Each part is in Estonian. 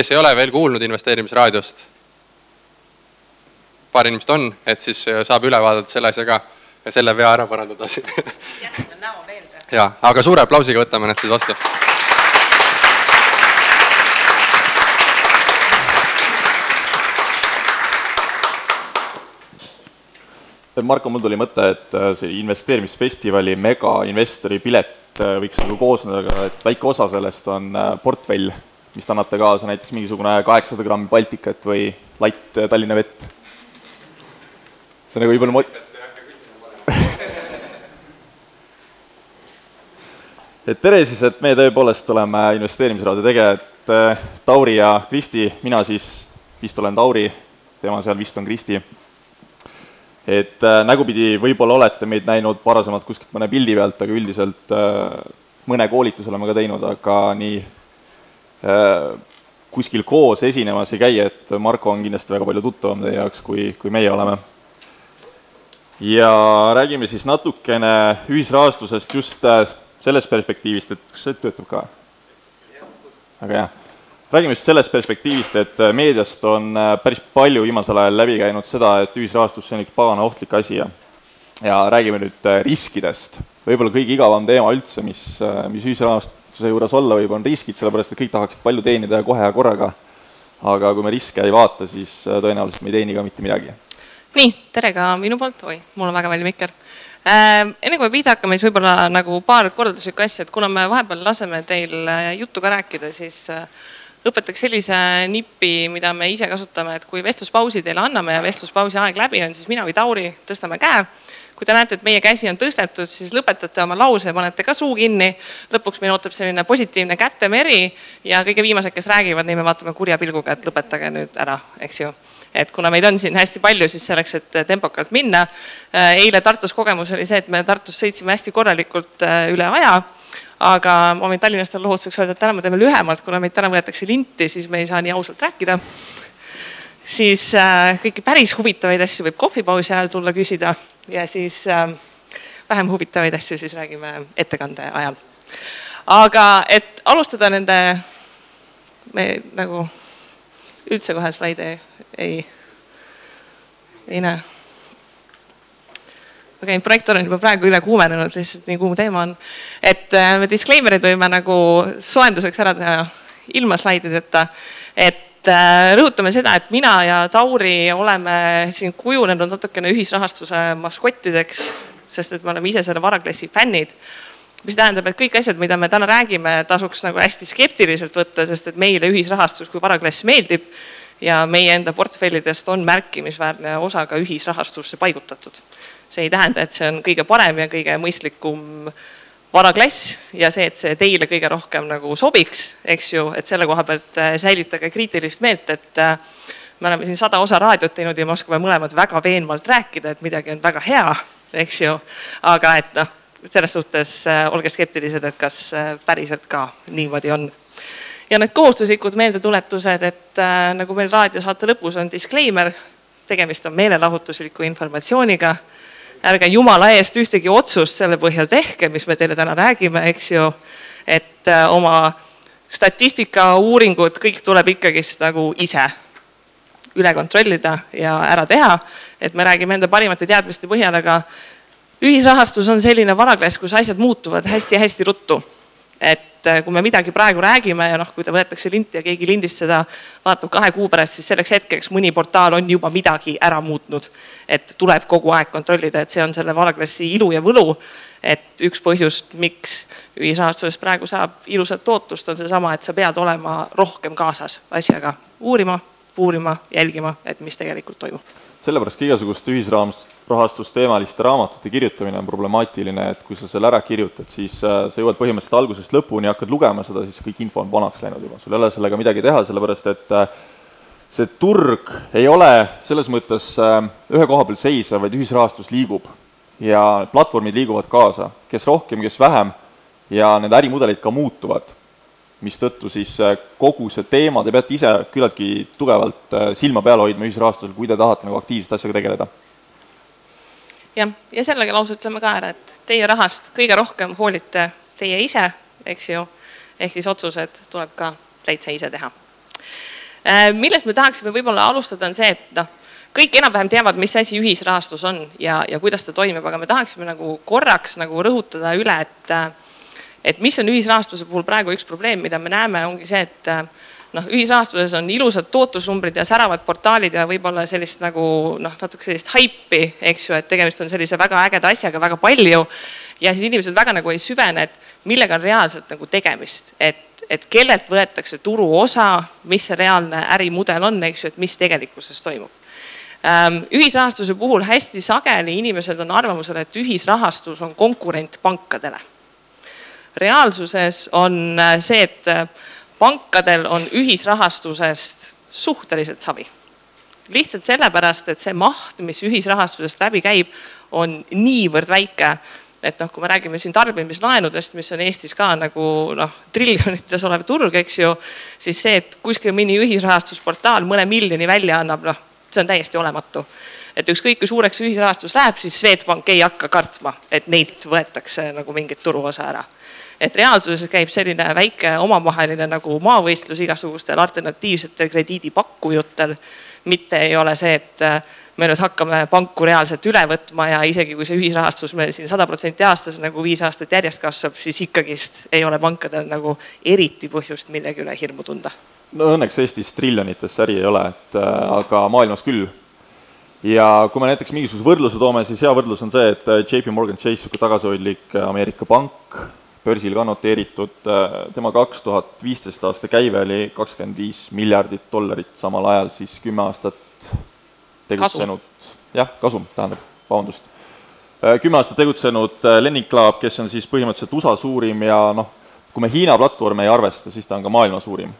kes ei ole veel kuulnud investeerimisraadiost, paar inimest on, et siis saab üle vaadata selle asja ka ja selle vea ära parandada siin. jätta näo meelde. ja, aga suure aplausiga võtame nad siis vastu Marko, mul tuli mõte, et äh, see investeerimisfestivali megainvestori pilet äh, võiks nagu koosneda et väike osa sellest on äh, portfell, mis te annate kaasa, näiteks mingisugune kaheksasada grammi Baltikat või latt Tallinna vett. see nagu võib-olla mo-. et tere siis, et me tõepoolest oleme investeerimisraadi tegijad, Tauri ja Kristi, mina siis vist olen Tauri, tema seal vist on Kristi et äh, nägupidi võib-olla olete meid näinud varasemalt kuskilt mõne pildi pealt, aga üldiselt äh, mõne koolituse oleme ka teinud, aga nii kuskil koos esinemas ei käi, et Marko on kindlasti väga palju tuttavam teie jaoks, kui, kui meie oleme. ja räägime siis natukene ühisrahastusest just äh, sellest perspektiivist, et kas see töötab ka? väga hea räägime just sellest perspektiivist, et äh, meediast on äh, päris palju viimasel ajal läbi käinud seda, et ühisrahastus, see on üks pagana ohtlik asi ja ja räägime nüüd äh, riskidest. võib-olla kõige igavam teema üldse, mis, mis ühisrahastuse juures olla võib, on riskid, sellepärast et kõik tahaksid palju teenida ja kohe ja korraga. aga kui me riske ei vaata, siis tõenäoliselt me ei teeni ka mitte midagi. nii, tere ka minu poolt, oi, mul on väga palju mikker äh,. enne kui me pihta hakkame, siis võib-olla nagu paar korralduslikku asja, et kuna me vahepeal laseme teil juttu ka rääkida, siis äh, õpetaks sellise nipi, mida me ise kasutame, et kui vestluspausi teile anname ja vestluspausi aeg läbi on, siis mina või Tauri tõstame käe. Kui te näete, et meie käsi on tõstetud, siis lõpetate oma lause, panete ka suu kinni. lõpuks meid ootab selline positiivne kätemeri ja kõige viimased, kes räägivad, neid me vaatame kurja pilguga, et lõpetage nüüd ära, eks ju et kuna meid on siin hästi palju, siis selleks, et tempokalt minna. eile Tartus kogemus oli see, et me Tartus sõitsime hästi korralikult äh, üle aja aga ma võin Tallinnastele lohutuseks öelda, et täna me teeme lühemalt, kuna meid täna võetakse linti, siis me ei saa nii ausalt rääkida. Siis äh, kõiki päris huvitavaid asju võib kohvipausi ajal tulla küsida ja siis äh, vähem huvitavaid asju siis räägime ettekande ajal. aga et alustada nende, me nagu üldse kohe slaide ei, ei näe okei okay,, projektor on juba praegu üle kuumenenud, lihtsalt nii kuum teema on. et äh, me disclaimer'id võime nagu soojenduseks ära teha ilma slaidideta. et äh, rõhutame seda, et mina ja Tauri oleme siin kujunenud natukene ühisrahastuse maskottideks, sest et me oleme ise selle varaklassi fännid. Mis tähendab, et kõik asjad, mida me täna räägime, tasuks nagu hästi skeptiliselt võtta, sest et meile ühisrahastus kui varaklass meeldib ja meie enda portfellidest on märkimisväärne osa ka ühisrahastusse paigutatud. See ei tähenda, et see on kõige parem ja kõige mõistlikum varaklass ja see, et see teile kõige rohkem nagu sobiks, eks ju, et selle koha pealt äh, säilitage kriitilist meelt, et äh, me oleme siin sada osa raadiot teinud ja me oskame mõlemad väga veenvalt rääkida, et midagi on väga hea, eks ju. aga et noh, selles suhtes äh, olge skeptilised, et kas päriselt ka niimoodi on. ja need kohustuslikud meeldetuletused, et nagu meil raadiosaate lõpus on disclaimer, tegemist on meelelahutusliku informatsiooniga ärge jumala eest ühtegi otsust selle põhjal tehke, mis me teile täna räägime, eks ju. et äh, oma statistika, uuringud, kõik tuleb ikkagist nagu ise üle kontrollida ja ära teha. et me räägime enda parimate teadmiste põhjal, aga ühisrahastus on selline varaklass, kus asjad muutuvad hästi-hästi ruttu. et et äh, kui me midagi praegu räägime ja noh, kui ta võetakse linti ja keegi lindist seda vaatab kahe kuu pärast, siis selleks hetkeks mõni portaal on juba midagi ära muutnud. et tuleb kogu aeg kontrollida, et see on selle varaklassi ilu ja võlu. et üks põhjust, miks ühisrahastuses praegu saab ilusat tootlust, on seesama, et sa pead olema rohkem kaasas asjaga, uurima, puurima, jälgima, et mis tegelikult toimub sellepärast ka igasuguste ühisrahastusteemaliste raamatute kirjutamine on problemaatiline, et kui sa selle ära kirjutad, siis äh, sa jõuad põhimõtteliselt algusest lõpuni, hakkad lugema seda, siis kõik info on vanaks läinud juba, sul ei ole sellega midagi teha, sellepärast et äh, see turg ei ole selles mõttes äh, ühe koha peal seisev, vaid ühisrahastus liigub. Ja platvormid liiguvad kaasa, kes rohkem, kes vähem. Ja need ärimudelid ka muutuvad. Mistõttu siis kogu see teema, te peate ise küllaltki tugevalt silma peal hoidma ühisrahastusel, kui te tahate nagu aktiivselt asjaga tegeleda. Jah, ja sellega lausa ütleme ka ära, et teie rahast kõige rohkem hoolite teie ise, eks ju, ehk siis otsused tuleb ka täitsa ise teha. millest me tahaksime võib-olla alustada, on see, et noh, kõik enam-vähem teavad, mis asi ühisrahastus on ja, ja kuidas ta toimib, aga me tahaksime nagu korraks nagu rõhutada üle, et et mis on ühisrahastuse puhul praegu üks probleem, mida me näeme, ongi see, et noh, ühisrahastuses on ilusad tootlusnumbrid ja säravad portaalid ja võib-olla sellist nagu noh, natuke sellist haipi, eks ju, et tegemist on sellise väga ägeda asjaga väga palju. ja siis inimesed väga nagu ei süvene, et millega on reaalselt nagu tegemist, et, et kellelt võetakse turuosa, mis see reaalne ärimudel on, eks ju, et mis tegelikkuses toimub ähm, ühisrahastuse puhul hästi sageli inimesed on arvamusel, et ühisrahastus on konkurent pankadele. reaalsuses on äh, see, et äh, pankadel on ühisrahastusest suhteliselt savi. lihtsalt sellepärast, et see maht, mis ühisrahastusest läbi käib, on niivõrd väike, et noh, kui me räägime siin tarbimislaenudest, mis on Eestis ka nagu noh, triljonites olev turg, eks ju, siis see, et kuskil mõni ühisrahastusportaal mõne miljoni välja annab, noh, see on täiesti olematu. et ükskõik kui suureks ühisrahastus läheb, siis Swedbank ei hakka kartma, et neilt võetakse nagu mingit turuosa ära et reaalsuses käib selline väike omavaheline nagu maavõistlus igasugustel alternatiivsetel krediidipakkujutel. mitte ei ole see, et äh, me nüüd hakkame panku reaalselt üle võtma ja isegi kui see ühisrahastus meil siin sada protsenti aastas nagu viis aastat järjest kasvab, siis ikkagist ei ole pankadel nagu eriti põhjust millegi üle hirmu tunda. no õnneks Eestis triljonites äri ei ole, et äh, aga maailmas küll ja kui me näiteks mingisuguse võrdluse toome, siis hea võrdlus on see, et äh, JP Morgan Chase, niisugune tagasihoidlik Ameerika pank, börsil ka noteeritud, äh, tema kaks tuhat viisteist aasta käive oli kakskümmend viis miljardit dollarit, samal ajal siis kümme aastat tegutsenud, jah, kasum tähendab, vabandust. Äh, kümme aastat tegutsenud äh, Lending Club, kes on siis põhimõtteliselt USA suurim ja noh, kui me Hiina platvormi ei arvesta, siis ta on ka maailma suurim.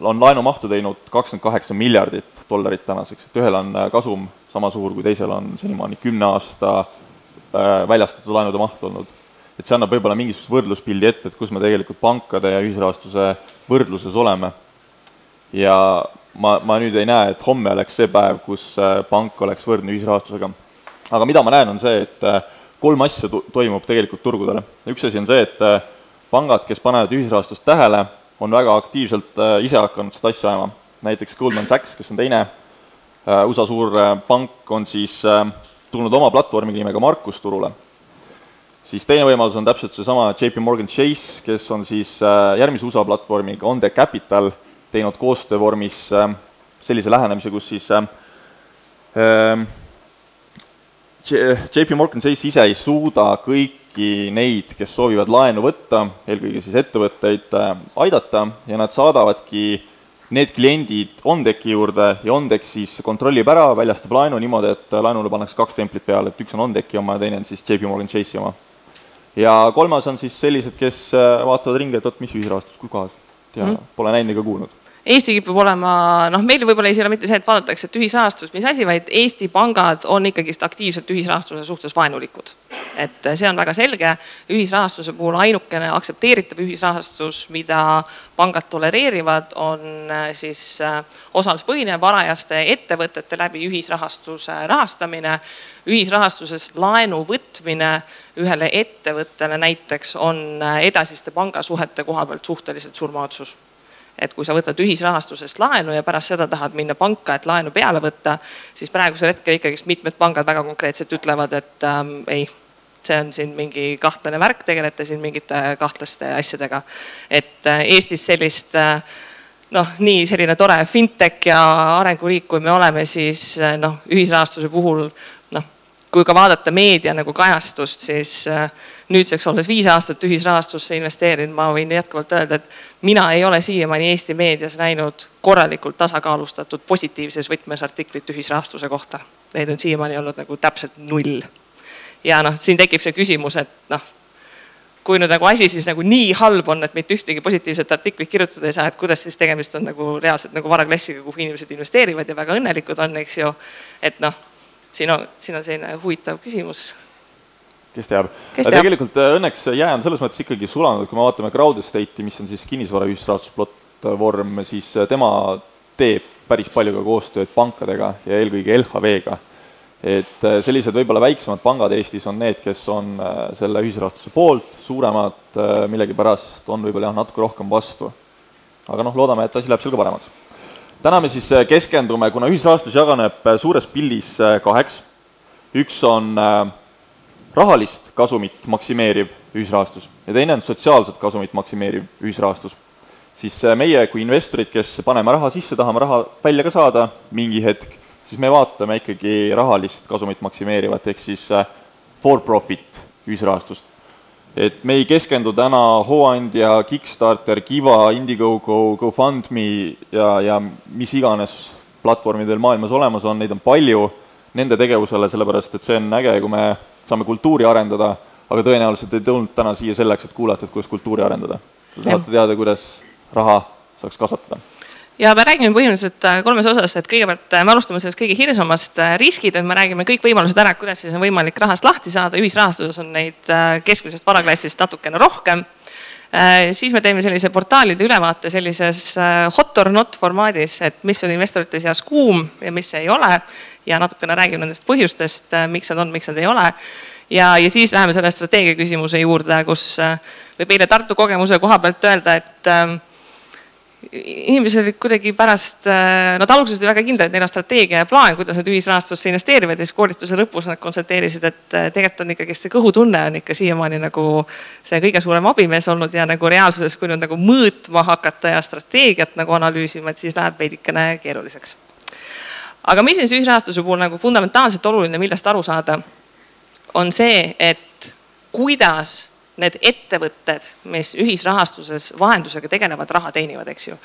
on laenumahtu teinud kakskümmend kaheksa miljardit dollarit tänaseks, et ühel on kasum sama suur, kui teisel on senimaani kümne aasta väljastatud laenude maht olnud et see annab võib-olla mingisuguse võrdluspildi ette, et kus me tegelikult pankade ja ühisrahastuse võrdluses oleme. ja ma, ma nüüd ei näe, et homme oleks see päev, kus äh, pank oleks võrdne ühisrahastusega. aga mida ma näen, on see, et äh, kolm asja toimub tegelikult turgudel. üks asi on see, et äh, pangad, kes panevad ühisrahastust tähele, on väga aktiivselt ise hakanud seda asja ajama. näiteks Goldman Sachs, kes on teine USA suur pank, on siis tulnud oma platvormiga nimega Markus turule siis teine võimalus on täpselt seesama JP Morgan Chase, kes on siis äh, järgmise USA platvormiga On The Capital teinud koostöö vormis äh, sellise lähenemise, kus siis äh, JP Morgan Chase ise ei suuda kõiki neid, kes soovivad laenu võtta, eelkõige siis ettevõtteid, aidata ja nad saadavadki need kliendid OnDecki juurde ja OnDeck siis kontrollib ära, väljastab laenu niimoodi, et laenule pannakse kaks templit peale, et üks on OnDecki oma ja teine on siis JP Morgan Chase'i oma ja kolmas on siis sellised, kes äh, vaatavad ringi, et vot mis ühisrahastus, kui kohas, ja mm. pole näinud ega kuulnud Eesti kipub olema, noh, meil võib-olla ei ole mitte see, et vaadatakse, et ühisrahastus, mis asi, vaid Eesti pangad on ikkagist aktiivselt ühisrahastuse suhtes vaenulikud. et see on väga selge, ühisrahastuse puhul ainukene aktsepteeritav ühisrahastus, mida pangad tolereerivad, on äh, siis äh, osaluspõhine varajaste ettevõtete läbi ühisrahastuse rahastamine. ühisrahastusest laenu võtmine ühele ettevõttele näiteks on edasiste pangasuhete koha pealt suhteliselt surmaotsus et kui sa võtad ühisrahastusest laenu ja pärast seda tahad minna panka, et laenu peale võtta, siis praegusel hetkel ikkagist mitmed pangad väga konkreetselt ütlevad, et ähm, ei, see on siin mingi kahtlane värk, tegelete siin mingite kahtlaste asjadega. et äh, Eestis sellist äh, noh, nii selline tore fintech ja arenguriik, kui me oleme, siis äh, noh, ühisrahastuse puhul kui ka vaadata meedia nagu kajastust, siis äh, nüüdseks olles viis aastat ühisrahastusse investeerinud, ma võin jätkuvalt öelda, et mina ei ole siiamaani Eesti meedias näinud korralikult tasakaalustatud positiivses võtmes artiklit ühisrahastuse kohta. Neid on siiamaani olnud nagu täpselt null. ja noh, siin tekib see küsimus, et noh, kui nüüd nagu asi siis nagu nii halb on, et mitte ühtegi positiivset artiklit kirjutada ei saa, et kuidas siis tegemist on nagu reaalselt nagu varaklassiga, kuhu inimesed investeerivad ja väga õnnelikud on, eks ju. et noh, siin on, siin on selline huvitav küsimus kes teab. tegelikult äh, õnneks jää on selles mõttes ikkagi sulanud, kui me vaatame Crowd Estate'i, mis on siis kinnisvara ühisrahastusplatvorm, siis äh, tema teeb päris palju ka koostööd pankadega ja eelkõige LHV-ga. et äh, sellised võib-olla väiksemad pangad Eestis on need, kes on selle ühisrahastuse poolt, suuremad millegipärast on võib-olla jah, natuke rohkem vastu. aga noh, loodame, et asi läheb seal ka paremaks. Täna me siis keskendume, kuna ühisrahastus jaganeb suures pildis kaheks, üks on rahalist kasumit maksimeeriv ühisrahastus ja teine on sotsiaalset kasumit maksimeeriv ühisrahastus, siis meie kui investorid, kes paneme raha sisse, tahame raha välja ka saada mingi hetk, siis me vaatame ikkagi rahalist kasumit maksimeerivat, ehk siis for profit ühisrahastust et me ei keskendu täna Hooandja, Kickstarter, Kiva, Indiegogo, GoFundMe ja, ja mis iganes platvormidel maailmas olemas on, neid on palju, nende tegevusele, sellepärast et see on äge, kui me saame kultuuri arendada, aga tõenäoliselt ei tulnud täna siia selleks, et kuulata, et kuidas kultuuri arendada. Te tahate teada, kuidas raha saaks kasvatada ja me räägime põhimõtteliselt äh, kolmes osas, et kõigepealt äh, me alustame sellest kõige hirmsamast äh, riskid, et me räägime kõik võimalused ära, kuidas siis on võimalik rahast lahti saada, ühisrahastuses on neid keskmisest varaklassist natukene rohkem. siis me teeme sellise portaalide ülevaate sellises hot or not formaadis, et mis on investorite seas kuum ja mis ei ole. ja natukene räägime nendest põhjustest, miks nad on, miks nad ei ole ja, ja siis läheme selle strateegia küsimuse juurde, kus võib eile Tartu kogemuse koha pealt öelda, et inimesed olid kuidagi pärast, äh, nad alguses olid väga kindlad, et neil on strateegia ja plaan, kuidas nad ühisrahastusse investeerivad ja siis koolituse lõpus nad konstateerisid, et äh, tegelikult on ikkagist see kõhutunne on ikka siiamaani nagu see kõige suurem abimees olnud ja nagu reaalsuses, kui nüüd nagu mõõtma hakata ja strateegiat nagu analüüsima, et siis läheb veidikene keeruliseks. aga mis siis ühisrahastuse puhul nagu fundamentaalselt oluline, millest aru saada, on see, et kuidas need ettevõtted, mis ühisrahastuses vahendusega tegelevad, raha teenivad, eks ju.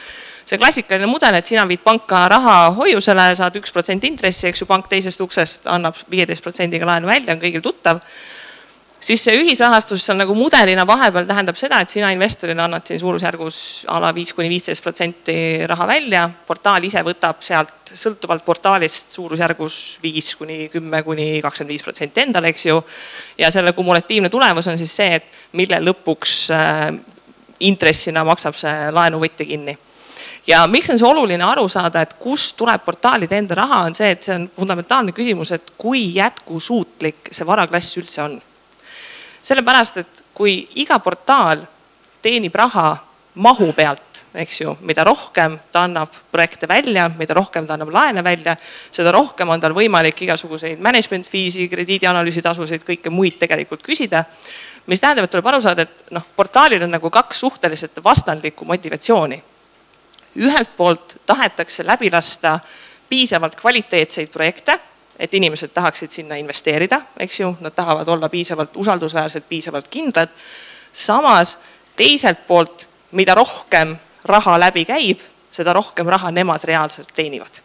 see klassikaline mudel, et sina viid panka raha hoiusele, saad üks protsent intressi, eks ju, pank teisest uksest annab viieteist protsendiga laenu välja, on kõigil tuttav siis see ühisrahastus on nagu mudelina vahepeal tähendab seda, et sina investorina annad siin suurusjärgus a la viis kuni viisteist protsenti raha välja. portaal ise võtab sealt sõltuvalt portaalist suurusjärgus viis kuni kümme kuni kakskümmend viis protsenti endale, eks ju. ja selle kumulatiivne tulemus on siis see, et mille lõpuks äh, intressina maksab see laenuvõtja kinni ja miks on see oluline aru saada, et kust tuleb portaalide enda raha, on see, et see on fundamentaalne küsimus, et kui jätkusuutlik see varaklass üldse on sellepärast, et kui iga portaal teenib raha mahu pealt, eks ju, mida rohkem ta annab projekte välja, mida rohkem ta annab laene välja, seda rohkem on tal võimalik igasuguseid management fee'si, krediidianalüüsi tasusid, kõike muid tegelikult küsida. mis tähendab, et tuleb aru saada, et noh, portaalil on nagu kaks suhteliselt vastandlikku motivatsiooni. ühelt poolt tahetakse läbi lasta piisavalt kvaliteetseid projekte et inimesed tahaksid sinna investeerida, eks ju, nad tahavad olla piisavalt usaldusväärsed, piisavalt kindlad. samas teiselt poolt, mida rohkem raha läbi käib, seda rohkem raha nemad reaalselt teenivad.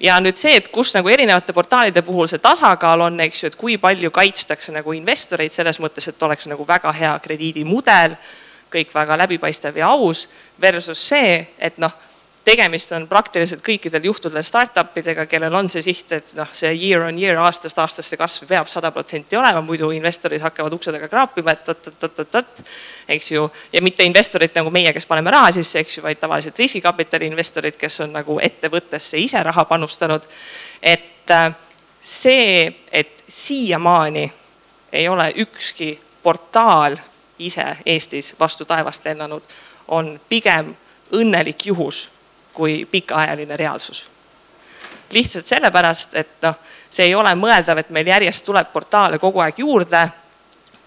ja nüüd see, et kus nagu erinevate portaalide puhul see tasakaal on, eks ju, et kui palju kaitstakse nagu investoreid selles mõttes, et oleks nagu väga hea krediidimudel, kõik väga läbipaistev ja aus, versus see, et noh tegemist on praktiliselt kõikidel juhtudel startup idega, kellel on see siht, et noh, see year on year, aastast aastasse kasv peab sada protsenti olema, muidu investorid hakkavad ukse taga kraapima, et oot-oot-oot-oot, eks ju. ja mitte investorid nagu meie, kes paneme raha sisse, eks ju, vaid tavaliselt riskikapitali investorid, kes on nagu ettevõttesse ise raha panustanud. et äh, see, et siiamaani ei ole ükski portaal ise Eestis vastu taevast lennanud, on pigem õnnelik juhus kui pikaajaline reaalsus. lihtsalt sellepärast, et noh, see ei ole mõeldav, et meil järjest tuleb portaale kogu aeg juurde.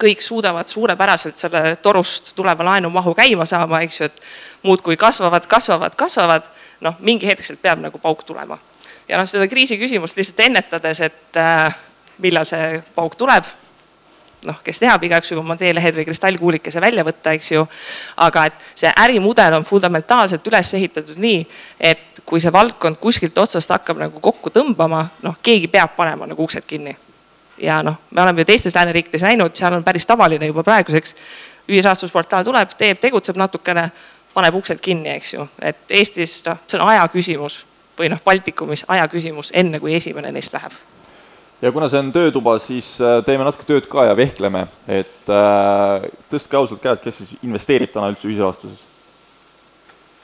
kõik suudavad suurepäraselt selle torust tuleva laenumahu käima saama, eks ju, et muudkui kasvavad, kasvavad, kasvavad. noh, mingi hetk sealt peab nagu pauk tulema. ja noh, seda kriisi küsimust lihtsalt ennetades, et äh, millal see pauk tuleb noh, kes teab, igaüks võib oma teelehed või kristallkuulikese välja võtta, eks ju. aga et see ärimudel on fundamentaalselt üles ehitatud nii, et kui see valdkond kuskilt otsast hakkab nagu kokku tõmbama, noh, keegi peab panema nagu uksed kinni. ja noh, me oleme ju teistes lääneriikides näinud, seal on päris tavaline juba praeguseks. ühisrahastusportaal tuleb, teeb, tegutseb natukene, paneb uksed kinni, eks ju, et Eestis noh, see on aja küsimus või noh, Baltikumis aja küsimus, enne kui esimene neist läheb ja kuna see on töötuba, siis äh, teeme natuke tööd ka ja vehkleme, et äh, tõstke ausalt käed, kes siis investeerib täna üldse ühisrahastuses?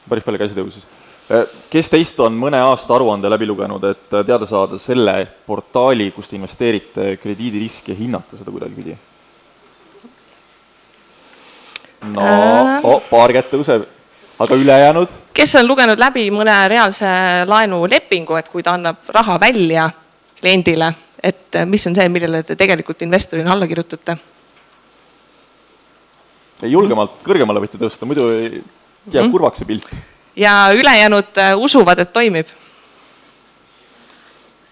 päris palju käsi tõusis. Äh, kes teist on mõne aasta aruande läbi lugenud, et teada saada selle portaali, kus te investeerite, krediidiriski ja hinnata seda kuidagipidi? no oh, paar kätt tõuseb, aga ülejäänud? kes on lugenud läbi mõne reaalse laenulepingu, et kui ta annab raha välja kliendile, et mis on see, millele te tegelikult investorina alla kirjutate? julgemalt kõrgemale võite tõsta, muidu jääb mm. kurvaks see pilt. ja ülejäänud äh, usuvad, et toimib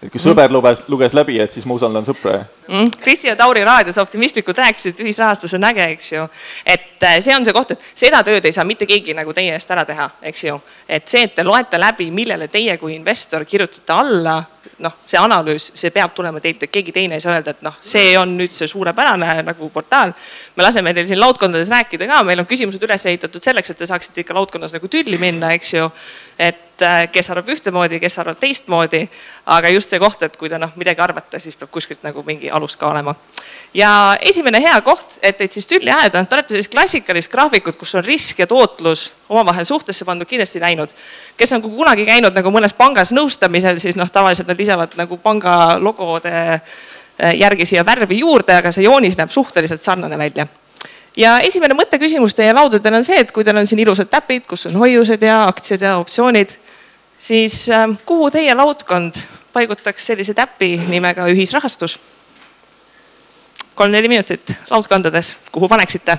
et kui sõber luges, luges läbi, et siis ma usaldan sõpra mm,. Kristi ja Tauri raadios optimistlikult rääkisid, et ühisrahastus on äge, eks ju. et äh, see on see koht, et seda tööd ei saa mitte keegi nagu teie eest ära teha, eks ju. et see, et te loete läbi, millele teie kui investor kirjutate alla, noh, see analüüs, see peab tulema teilt, et keegi teine ei saa öelda, et noh, see on nüüd see suurepärane nagu portaal. me laseme teil siin laudkondades rääkida ka, meil on küsimused üles ehitatud selleks, et te saaksite ikka laudkonnas nagu tülli minna, eks ju. et Äh, kes arvab ühtemoodi, kes arvab teistmoodi. aga just see koht, et kui te noh midagi arvate, siis peab kuskilt nagu mingi alus ka olema. ja esimene hea koht, et teid siis tülli ajada, te olete sellist klassikalist graafikut, kus on risk ja tootlus omavahel suhtesse pandud, kindlasti näinud. kes on kunagi käinud nagu mõnes pangas nõustamisel, siis noh, tavaliselt nad lisavad nagu panga logode äh, järgi siia värvi juurde, aga see joonis näeb suhteliselt sarnane välja ja esimene mõtteküsimus teie laudadel on see, et kui teil on siin ilusad täpid, kus on hoiused ja aktsiad ja optsioonid, siis ähm, kuhu teie laudkond paigutaks sellise täpi nimega ühisrahastus? kolm-neli minutit laudkondades, kuhu paneksite?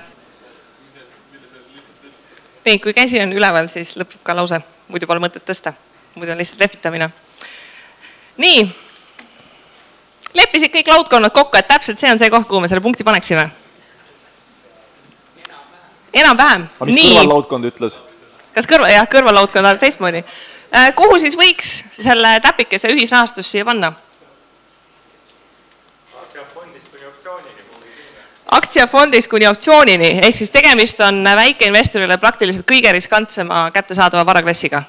Nii, kui käsi on üleval, siis lõpeb ka lause, muidu pole mõtet tõsta, muidu on lihtsalt lehvitamine. nii, leppisid kõik laudkonnad kokku, et täpselt see on see koht, kuhu me selle punkti paneksime? enam-vähem. aga mis kõrvallaudkond ütles? kas kõrva, jah, kõrvallaudkond arvab teistmoodi Äh, kuhu siis võiks selle täpikese ühisrahastus siia panna? Aktsiafondist kuni optsioonini, ehk siis tegemist on väikeinvestorile praktiliselt kõige riskantsema kättesaadava varaklassiga.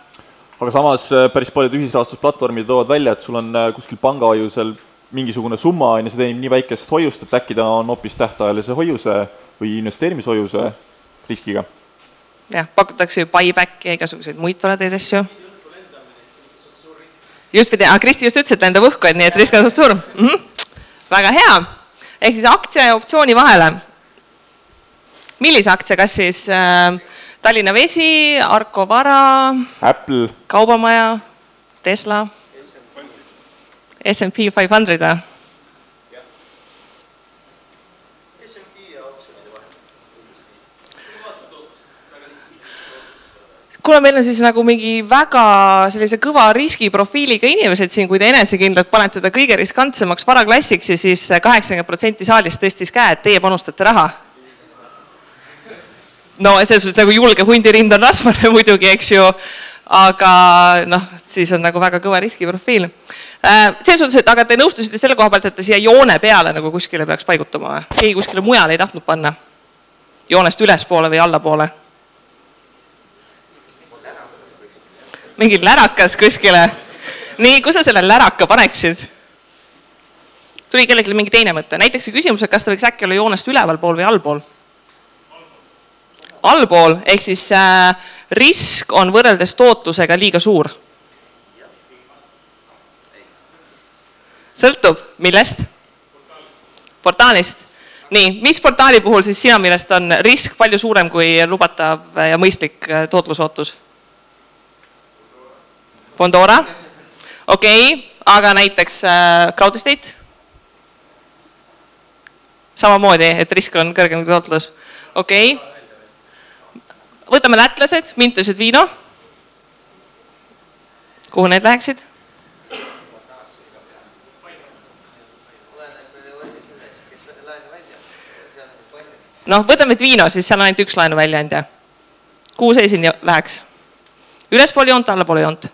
aga samas äh, päris paljud ühisrahastusplatvormid toovad välja, et sul on äh, kuskil pangahoiusel mingisugune summa, on ju, see teenib nii väikest hoiust, et äkki ta on hoopis tähtajalise hoiuse või investeerimishoiuse riskiga. jah, pakutakse ju buyback'i ja igasuguseid muid toredaid asju just pidi, Kristi just ütles, et lendab õhku, et nii et risk on suht suur mm. -hmm. väga hea, ehk siis aktsia ja optsiooni vahele. millise aktsia, kas siis äh, Tallinna Vesi, Arko Vara, Apple, Kaubamaja, Tesla, SMP 500 või? Kuna meil on siis nagu mingi väga sellise kõva riskiprofiiliga inimesed siin, kui te enesekindlalt panete ta kõige riskantsemaks varaklassiks ja siis kaheksakümmend protsenti saalist tõstis käe, et teie panustate raha. no selles suhtes nagu julge hundirind on rasvane muidugi, eks ju. aga noh, siis on nagu väga kõva riskiprofiil. Äh, selles suhtes, et aga te nõustusite selle koha pealt, et ta siia joone peale nagu kuskile peaks paigutama või? keegi kuskile mujale ei tahtnud panna? joonest ülespoole või allapoole mingi lärakas kuskile. nii, kus sa selle läraka paneksid? tuli kellelgi mingi teine mõte, näiteks see küsimus, et kas ta võiks äkki olla joonest ülevalpool või allpool? allpool, ehk siis äh, risk on võrreldes tootlusega liiga suur. sõltub, millest? portaalist. nii, mis portaali puhul siis sina meelest on risk palju suurem kui lubatav ja mõistlik äh, tootlusootus? Bondora, okei okay,, aga näiteks äh, Crowd Estate? samamoodi, et risk on kõrgem kui tootlus, okei okay.. võtame lätlased, Mintused Viino. kuhu need läheksid? noh, võtame Viino, siis seal on ainult üks laenu väljaandja. kuhu see siin läheks? ülespoole joont, allapoole joont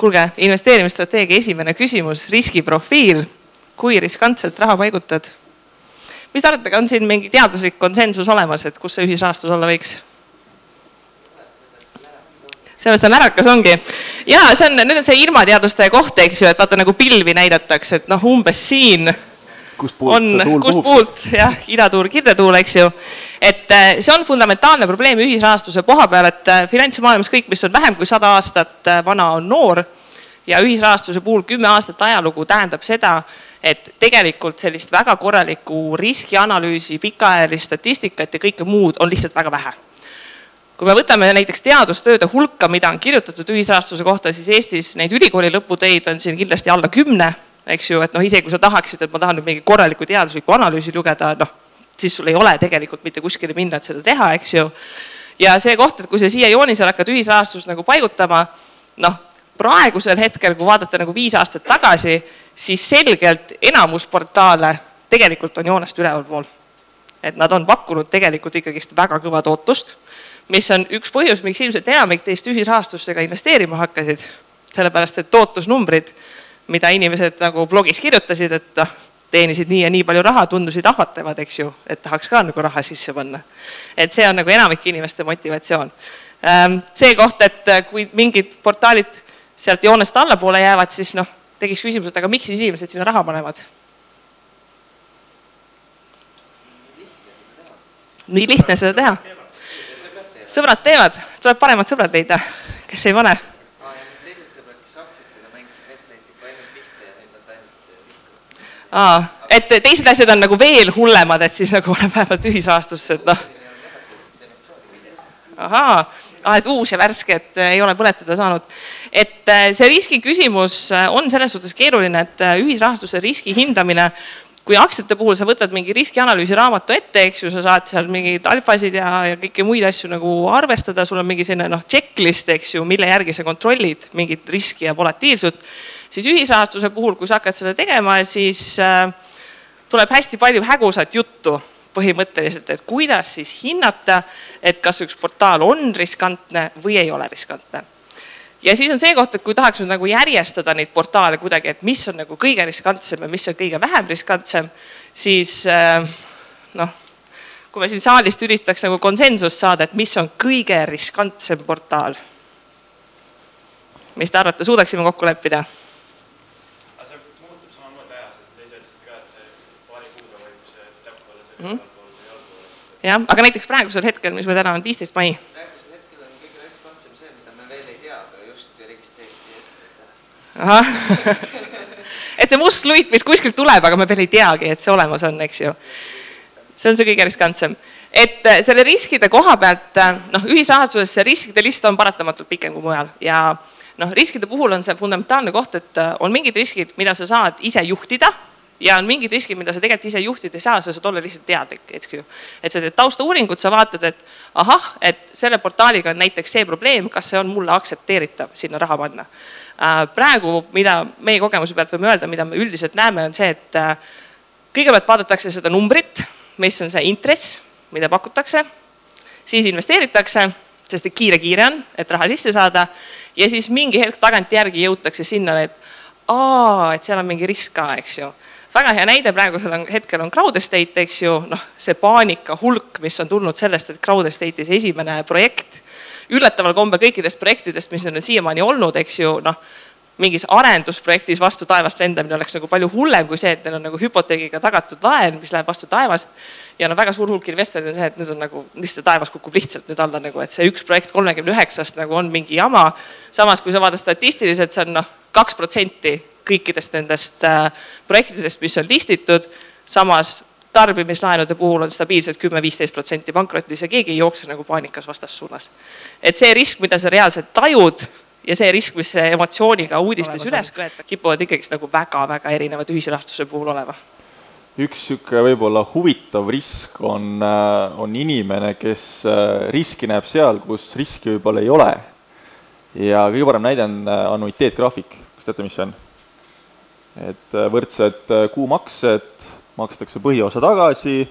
kuulge, investeerimisstrateegia esimene küsimus, riskiprofiil. kui riskantselt raha paigutad? mis te arvate, on siin mingi teaduslik konsensus olemas, et kus see ühisrahastus olla võiks? sellepärast on ärakas ongi. ja see on, nüüd on see ilmateaduste koht, eks ju, et vaata nagu pilvi näidatakse, et noh, umbes siin kust puult? On, kust puult? Jah, idatuul, kirdetuul, eks ju. et eh, see on fundamentaalne probleem ühisrahastuse koha peal, et eh, finantsmaailmas kõik, mis on vähem kui sada aastat eh, vana, on noor. ja ühisrahastuse puhul kümme aastat ajalugu tähendab seda, et tegelikult sellist väga korralikku riskianalüüsi, pikaajalist statistikat ja kõike muud on lihtsalt väga vähe. Kui me võtame näiteks teadustööde hulka, mida on kirjutatud ühisrahastuse kohta, siis Eestis neid ülikooli lõputöid on siin kindlasti alla kümne, eks ju, et noh, isegi kui sa tahaksid, et ma tahan nüüd mingi korralikku teaduslikku analüüsi lugeda, noh, siis sul ei ole tegelikult mitte kuskile minna, et seda teha, eks ju. ja see koht, et kui sa siia joonisele hakkad ühisrahastust nagu paigutama, noh, praegusel hetkel, kui vaadata nagu viis aastat tagasi, siis selgelt enamus portaale tegelikult on joonest ülevalpool. et nad on pakkunud tegelikult ikkagist väga kõva tootlust mis on üks põhjus, miks ilmselt enamik teist ühisrahastustega investeerima hakkasid. sellepärast, et tootlusnumbrid, mida inimesed nagu blogis kirjutasid, et noh, teenisid nii ja nii palju raha, tundusid ahvatlevad, eks ju, et tahaks ka nagu raha sisse panna. et see on nagu enamike inimeste motivatsioon. Ehm, see koht, et äh, kui mingid portaalid sealt joonest allapoole jäävad, siis noh, tekiks küsimus, et aga miks siis inimesed sinna raha panevad? nii lihtne seda teha sõbrad teevad, tuleb paremad sõbrad leida, kes ei pane. Aa, et teised asjad on nagu veel hullemad, et siis nagu olen vähemalt ühisrahastusse, et noh. ahaa, ah, et uus ja värske, et äh, ei ole põletada saanud. et äh, see riski küsimus äh, on selles suhtes keeruline, et ühisrahastuse riski hindamine kui aktsiate puhul sa võtad mingi riskianalüüsi raamatu ette, eks ju, sa saad seal mingeid alfasid ja, ja kõiki muid asju nagu arvestada, sul on mingi selline noh, checklist, eks ju, mille järgi sa kontrollid mingit riski ja volatiilsust. Siis ühisrahastuse puhul, kui sa hakkad seda tegema, siis äh, tuleb hästi palju hägusat juttu põhimõtteliselt, et kuidas siis hinnata, et kas üks portaal on riskantne või ei ole riskantne ja siis on see koht, et kui tahaks nüüd nagu järjestada neid portaale kuidagi, et mis on nagu kõige riskantsem ja mis on kõige vähem riskantsem, siis äh, noh, kui me siin saalist üritaks nagu konsensust saada, et mis on kõige riskantsem portaal. mis te arvate, suudaksime kokku leppida? Mhm. jah, aga näiteks praegusel hetkel, mis meil täna on, viisteist mai ahah et see must luit, mis kuskilt tuleb, aga me veel ei teagi, et see olemas on, eks ju. see on see kõige riskantsem. et äh, selle riskide koha pealt, äh, noh, ühisrahastuses see riskide list on paratamatult pikem kui mujal ja noh, riskide puhul on see fundamentaalne koht, et äh, on mingid riskid, mida sa saad ise juhtida ja on mingid riskid, mida sa tegelikult ise juhtida ei saa, sa saad olla lihtsalt teadlik, eks ju. et sa teed taustauuringut, sa vaatad, et ahah, et selle portaaliga on näiteks see probleem, kas see on mulle aktsepteeritav sinna raha panna Äh, praegu, mida meie kogemuse pealt võime öelda, mida me üldiselt näeme, on see, et äh, kõigepealt vaadatakse seda numbrit, mis on see intress, mida pakutakse, siis investeeritakse, sest et kiire-kiire on, et raha sisse saada ja siis mingi hetk tagantjärgi jõutakse sinnani, et aa, et seal on mingi risk ka, eks ju väga hea näide praegusel hetkel on crowd estate, eks ju, noh, see paanika hulk, mis on tulnud sellest, et crowd estate'is esimene projekt üllataval kombel kõikidest projektidest, mis neil on siiamaani olnud, eks ju, noh mingis arendusprojektis vastu taevast lendamine oleks nagu palju hullem kui see, et neil on nagu hüpoteegiga tagatud laen, mis läheb vastu taevast. ja no väga suur hulk investoreid on see, et nüüd on nagu lihtsalt taevas kukub lihtsalt nüüd alla nagu, et see üks projekt kolmekümne üheksast nagu on mingi jama. samas, kui sa vaatad statistiliselt, see on noh, kaks protsenti kõikidest nendest äh, projektidest, mis on listitud. samas tarbimislaenude puhul on stabiilselt kümme-viisteist protsenti pankrotis ja keegi ei jookse nagu paanikas vastassuunas. et see risk, mida sa reaalselt tajud ja see risk, mis emotsiooniga uudistes üles köetab, kipuvad ikkagist nagu väga-väga erinevad ühisrahastuse puhul olema. üks niisugune võib-olla huvitav risk on, äh, on inimene, kes äh, riski näeb seal, kus riski võib-olla ei ole. ja kõige parem näide on annuiteetgraafik, kas teate, mis see on? Et võrdsed kuumaksed makstakse põhiosa tagasi,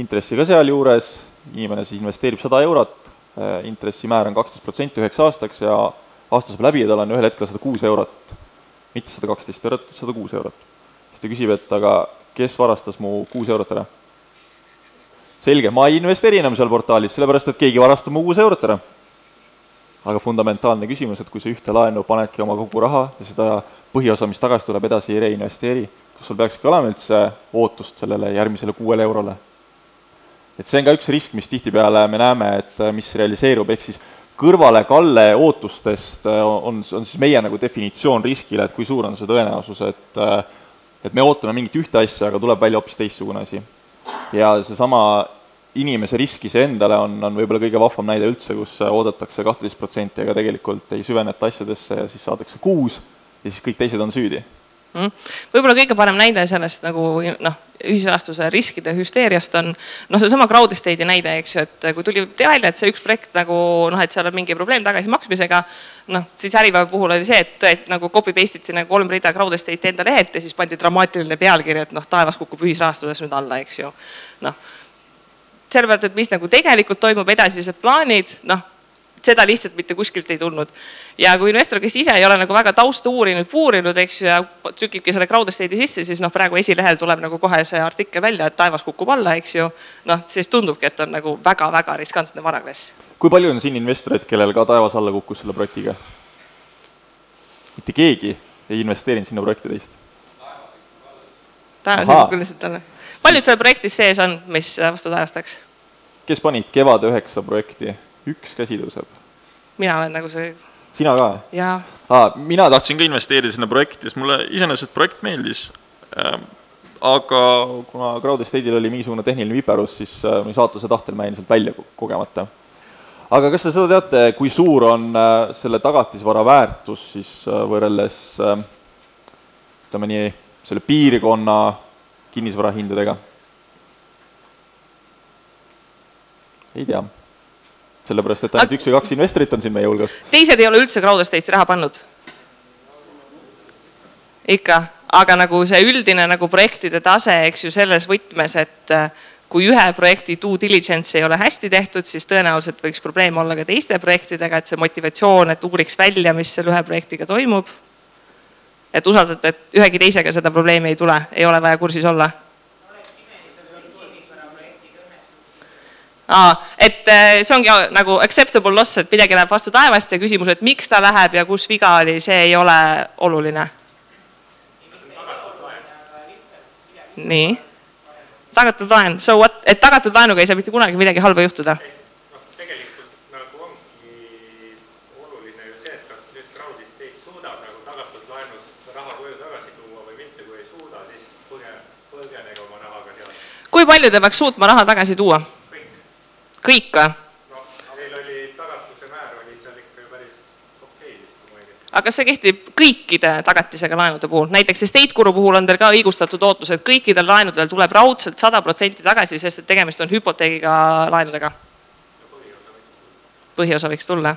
intressi ka sealjuures, inimene siis investeerib sada eurot, äh, intressimäär on kaksteist protsenti üheks aastaks ja aasta saab läbi ja tal on ühel hetkel sada kuus eurot. mitte sada kaksteist eurot, sada kuus eurot. siis ta küsib, et aga kes varastas mu kuus eurot ära? selge, ma ei investeeri enam seal portaalis, sellepärast et keegi varastab mu kuus eurot ära. aga fundamentaalne küsimus, et kui sa ühte laenu panedki oma kogu raha ja seda põhiosa, mis tagasi tuleb, edasi ei reinvesteeri, kas sul peakski olema üldse ootust sellele järgmisele kuuele eurole? et see on ka üks risk, mis tihtipeale me näeme, et äh, mis realiseerub, ehk siis kõrvalekalle ootustest äh, on, on siis meie nagu definitsioon riskile, et kui suur on see tõenäosus, et äh, et me ootame mingit ühte asja, aga tuleb välja hoopis teistsugune asi. ja seesama inimese risk iseendale on, on võib-olla kõige vahvam näide üldse, kus oodatakse kahteteist protsenti, aga tegelikult ei süveneta asjadesse ja siis saadakse kuus ja siis kõik teised on süüdi mm.. võib-olla kõige parem näide sellest nagu noh, ühisrahastuse riskide hüsteeriast on noh, seesama crowd estate'i näide, eks ju, et kui tuli välja, et see üks projekt nagu noh, et seal on mingi probleem tagasimaksmisega. noh, siis Äripäeva puhul oli see, et, et nagu copy paste iti nagu kolm rida crowd estate'i enda lehelt ja siis pandi dramaatiline pealkiri, et noh, taevas kukub ühisrahastuses nüüd alla, eks ju. noh, selle pealt, et mis nagu tegelikult toimub, edasised plaanid, noh seda lihtsalt mitte kuskilt ei tulnud. ja kui investor, kes ise ei ole nagu väga tausta uurinud, puurinud, eks ju, ja trükibki selle crowd estate'i sisse, siis noh, praegu esilehel tuleb nagu kohe see artikkel välja, et taevas kukub alla, eks ju. noh, siis tundubki, et on nagu väga-väga riskantne varaklass. kui palju on siin investoreid, kellel ka taevas alla kukkus selle projektiga? mitte keegi ei investeerinud sinna projekti teist? taevas ei kukkunud lihtsalt alla. paljud seal projektis sees on, mis vastu taevast läks? kes panid Kevade üheksa projekti? üks käsi tõuseb. Mina olen nagu see. sina ka? jaa ah,. mina tahtsin ka investeerida sinna projekti, sest mulle iseenesest projekt meeldis ähm,. aga kuna Crowd Estate'il oli mingisugune tehniline viperus, siis äh, saatuse tahtel ma jäin sealt välja kogemata. aga kas te seda teate, kui suur on äh, selle tagatisvara väärtus siis äh, võrreldes äh, ütleme nii, selle piirkonna kinnisvarahindadega? ei tea sellepärast, et ainult üks või kaks investorit on siin meie hulgas. teised ei ole üldse crowd estate'i raha pannud? ikka, aga nagu see üldine nagu projektide tase, eks ju, selles võtmes, et äh, kui ühe projekti due diligence ei ole hästi tehtud, siis tõenäoliselt võiks probleem olla ka teiste projektidega, et see motivatsioon, et uuriks välja, mis selle ühe projektiga toimub. et usaldate, et ühegi teisega seda probleemi ei tule, ei ole vaja kursis olla Aa, et äh, see ongi nagu acceptable loss, et midagi läheb vastu taevast ja küsimus, et miks ta läheb ja kus viga oli, see ei ole oluline. nii, tagatud laen, so what, et tagatud laenuga ei saa mitte kunagi midagi halba juhtuda kui palju te peaks suutma raha tagasi tuua? Kõik või? aga see kehtib kõikide tagatisega laenude puhul, näiteks estate guru puhul on teil ka õigustatud ootus, et kõikidel laenudel tuleb raudselt sada protsenti tagasi, sest et tegemist on hüpoteegiga laenudega? põhiosa võiks tulla.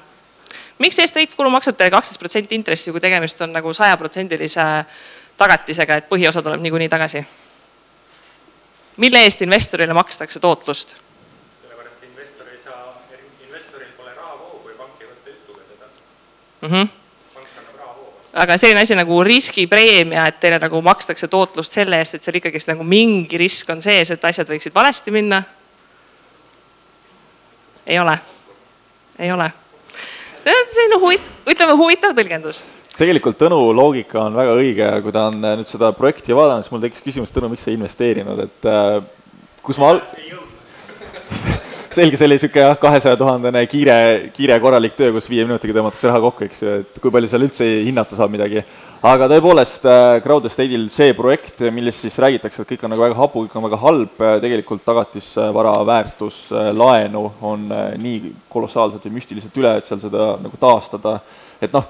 miks estate guru maksab teile kaksteist protsenti intressi, kui tegemist on nagu sajaprotsendilise tagatisega, et põhiosa tuleb niikuinii tagasi? mille eest investorile makstakse tootlust? Mm. -hmm. aga selline asi nagu riskipreemia, et teile nagu makstakse tootlust selle eest, et seal ikkagist nagu mingi risk on sees, et asjad võiksid valesti minna. ei ole, ei ole. selline huvit-, ütleme huvitav tõlgendus tegelikult Tõnu loogika on väga õige ja kui ta on äh, nüüd seda projekti vaadanud, siis mul tekkis küsimus, Tõnu, miks sa ei investeerinud, et äh, kus ma al-. selge, see oli niisugune jah, kahesaja tuhandene kiire, kiire korralik töö, kus viie minutiga tõmmatakse raha kokku, eks ju, et kui palju seal üldse hinnata saab midagi. aga tõepoolest, äh, Crowd Estate'il see projekt, millest siis räägitakse, et kõik on nagu väga hapu, kõik on väga halb, äh, tegelikult tagatisvara väärtus äh, laenu on nii kolossaalselt või müstiliselt üle, et seal seda nagu taastada, et noh,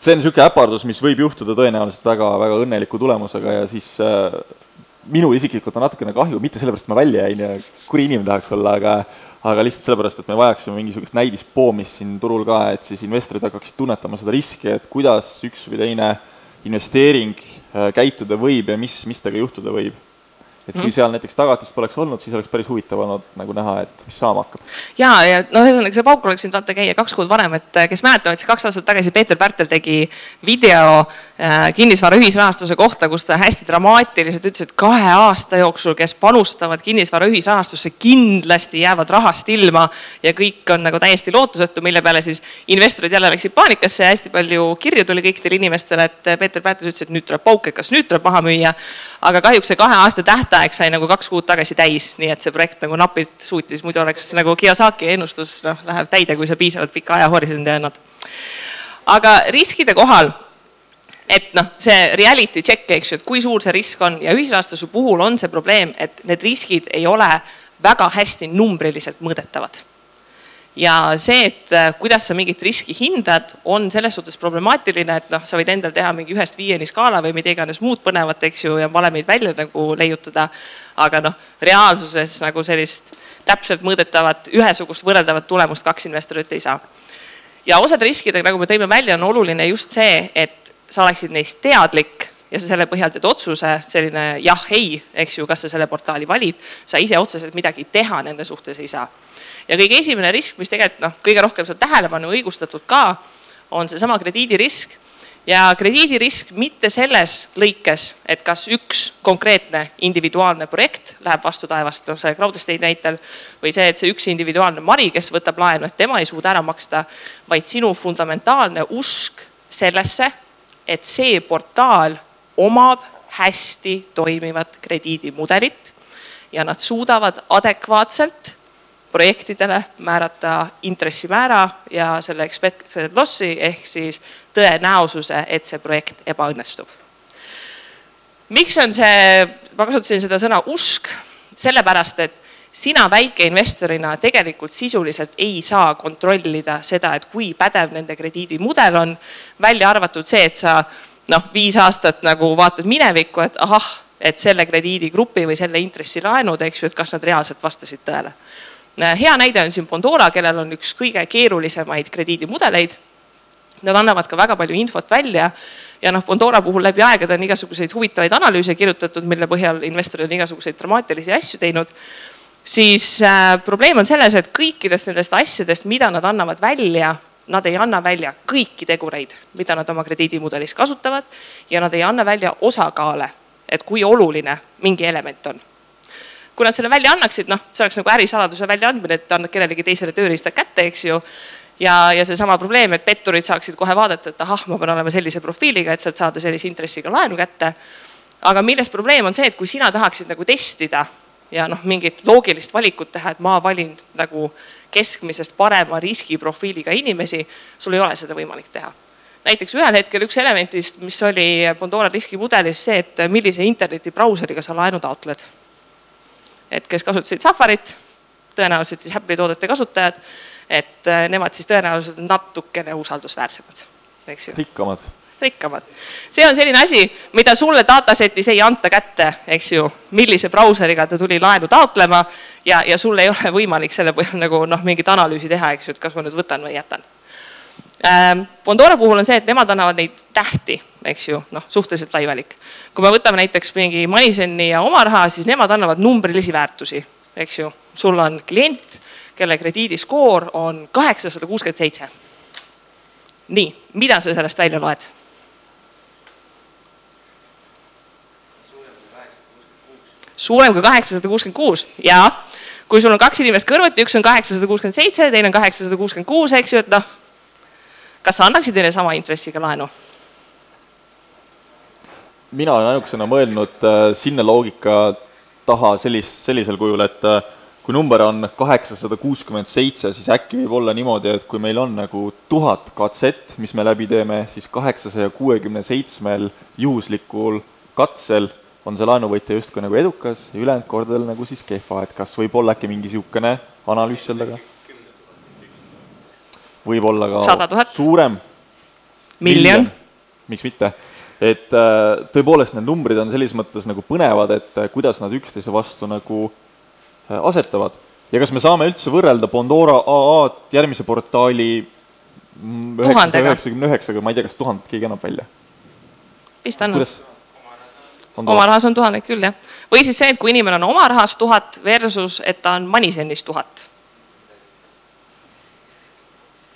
see on niisugune äpardus, mis võib juhtuda tõenäoliselt väga, väga õnneliku tulemusega ja siis minul isiklikult on natukene kahju, mitte sellepärast, et ma välja jäin ja kuri inimene tahaks olla, aga aga lihtsalt sellepärast, et me vajaksime mingisugust näidispoomist siin turul ka, et siis investorid hakkaksid tunnetama seda riski, et kuidas üks või teine investeering äh, käituda võib ja mis, mis temaga juhtuda võib et kui mhm. seal näiteks tagatist poleks olnud, siis oleks päris huvitav olnud nagu näha, et mis saama hakkab. ja, ja noh, ühesõnaga see pauk oleks võinud vaata käia kaks kuud varem, et äh, kes mäletavad, siis kaks aastat tagasi Peeter Pärtel tegi video äh, kinnisvara ühisrahastuse kohta, kus ta hästi dramaatiliselt ütles, et kahe aasta jooksul, kes panustavad kinnisvara ühisrahastusse, kindlasti jäävad rahast ilma ja kõik on nagu täiesti lootusetu, mille peale siis investorid jälle läksid paanikasse ja hästi palju kirju tuli kõikidele inimestele, et Peeter Pärtel ütles, et nüüd tuleb pauk, et kas nüüd tuleb maha müüa. aga kahjuks see kahe aasta tähtaeg tähtaeg sai nagu kaks kuud tagasi täis, nii et see projekt nagu napilt suutis, muidu oleks nagu Kiyosaki ennustus, noh, läheb täide, kui sa piisavalt pika ajahorisondi annad. aga riskide kohal et noh, see reality check, eks ju, et kui suur see risk on ja ühisrahastuse puhul on see probleem, et need riskid ei ole väga hästi numbriliselt mõõdetavad ja see, et äh, kuidas sa mingit riski hindad, on selles suhtes problemaatiline, et noh, sa võid endal teha mingi ühest viieni skaala või mida iganes muud põnevat, eks ju, ja valemeid välja nagu leiutada. aga noh, reaalsuses nagu sellist täpselt mõõdetavat, ühesugust võrreldavat tulemust kaks investorit ei saa. ja osade riskidega, nagu me tõime välja, on oluline just see, et sa oleksid neist teadlik ja sa selle põhjal teed otsuse, selline jah-ei, eks ju, kas sa selle portaali valid. sa ise otseselt midagi teha nende suhtes ei saa ja kõige esimene risk, mis tegelikult noh, kõige rohkem saab tähelepanu õigustatult ka, on seesama krediidirisk ja krediidirisk mitte selles lõikes, et kas üks konkreetne individuaalne projekt läheb vastu taevast, noh selle Crowdestati näitel. või see, et see üks individuaalne Mari, kes võtab laenu, et tema ei suuda ära maksta, vaid sinu fundamentaalne usk sellesse, et see portaal omab hästi toimivat krediidimudelit ja nad suudavad adekvaatselt projektidele määrata intressimäära ja selle expected loss'i ehk siis tõenäosuse, et see projekt ebaõnnestub. miks on see, ma kasutasin seda sõna usk, sellepärast et sina väikeinvestorina tegelikult sisuliselt ei saa kontrollida seda, et kui pädev nende krediidimudel on, välja arvatud see, et sa noh, viis aastat nagu vaatad minevikku, et ahah, et selle krediidigrupi või selle intressilaenud, eks ju, et kas nad reaalselt vastasid tõele Äh, hea näide on siin Bondora, kellel on üks kõige keerulisemaid krediidimudeleid. Nad annavad ka väga palju infot välja ja noh, Bondora puhul läbi aegade on igasuguseid huvitavaid analüüse kirjutatud, mille põhjal investorid on igasuguseid dramaatilisi asju teinud. siis äh, probleem on selles, et kõikidest nendest asjadest, mida nad annavad välja, nad ei anna välja kõiki tegureid, mida nad oma krediidimudelis kasutavad ja nad ei anna välja osakaale, et kui oluline mingi element on kui nad selle välja annaksid, noh, see oleks nagu ärisaladuse väljaandmine, et annad kellelegi teisele tööriistad kätte, eks ju. ja, ja seesama probleem, et petturid saaksid kohe vaadata, et ahah, ma pean olema sellise profiiliga, et sealt saada sellise intressiga laenu kätte. aga milles probleem on see, et kui sina tahaksid nagu testida ja noh, mingit loogilist valikut teha, et ma valin nagu keskmisest parema riskiprofiiliga inimesi, sul ei ole seda võimalik teha näiteks ühel hetkel üks elementist, mis oli Pandora riskimudelis see, et millise internetibrauseriga sa laenu taotled et kes kasutasid Safarit, tõenäoliselt siis Apple'i toodete kasutajad, et nemad siis tõenäoliselt natukene usaldusväärsemad, eks ju. rikkamad. Rikkamad. see on selline asi, mida sulle datasetis ei anta kätte, eks ju, millise brauseriga ta tuli laenu taotlema ja, ja sul ei ole võimalik selle põhjal nagu noh, mingit analüüsi teha, eks ju, et kas ma nüüd võtan või jätan Ähm, Bondora puhul on see, et nemad annavad neid tähti, eks ju, noh, suhteliselt lai valik. kui me võtame näiteks mingi Moniseni ja oma raha, siis nemad annavad numbrilisi väärtusi, eks ju. sul on klient, kelle krediidiskoor on kaheksasada kuuskümmend seitse. nii, mida sa sellest välja loed? Suurem kui kaheksasada kuuskümmend kuus ja kui sul on kaks inimest kõrvuti, üks on kaheksasada kuuskümmend seitse, teine on kaheksasada kuuskümmend kuus, eks ju, et noh kas sa annaksid neile sama intressiga laenu? mina olen ainukesena mõelnud äh, sinna loogika taha sellist, sellisel kujul, et äh, kui number on kaheksasada kuuskümmend seitse, siis äkki võib olla niimoodi, et kui meil on nagu tuhat katset, mis me läbi teeme, siis kaheksasaja kuuekümne seitsmel juhuslikul katsel on see laenuvõtja justkui nagu edukas ja ülejäänud kordadel nagu siis kehva, et kas võib olla äkki mingi niisugune analüüs seal taga? võib-olla ka suurem. miljon. miks mitte, et äh, tõepoolest need numbrid on selles mõttes nagu põnevad, et äh, kuidas nad üksteise vastu nagu äh, asetavad. ja kas me saame üldse võrrelda Bondora AA-d järgmise portaali üheksasaja üheksakümne üheksaga, ma ei tea, kas tuhandet keegi annab välja? vist annab. Oma rahas on tuhandet küll, jah. või siis see, et kui inimene on oma rahas tuhat versus, et ta on Manisenis tuhat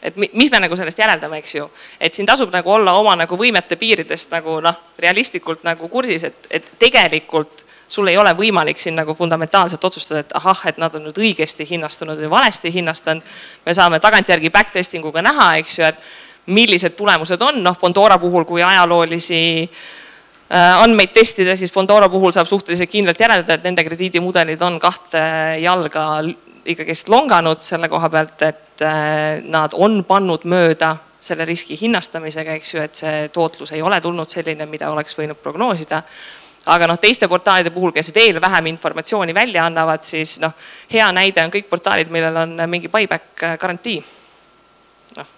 et mis me nagu sellest järeldame, eks ju. et siin tasub nagu olla oma nagu võimete piiridest nagu noh, realistlikult nagu kursis, et, et tegelikult sul ei ole võimalik siin nagu fundamentaalselt otsustada, et ahah, et nad on nüüd õigesti hinnastunud või valesti hinnastanud. me saame tagantjärgi back testing uga näha, eks ju, et millised tulemused on, noh Bondora puhul, kui ajaloolisi äh, andmeid testida, siis Bondora puhul saab suhteliselt kindlalt järeldada, et nende krediidimudelid on kahte jalga ikkagist longanud selle koha pealt, et äh, nad on pannud mööda selle riski hinnastamisega, eks ju, et see tootlus ei ole tulnud selline, mida oleks võinud prognoosida aga noh, teiste portaalide puhul, kes veel vähem informatsiooni välja annavad, siis noh, hea näide on kõik portaalid, millel on mingi buyback äh, garantii. noh,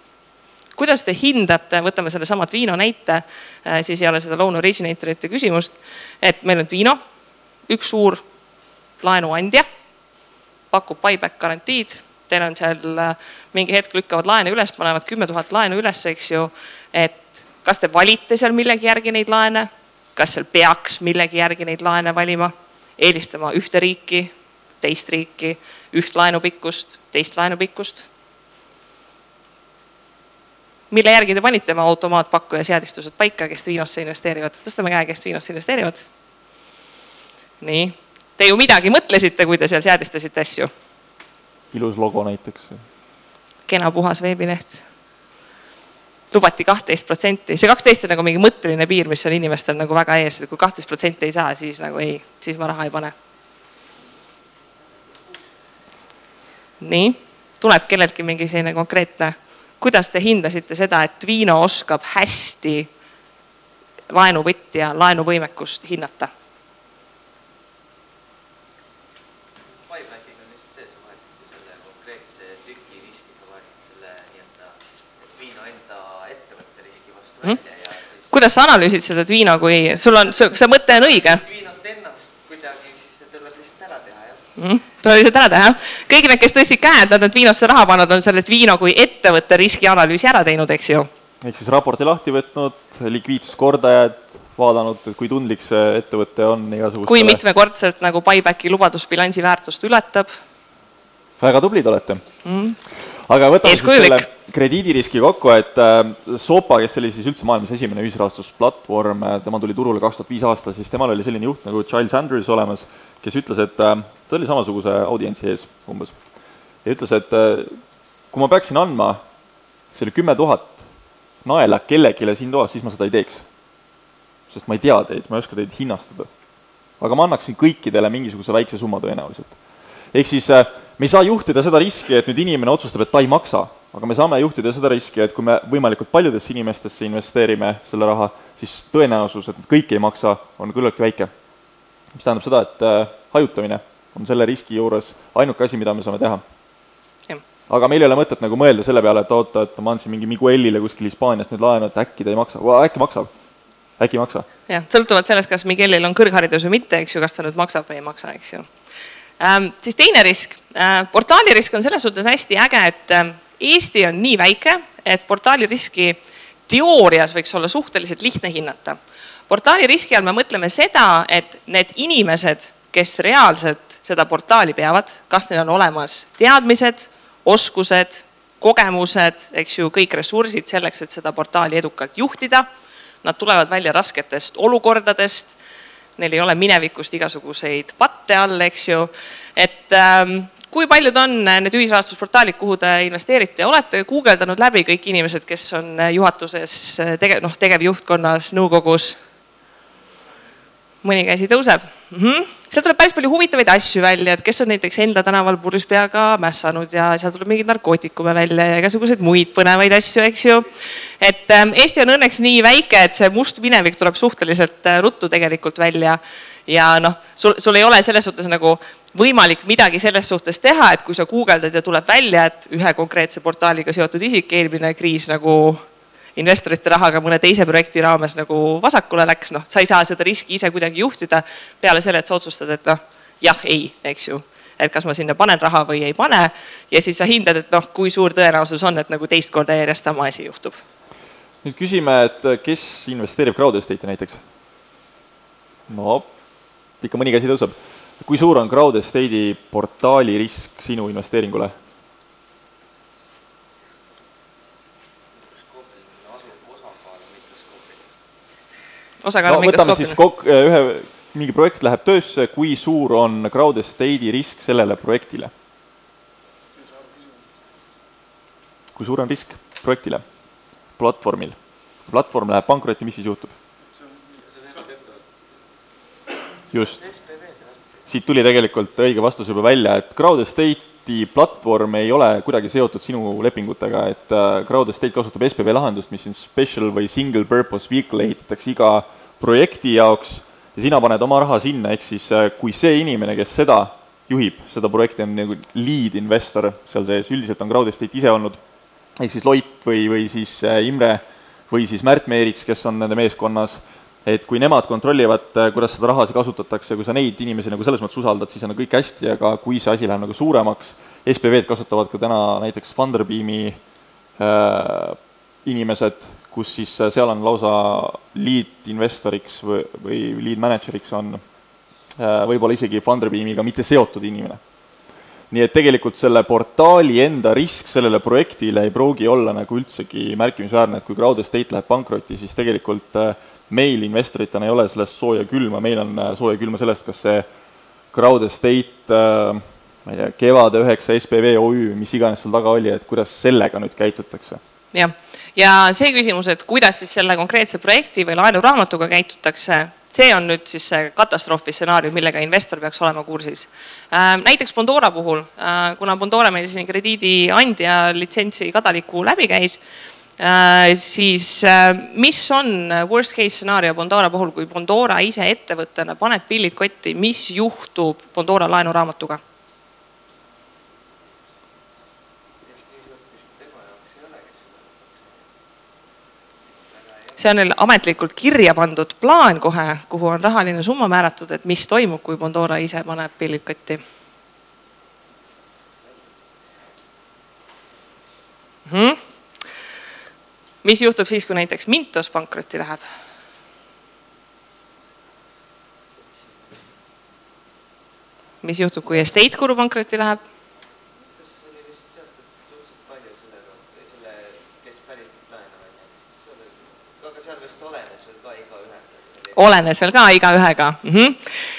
kuidas te hindate, võtame sellesama Twino näite, äh, siis ei ole seda loan originatorite küsimust, et meil on Twino, üks suur laenuandja, pakub buyback garantiid, teil on seal äh, mingi hetk lükkavad laene üles, panevad kümme tuhat laenu üles, eks ju, et kas te valite seal millegi järgi neid laene kas seal peaks millegi järgi neid laene valima, eelistama ühte riiki, teist riiki, üht laenupikkust, teist laenupikkust. Mille järgi te panite oma automaatpakkuja seadistused paika, kes Viinosse investeerivad, tõstame käe, kes Viinosse investeerivad. nii, te ju midagi mõtlesite, kui te seal seadistasite asju. ilus logo näiteks. kena puhas veebileht lubati kahtteist protsenti, see kaksteist on nagu mingi mõtteline piir, mis on inimestel nagu väga ees, et kui kahtteist protsenti ei saa, siis nagu ei, siis ma raha ei pane. nii, tuleb kelleltki mingi selline konkreetne, kuidas te hindasite seda, et Viino oskab hästi laenuvõtja laenuvõimekust hinnata mm.. kuidas sa analüüsid seda Dvino, kui sul on, see mõte on õige? Dvinot ennast kuidagi, siis see tuleb lihtsalt jah mm,. lihtsalt ära teha, kõik need, kes tõstsid käe, et nad on Dvinosse raha pannud, on selle Dvino kui ettevõtte riskianalüüsi ära teinud, eks ju. ehk siis raporti lahti võtnud, likviidsuskordajad, vaadanud, kui tundlik see ettevõte on igasugustele. kui mitmekordselt nagu buybacki lubadus bilansi väärtust ületab. väga tublid olete mm aga võtame siis selle krediidiriski kokku, et äh, Sopa, kes oli siis üldse maailmas esimene ühisrahastusplatvorm, äh, tema tuli turule kaks tuhat viis aastal, siis temal oli selline juht nagu Giles Andrews olemas, kes ütles, et äh, ta oli samasuguse audientsi ees umbes. ja ütles, et kui ma peaksin andma selle kümme tuhat naela kellelegi siin toas, siis ma seda ei teeks. sest ma ei tea teid, ma ei oska teid hinnastada. aga ma annaksin kõikidele mingisuguse väikse summa tõenäoliselt. ehk siis äh, me ei saa juhtida seda riski, et nüüd inimene otsustab, et ta ei maksa, aga me saame juhtida seda riski, et kui me võimalikult paljudesse inimestesse investeerime selle raha, siis tõenäosus, et kõik ei maksa, on küllaltki väike. Mis tähendab seda, et äh, hajutamine on selle riski juures ainuke asi, mida me saame teha. aga meil ei ole mõtet nagu mõelda selle peale, et oota, et ma andsin mingi Miguelile kuskil Hispaaniast nüüd laenu, et äkki ta ei maksa, äkki maksab, äkki ei maksa. jah, sõltuvalt sellest, kas Miguelil on kõrgharidus või mitte, eks ju, kas ta nüüd maksab või ei maksa, eks ju ähm,. siis teine risk äh,, portaali risk on selles suhtes hästi äge, et äh, Eesti on nii väike, et portaali riski teoorias võiks olla suhteliselt lihtne hinnata. Portaali riski all me mõtleme seda, et need inimesed, kes reaalselt seda portaali peavad, kas neil on olemas teadmised, oskused, kogemused, eks ju, kõik ressursid selleks, et seda portaali edukalt juhtida. Nad tulevad välja rasketest olukordadest neil ei ole minevikust igasuguseid patte all, eks ju. et ähm, kui paljud on need ühisrahastusportaalid, kuhu te investeerite, olete guugeldanud läbi kõik inimesed, kes on juhatuses tege-, noh, tegevjuhtkonnas, nõukogus? Mõni käsi tõuseb mm. -hmm. sealt tuleb päris palju huvitavaid asju välja, et kes on näiteks Endla tänaval purjus peaga mässanud ja seal tuleb mingeid narkootikume välja ja igasuguseid muid põnevaid asju, eks ju. et ähm, Eesti on õnneks nii väike, et see must minevik tuleb suhteliselt äh, ruttu tegelikult välja. ja noh, sul, sul ei ole selles suhtes nagu võimalik midagi selles suhtes teha, et kui sa guugeldad ja tuleb välja, et ühe konkreetse portaaliga seotud isik eelmine kriis nagu investorite rahaga mõne teise projekti raames nagu vasakule läks, noh, sa ei saa seda riski ise kuidagi juhtida peale selle, et sa otsustad, et noh, jah, ei, eks ju et kas ma sinna panen raha või ei pane ja siis sa hindad, et noh, kui suur tõenäosus on, et nagu teist korda järjest sama asi juhtub. nüüd küsime, et kes investeerib crowd estate'i näiteks? no ikka mõni käsi tõuseb. kui suur on crowd estate'i portaali risk sinu investeeringule? Osakaal no, võtame siis kok-, äh, ühe, mingi projekt läheb töösse, kui suur on crowd estate'i risk sellele projektile? kui suur on risk projektile, platvormil? platvorm läheb pankrotti, mis siis juhtub? just. siit tuli tegelikult õige vastus juba välja, et crowd estate Crowdestati platvorm ei ole kuidagi seotud sinu lepingutega, et äh, Crowdestate kasutab SPV lahendust, mis on special või single purpose vehicle ehitatakse iga projekti jaoks ja sina paned oma raha sinna, ehk siis äh, kui see inimene, kes seda juhib, seda projekti on nagu lead investor seal sees, üldiselt on Crowdestate ise olnud, ehk siis Loit või, või siis äh, Imre või siis Märt Meerits, kes on nende meeskonnas et kui nemad kontrollivad, äh, kuidas seda raha kasutatakse, kui sa neid inimesi nagu selles mõttes usaldad, siis on kõik hästi, aga kui see asi läheb nagu suuremaks, SPV-d kasutavad ka täna näiteks Funderbeami äh, inimesed, kus siis äh, seal on lausa lead investoriks või, või lead manager'iks on äh, võib-olla isegi Funderbeamiga mitte seotud inimene. nii et tegelikult selle portaali enda risk sellele projektile ei pruugi olla nagu üldsegi märkimisväärne, et kui Crowdestate läheb pankrotti, siis tegelikult äh, meil investoritena ei ole sellest sooja külma, meil on äh, sooja külma sellest, kas see Crowd Estate äh, ma ei tea, Kevade üheksa SPV OÜ, mis iganes seal taga oli, et kuidas sellega nüüd käitutakse? Jah, ja see küsimus, et kuidas siis selle konkreetse projekti või laenuraamatuga käitutakse, see on nüüd siis see katastroofi stsenaarium, millega investor peaks olema kursis. Äh, näiteks Bondora puhul, kuna Bondora meil siin krediidiandja litsentsi kadaliku läbi käis Äh, siis äh, mis on worst case stsenaarium Bondora puhul, kui Bondora ise ettevõttena paneb pillid kotti, mis juhtub Bondora laenuraamatuga? See on neil ametlikult kirja pandud plaan kohe, kuhu on rahaline summa määratud, et mis toimub, kui Bondora ise paneb pillid kotti hmm?. mis juhtub siis, kui näiteks Mintos pankrotti läheb? mis juhtub, kui Estate Guru pankrotti läheb? Olenes veel ka igaühega mm. -hmm.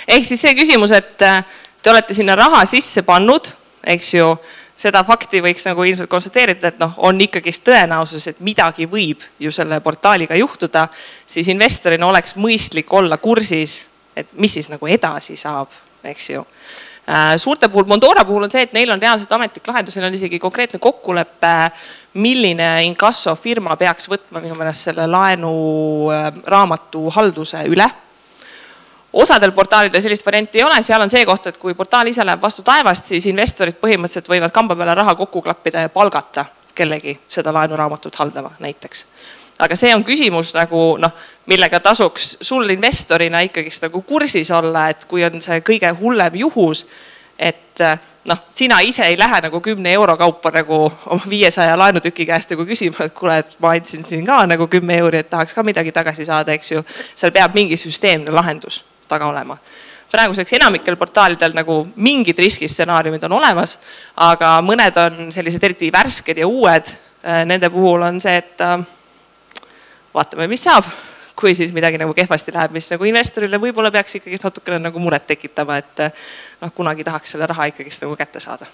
ehk siis see küsimus, et äh, te olete sinna raha sisse pannud, eks ju, seda fakti võiks nagu ilmselt konstateerida, et noh, on ikkagist tõenäosus, et midagi võib ju selle portaaliga juhtuda, siis investorina oleks mõistlik olla kursis, et mis siis nagu edasi saab, eks ju äh, suurte puhul, Mondora puhul on see, et neil on reaalselt ametlik lahendus, neil on isegi konkreetne kokkulepe, milline inkassofirma peaks võtma minu meelest selle laenuraamatu äh, halduse üle osadel portaalidel sellist varianti ei ole, seal on see koht, et kui portaal ise läheb vastu taevast, siis investorid põhimõtteliselt võivad kamba peale raha kokku klappida ja palgata kellegi seda laenuraamatut haldama näiteks. aga see on küsimus nagu noh, millega tasuks sul investorina ikkagist nagu kursis olla, et kui on see kõige hullem juhus, et noh, sina ise ei lähe nagu kümne euro kaupa nagu oma viiesaja laenutüki käest nagu küsima, et kuule, et ma andsin siin ka nagu kümme euri, et tahaks ka midagi tagasi saada, eks ju. seal peab mingi süsteemne lahendus taga olema. praeguseks enamikel portaalidel nagu mingid riskistsenaariumid on olemas, aga mõned on sellised eriti värsked ja uued. Äh, nende puhul on see, et äh, vaatame, mis saab, kui siis midagi nagu kehvasti läheb, mis nagu investorile võib-olla peaks ikkagist natukene nagu muret tekitama, et äh, noh, kunagi tahaks selle raha ikkagist nagu kätte saada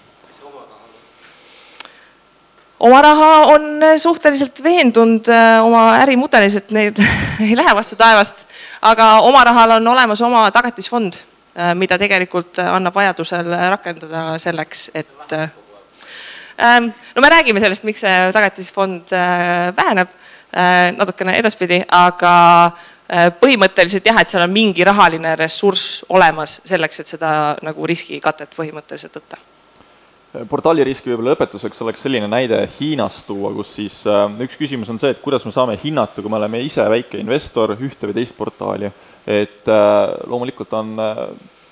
oma raha on suhteliselt veendunud oma ärimudelis, et need ei lähe vastu taevast aga oma rahal on olemas oma tagatisfond, mida tegelikult annab vajadusel rakendada selleks, et. No me räägime sellest, miks see tagatisfond väheneb natukene edaspidi, aga põhimõtteliselt jah, et seal on mingi rahaline ressurss olemas selleks, et seda nagu riskikatet põhimõtteliselt võtta portaali riski võib-olla lõpetuseks oleks selline näide Hiinast tuua, kus siis äh, üks küsimus on see, et kuidas me saame hinnata, kui me oleme ise väike investor, ühte või teist portaali. et äh, loomulikult on äh,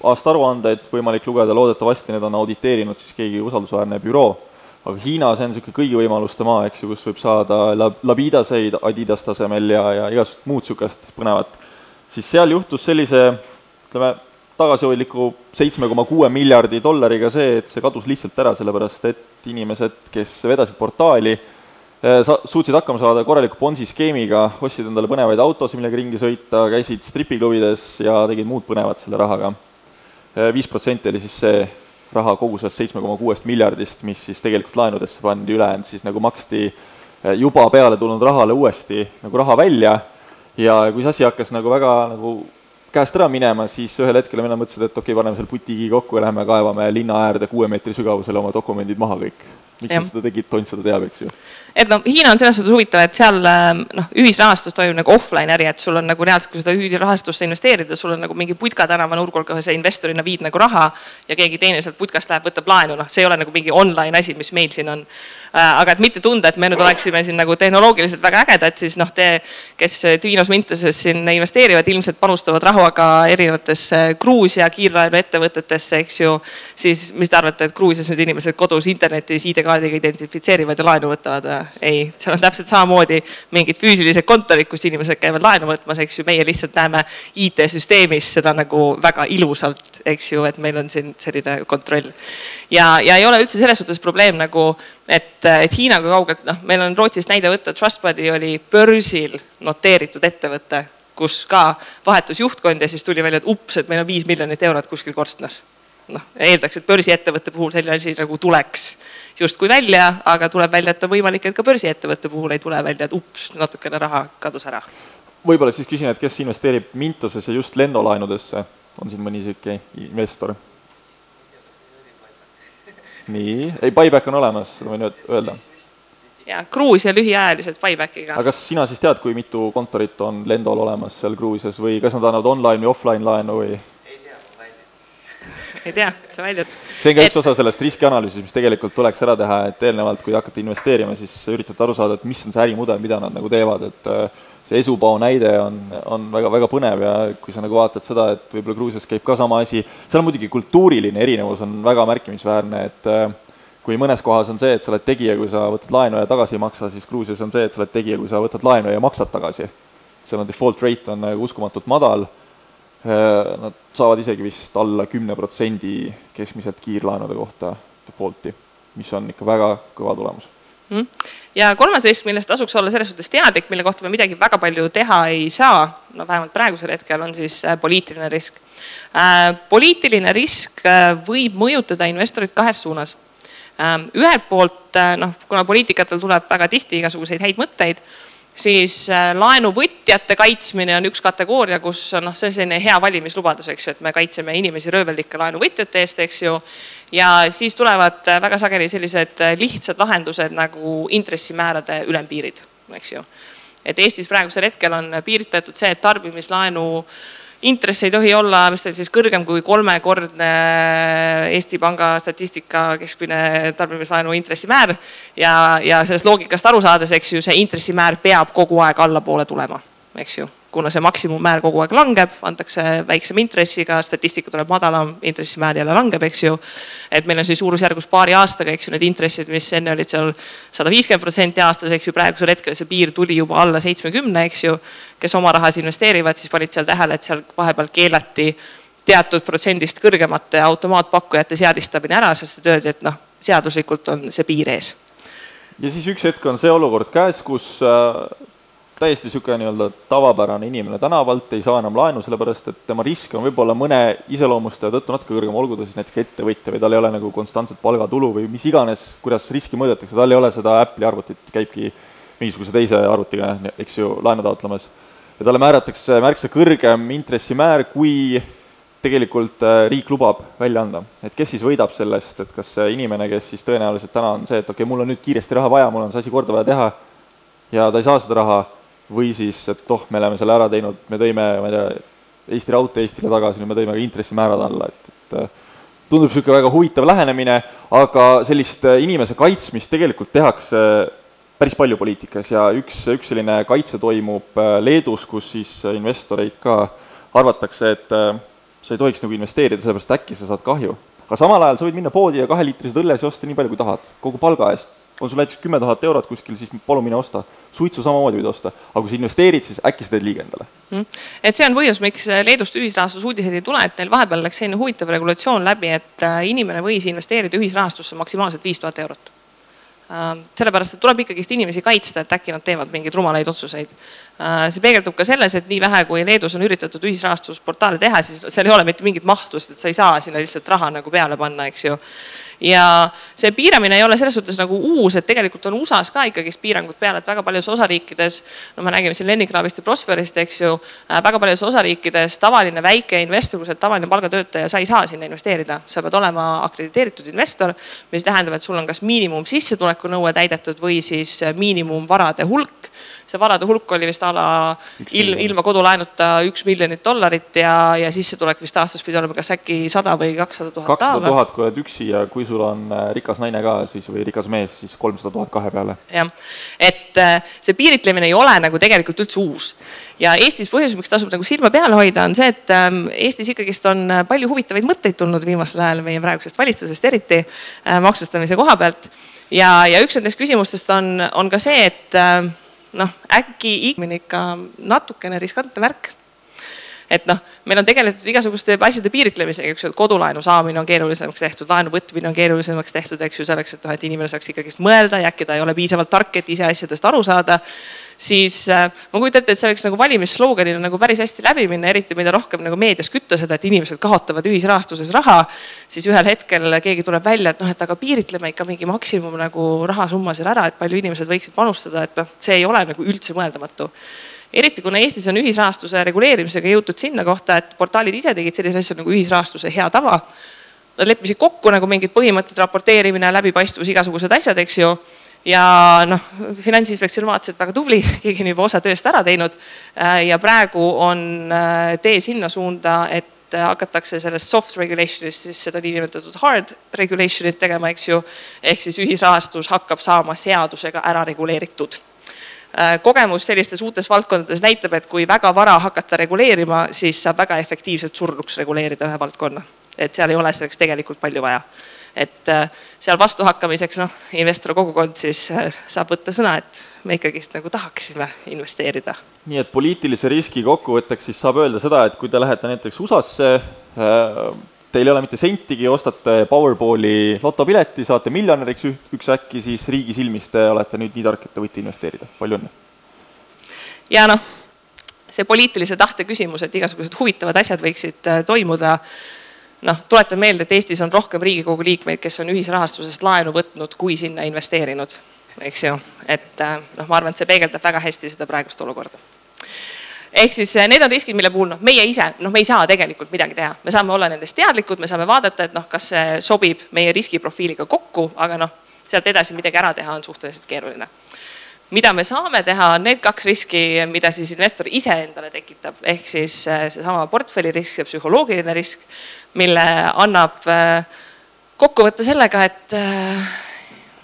aastaaruandeid võimalik lugeda, loodetavasti need on auditeerinud siis keegi usaldusväärne büroo, aga Hiina, see on niisugune kõigi võimaluste maa, eks ju, kus võib saada lab-, labidaseid Adidas tasemel ja, ja igasugust muud niisugust põnevat, siis seal juhtus sellise ütleme, tagasihoidliku seitsme koma kuue miljardi dollariga see, et see kadus lihtsalt ära, sellepärast et inimesed, kes vedasid portaali, eh, sa-, suutsid hakkama saada korraliku Bonsi skeemiga, ostsid endale põnevaid autosid, millega ringi sõita, käisid stripiklubides ja tegid muud põnevat selle rahaga. Eh, viis protsenti oli siis see raha kogu sellest seitsme koma kuuest miljardist, mis siis tegelikult laenudesse pandi, ülejäänud siis nagu maksti eh, juba peale tulnud rahale uuesti nagu raha välja ja kui see asi hakkas nagu väga nagu käest ära minema, siis ühel hetkel vennad mõtlesid, et okei okay,, paneme selle butiigi kokku ja lähme kaevame linna äärde kuue meetri sügavusele oma dokumendid maha kõik. Miks nad seda tegid, tont seda teab, eks ju et noh, Hiina on selles suhtes huvitav, et seal ähm, noh, ühisrahastus toimub nagu offline äri, et sul on nagu reaalselt, kui seda ühisrahastusse investeerida, sul on nagu mingi Putka tänava nurgal, kuhu sa investorina viid nagu raha ja keegi teine sealt putkast läheb, võtab laenu, noh, see ei ole nagu mingi online asi, mis meil siin on. Äh, aga et mitte tunda, et me nüüd oleksime siin nagu tehnoloogiliselt väga ägedad, siis noh, te, kes Tvinos Mintases siin investeerivad, ilmselt panustavad rahuga erinevatesse Gruusia kiirlaenuettevõtetesse, eks ju. siis mis te arvate, et Gruusias nüüd inimesed kodus internetis ID-kaardiga identifitseerivad ja laenu võtavad või? ei, seal on täpselt samamoodi mingid füüsilised kontorid, kus inimesed käivad laenu võtmas, eks ju, meie lihtsalt näeme IT-süsteemis seda nagu väga ilusalt, eks ju, et meil on siin selline kontroll. ja, ja ei ole üldse selles suhtes probleem nagu, et, et Hiina kui kaugelt, noh, meil on Rootsist näide võtta, Trustbuddy oli börsil noteeritud ettevõte kus ka vahetus juhtkond ja siis tuli välja, et ups, et meil on viis miljonit eurot kuskil korstnas noh, eeldaks, et börsiettevõtte puhul selline asi nagu tuleks justkui välja, aga tuleb välja, et on võimalik, et ka börsiettevõtte puhul ei tule välja, et ups, natukene raha kadus ära. võib-olla siis küsin, et kes investeerib Mintosesse just lennulaenudesse, on siin mõni sihuke investor? nii, ei, buyback on olemas, võin öelda ja Gruusia lühiajaliselt buybackiga. aga kas sina siis tead, kui mitu kontorit on Lendol olemas seal Gruusias või kas nad annavad online või offline laenu või? Ei tea, sa väljud. see on ka et... üks osa sellest riskianalüüsist, mis tegelikult tuleks ära teha, et eelnevalt, kui hakata investeerima, siis üritate aru saada, et mis on see ärimudel, mida nad nagu teevad, et äh, see Esupao näide on, on väga-väga põnev ja kui sa nagu vaatad seda, et võib-olla Gruusias käib ka sama asi, seal on muidugi kultuuriline erinevus on väga märkimisväärne, et äh, kui mõnes kohas on see, et sa oled tegija, kui sa võtad laenu ja tagasi ei maksa, siis Gruusias on see, et sa oled tegija, kui sa võtad laenu ja maksad tagasi. seal on default rate on nagu uskumatult madal Äh, nad saavad isegi vist alla kümne protsendi keskmiselt kiirlaenude kohta default'i, mis on ikka väga kõva tulemus mm.. ja kolmas risk, millest tasuks olla selles suhtes teadlik, mille kohta me midagi väga palju teha ei saa, no vähemalt praegusel hetkel, on siis äh, poliitiline risk äh,. poliitiline risk äh, võib mõjutada investorit kahes suunas äh,. ühelt poolt äh, noh, kuna poliitikatel tuleb väga tihti igasuguseid häid mõtteid siis äh, laenuvõtjate kaitsmine on üks kategooria, kus noh, see on selline hea valimislubadus, eks ju, et me kaitseme inimesi röövellike laenuvõtjate eest, eks ju. ja siis tulevad äh, väga sageli sellised äh, lihtsad lahendused nagu intressimäärade ülempiirid, eks ju. et Eestis praegusel hetkel on piiritletud see, et tarbimislaenu intress ei tohi olla, mis ta oli siis kõrgem kui kolmekordne Eesti Panga statistika keskmine tarbimislaenu intressimäär. ja, ja sellest loogikast aru saades, eks ju, see intressimäär peab kogu aeg allapoole tulema, eks ju kuna see maksimummäär kogu aeg langeb, antakse väiksema intressiga, statistika tuleb madalam, intressimäär jälle langeb, eks ju. et meil on siis suurusjärgus paari aastaga, eks ju, need intressid, mis enne olid seal sada viiskümmend protsenti aastas, eks ju, praegusel hetkel see piir tuli juba alla seitsmekümne, eks ju. kes oma rahas investeerivad, siis panid seal tähele, et seal vahepeal keelati teatud protsendist kõrgemate automaatpakkujate seadistamine ära, sest öeldi, et noh, seaduslikult on see piir ees ja siis üks hetk on see olukord käes, kus äh, täiesti niisugune nii-öelda tavapärane inimene tänavalt ei saa enam laenu, sellepärast et tema risk on võib-olla mõne iseloomustaja tõttu natuke kõrgem, olgu ta siis näiteks ettevõtja või tal ei ole nagu konstantset palgatulu või mis iganes, kuidas riski mõõdetakse, tal ei ole seda Apple'i arvutit, käibki mingisuguse teise arvutiga, eks ju, laenu taotlemas. ja talle määratakse märksa kõrgem intressimäär, kui tegelikult äh, riik lubab välja anda. et kes siis võidab sellest, et kas see inimene, kes siis tõenäoliselt täna on see, et okei okay,, mul on nüüd kiiresti raha vaja, mul on see asi korda vaja teha ja ta ei saa seda raha või siis, et oh, me oleme selle ära teinud, me tõime, ma ei tea, Eesti Raudtee Eestile tagasi, nüüd me tõime ka intressimäärad alla, et, et äh, tundub niisugune väga huvitav lähenemine, aga sellist äh, inimese kaitsmist tegelikult tehakse päris palju poliitikas ja üks, üks selline kaitse toimub äh, Leedus, kus siis investoreid ka arvatakse, et sa ei tohiks nagu investeerida, sellepärast äkki sa saad kahju. aga samal ajal sa võid minna poodi ja kaheliitrised õlles ja osta nii palju, kui tahad, kogu palga eest on sul näiteks kümme tuhat eurot kuskil, siis palun mine osta. suitsu samamoodi võid osta, aga kui sa investeerid, siis äkki sa teed liiga endale. Mm.. et see on põhjus, miks Leedust ühisrahastusuudiseid ei tule, et neil vahepeal läks selline huvitav regulatsioon läbi, et äh, inimene võis investeerida ühisrahastusse maksimaalselt viis tuhat eurot. Äh, sellepärast, et tuleb ikkagist inimesi kaitsta, et äkki nad teevad mingeid rumalaid otsuseid. Äh, see peegeldub ka selles, et nii vähe, kui Leedus on üritatud ühisrahastusportaale teha, siis seal ei ole mitte mingit mahtu, sest et sa ei saa sinna lihtsalt raha nagu peale panna, eks ju ja see piiramine ei ole selles suhtes nagu uus, et tegelikult on USA-s ka ikkagist piirangud peal, et väga paljudes osariikides, no me nägime siin Lennikraavist ja Prosperist, eks ju, äh, väga paljudes osariikides tavaline väike investor, kui sa oled tavaline palgatöötaja, sa ei saa sinna investeerida, sa pead olema akrediteeritud investor, mis tähendab, et sul on kas miinimum sissetuleku nõue täidetud või siis miinimumvarade hulk see varade hulk oli vist a la ilm, ilma kodulaenuta üks miljonit dollarit ja, ja sissetulek vist aastas pidi olema kas äkki sada või kakssada tuhat. kakssada tuhat, kui oled üksi ja kui sul on äh, rikas naine ka siis või rikas mees, siis kolmsada tuhat kahe peale. jah, et äh, see piiritlemine ei ole nagu tegelikult üldse uus ja Eestis põhjus, miks tasub nagu silma peal hoida, on see, et ähm, Eestis ikkagist on äh, palju huvitavaid mõtteid tulnud viimasel ajal meie praegusest valitsusest, eriti maksustamise koha pealt. ja, ja üks nendest küsimustest on, on ka see, et noh, äkki ikka natukene riskantne värk. Et noh, meil on tegeletud igasuguste asjade piiritlemisega, eks ju, et kodulaenu saamine on keerulisemaks tehtud, laenu võtmine on keerulisemaks tehtud, eks ju, selleks, et noh, et inimene saaks ikkagist mõelda ja äkki ta ei ole piisavalt tark, et ise asjadest aru saada siis äh, ma kujutan ette, et see võiks nagu valimissloganina nagu päris hästi läbi minna, eriti mida rohkem nagu meedias kütta seda, et inimesed kaotavad ühisrahastuses raha. siis ühel hetkel keegi tuleb välja, et noh, et aga piiritleme ikka mingi maksimum nagu rahasumma seal ära, et palju inimesed võiksid panustada, et noh, see ei ole nagu üldse mõeldamatu eriti kuna Eestis on ühisrahastuse reguleerimisega jõutud sinna kohta, et portaalid ise tegid sellise asja nagu ühisrahastuse hea tava. Nad leppisid kokku nagu mingid põhimõtted, raporteerimine, läbipaistvus, igasugused asjad, eks ju ja noh, finantsinspektsioon vaatas, et väga tubli, keegi on juba osa tööst ära teinud. Äh, ja praegu on äh, tee sinna suunda, et hakatakse sellest soft regulation'ist siis seda niinimetatud hard regulation'it tegema, eks ju. ehk siis ühisrahastus hakkab saama seadusega ära reguleeritud äh, kogemus sellistes uutes valdkondades näitab, et kui väga vara hakata reguleerima, siis saab väga efektiivselt surnuks reguleerida ühe valdkonna. et seal ei ole selleks tegelikult palju vaja et äh, seal vastuhakkamiseks noh, investor kogukond siis äh, saab võtta sõna, et me ikkagist nagu tahaksime investeerida. nii et poliitilise riski kokkuvõtteks siis saab öelda seda, et kui te lähete näiteks USA-sse, äh, teil ei ole mitte sentigi, ostate Powerballi lotopileti, saate miljonäriks üks äkki, siis riigi silmis te olete nüüd nii tark, et te võite investeerida, palju õnne! ja noh, see poliitilise tahte küsimus, et igasugused huvitavad asjad võiksid toimuda noh, tuletan meelde, et Eestis on rohkem Riigikogu liikmeid, kes on ühisrahastusest laenu võtnud, kui sinna investeerinud, eks ju. et äh, noh, ma arvan, et see peegeldab väga hästi seda praegust olukorda. Ehk siis äh, need on riskid, mille puhul noh, meie ise, noh, me ei saa tegelikult midagi teha, me saame olla nendest teadlikud, me saame vaadata, et noh, kas see sobib meie riskiprofiiliga kokku, aga noh, sealt edasi midagi ära teha on suhteliselt keeruline. Mida me saame teha, on need kaks riski, mida siis investor ise endale tekitab, ehk siis äh, seesama portfelli risk ja psühholoogiline risk, mille annab äh, kokku võtta sellega, et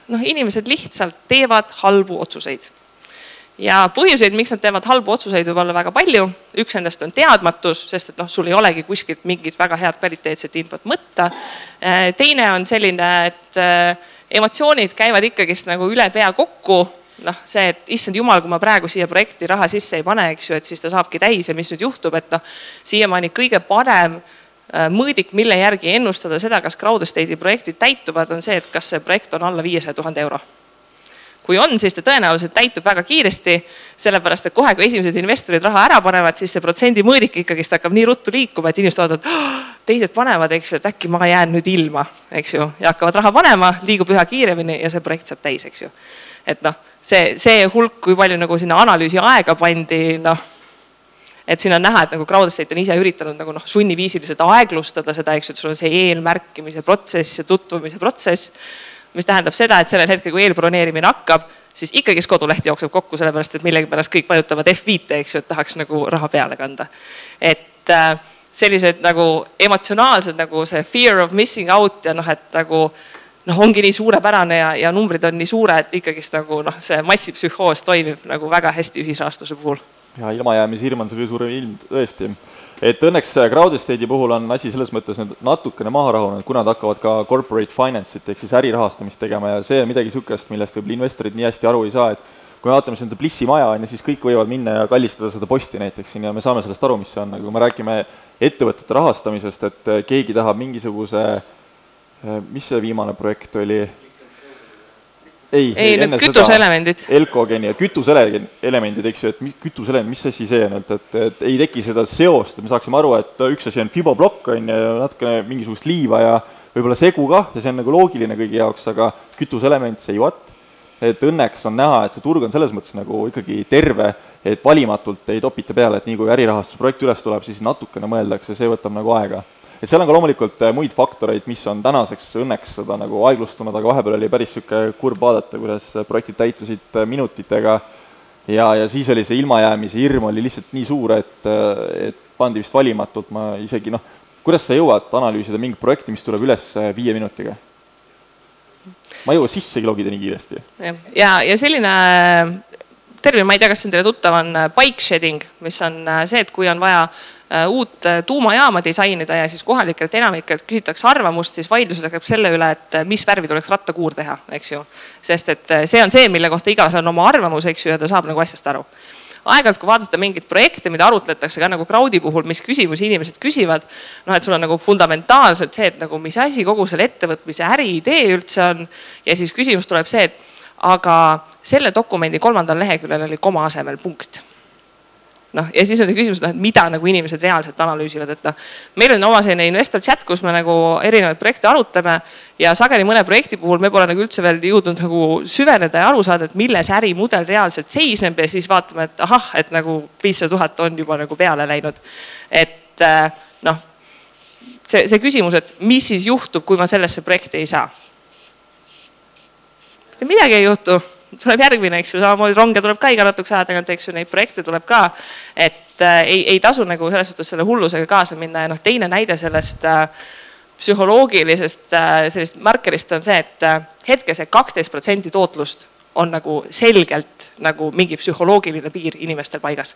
noh, inimesed lihtsalt teevad halbu otsuseid. Ja põhjuseid, miks nad teevad halbu otsuseid, võib olla väga palju. üks nendest on teadmatus, sest et noh, sul ei olegi kuskilt mingit väga head kvaliteetset infot võtta. teine on selline, et emotsioonid käivad ikkagist nagu üle pea kokku noh, see, et issand jumal, kui ma praegu siia projekti raha sisse ei pane, eks ju, et siis ta saabki täis ja mis nüüd juhtub, et noh, siiamaani kõige parem äh, mõõdik, mille järgi ennustada seda, kas crowd estate'i projektid täituvad, on see, et kas see projekt on alla viiesaja tuhande euro kui on, siis ta tõenäoliselt täitub väga kiiresti, sellepärast et kohe, kui esimesed investorid raha ära panevad, siis see protsendi mõõdik ikkagist hakkab nii ruttu liikuma, et inimesed vaatavad oh,, teised panevad, eks ju, et äkki ma jään nüüd ilma, eks ju, ja hakkavad raha panema, liigub üha kiiremini ja see projekt saab täis, eks ju. et noh see, see hulk, kui palju nagu sinna analüüsi aega pandi, noh et siin on näha, et nagu Crowdestate on ise üritanud nagu noh, sunniviisiliselt aeglustada seda, eks ju, et sul on see eelmärkimise protsess ja tutvumise protsess. Mis tähendab seda, et sellel hetkel, kui eelbroneerimine hakkab, siis ikkagist koduleht jookseb kokku, sellepärast et millegipärast kõik vajutavad F5-te, eks ju, et tahaks nagu raha peale kanda. et äh, sellised nagu emotsionaalsed nagu see fear of missing out ja noh, et nagu noh, ongi nii suurepärane ja, ja numbrid on nii suured, ikkagist nagu noh, see massipsühhoos toimib nagu väga hästi ühisrahastuse puhul. ja ilmajäämise hirm on see kõige suurem ilm tõesti. Et õnneks crowd estate'i puhul on asi selles mõttes nüüd natukene maha rahunenud, kuna nad hakkavad ka corporate finance'it ehk siis ärirahastamist tegema ja see on midagi niisugust, millest võib-olla investorid nii hästi aru ei saa, et kui me vaatame seda Blissi maja, on ju, siis kõik võivad minna ja kallistada seda posti näiteks siin ja me saame sellest aru, mis see on, aga kui me räägime ettevõtete rahastamisest, et keegi tahab mingisuguse Äh, mis see viimane projekt oli? Ei, ei, need kütuseelemendid. Elkogeni ja kütuseelemendid, eks ju, et kütuseelemend, mis asi see on, et, et, et ei teki seda seost, et me saaksime aru, et üks asi on fiboplokk, on ju, natukene mingisugust liiva ja võib-olla segu kah ja see on nagu loogiline kõigi jaoks, aga kütuseelement, say what? et õnneks on näha, et see turg on selles mõttes nagu ikkagi terve, et valimatult ei topita peale, et nii kui ärirahastusprojekt üles tuleb, siis natukene mõeldakse, see võtab nagu aega. Et seal on ka loomulikult äh, muid faktoreid, mis on tänaseks õnneks seda nagu aeglustunud, aga vahepeal oli päris niisugune kurb vaadata, kuidas projektid täitusid äh, minutitega ja, ja siis oli see ilmajäämise hirm oli lihtsalt nii suur, et, äh, et pandi vist valimatult, ma isegi noh, kuidas sa jõuad analüüsida mingit projekti, mis tuleb üles viie minutiga? ma ei jõua sissegi logida nii kiiresti. ja, ja selline äh, termin, ma ei tea, kas see on teile tuttav, on äh, bike shedding, mis on äh, see, et kui on vaja uut tuumajaama disainida ja siis kohalikelt enamikelt küsitakse arvamust, siis vaidlused hakkab selle üle, et mis värvi tuleks rattakuur teha, eks ju. sest et see on see, mille kohta igaühel on oma arvamus, eks ju, ja ta saab nagu asjast aru aeg-ajalt, kui vaadata mingeid projekte, mida arutletakse ka nagu crowd'i puhul, mis küsimusi inimesed küsivad. noh, et sul on nagu fundamentaalselt see, et nagu mis asi kogu selle ettevõtmise äriidee üldse on. ja siis küsimus tuleb see, et aga selle dokumendi kolmandal leheküljel oli koma asemel punkt noh, ja siis on see küsimus, noh, et mida nagu inimesed reaalselt analüüsivad, et noh, meil on oma selline investor chat, kus me nagu erinevaid projekte arutame ja sageli mõne projekti puhul me pole nagu üldse veel jõudnud nagu süveneda ja aru saada, et milles ärimudel reaalselt seisneb ja siis vaatame, et ahah, et nagu viissada tuhat on juba nagu peale läinud. et äh, noh, see, see küsimus, et mis siis juhtub, kui ma sellesse projekti ei saa. midagi ei juhtu tuleb järgmine, eks ju, samamoodi ronge tuleb ka iga natukese aja tagant, eks ju, neid projekte tuleb ka. et äh, ei, ei tasu nagu selles suhtes selle hullusega kaasa minna ja noh, teine näide sellest äh, psühholoogilisest äh, sellisest markerist on see, et äh, hetke see kaksteist protsenti tootlust on nagu selgelt nagu mingi psühholoogiline piir inimestel paigas.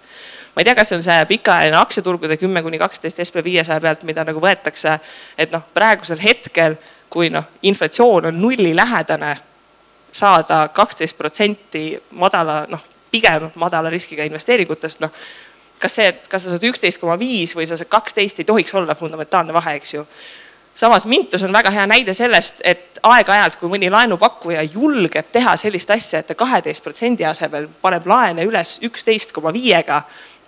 ma ei tea, kas see on see pikaajaline aktsiaturgude kümme kuni kaksteist SB viiesaja pealt, mida nagu võetakse, et noh, praegusel hetkel, kui noh, inflatsioon on nullilähedane saada kaksteist protsenti madala, noh, pigem madala riskiga investeeringutest, noh. kas see, et kas sa saad üksteist koma viis või sa saad kaksteist, ei tohiks olla fundamentaalne vahe, eks ju samas Mintos on väga hea näide sellest, et aeg-ajalt, kui mõni laenupakkuja julgeb teha sellist asja, et ta kaheteist protsendi asemel paneb laene üles üksteist koma viiega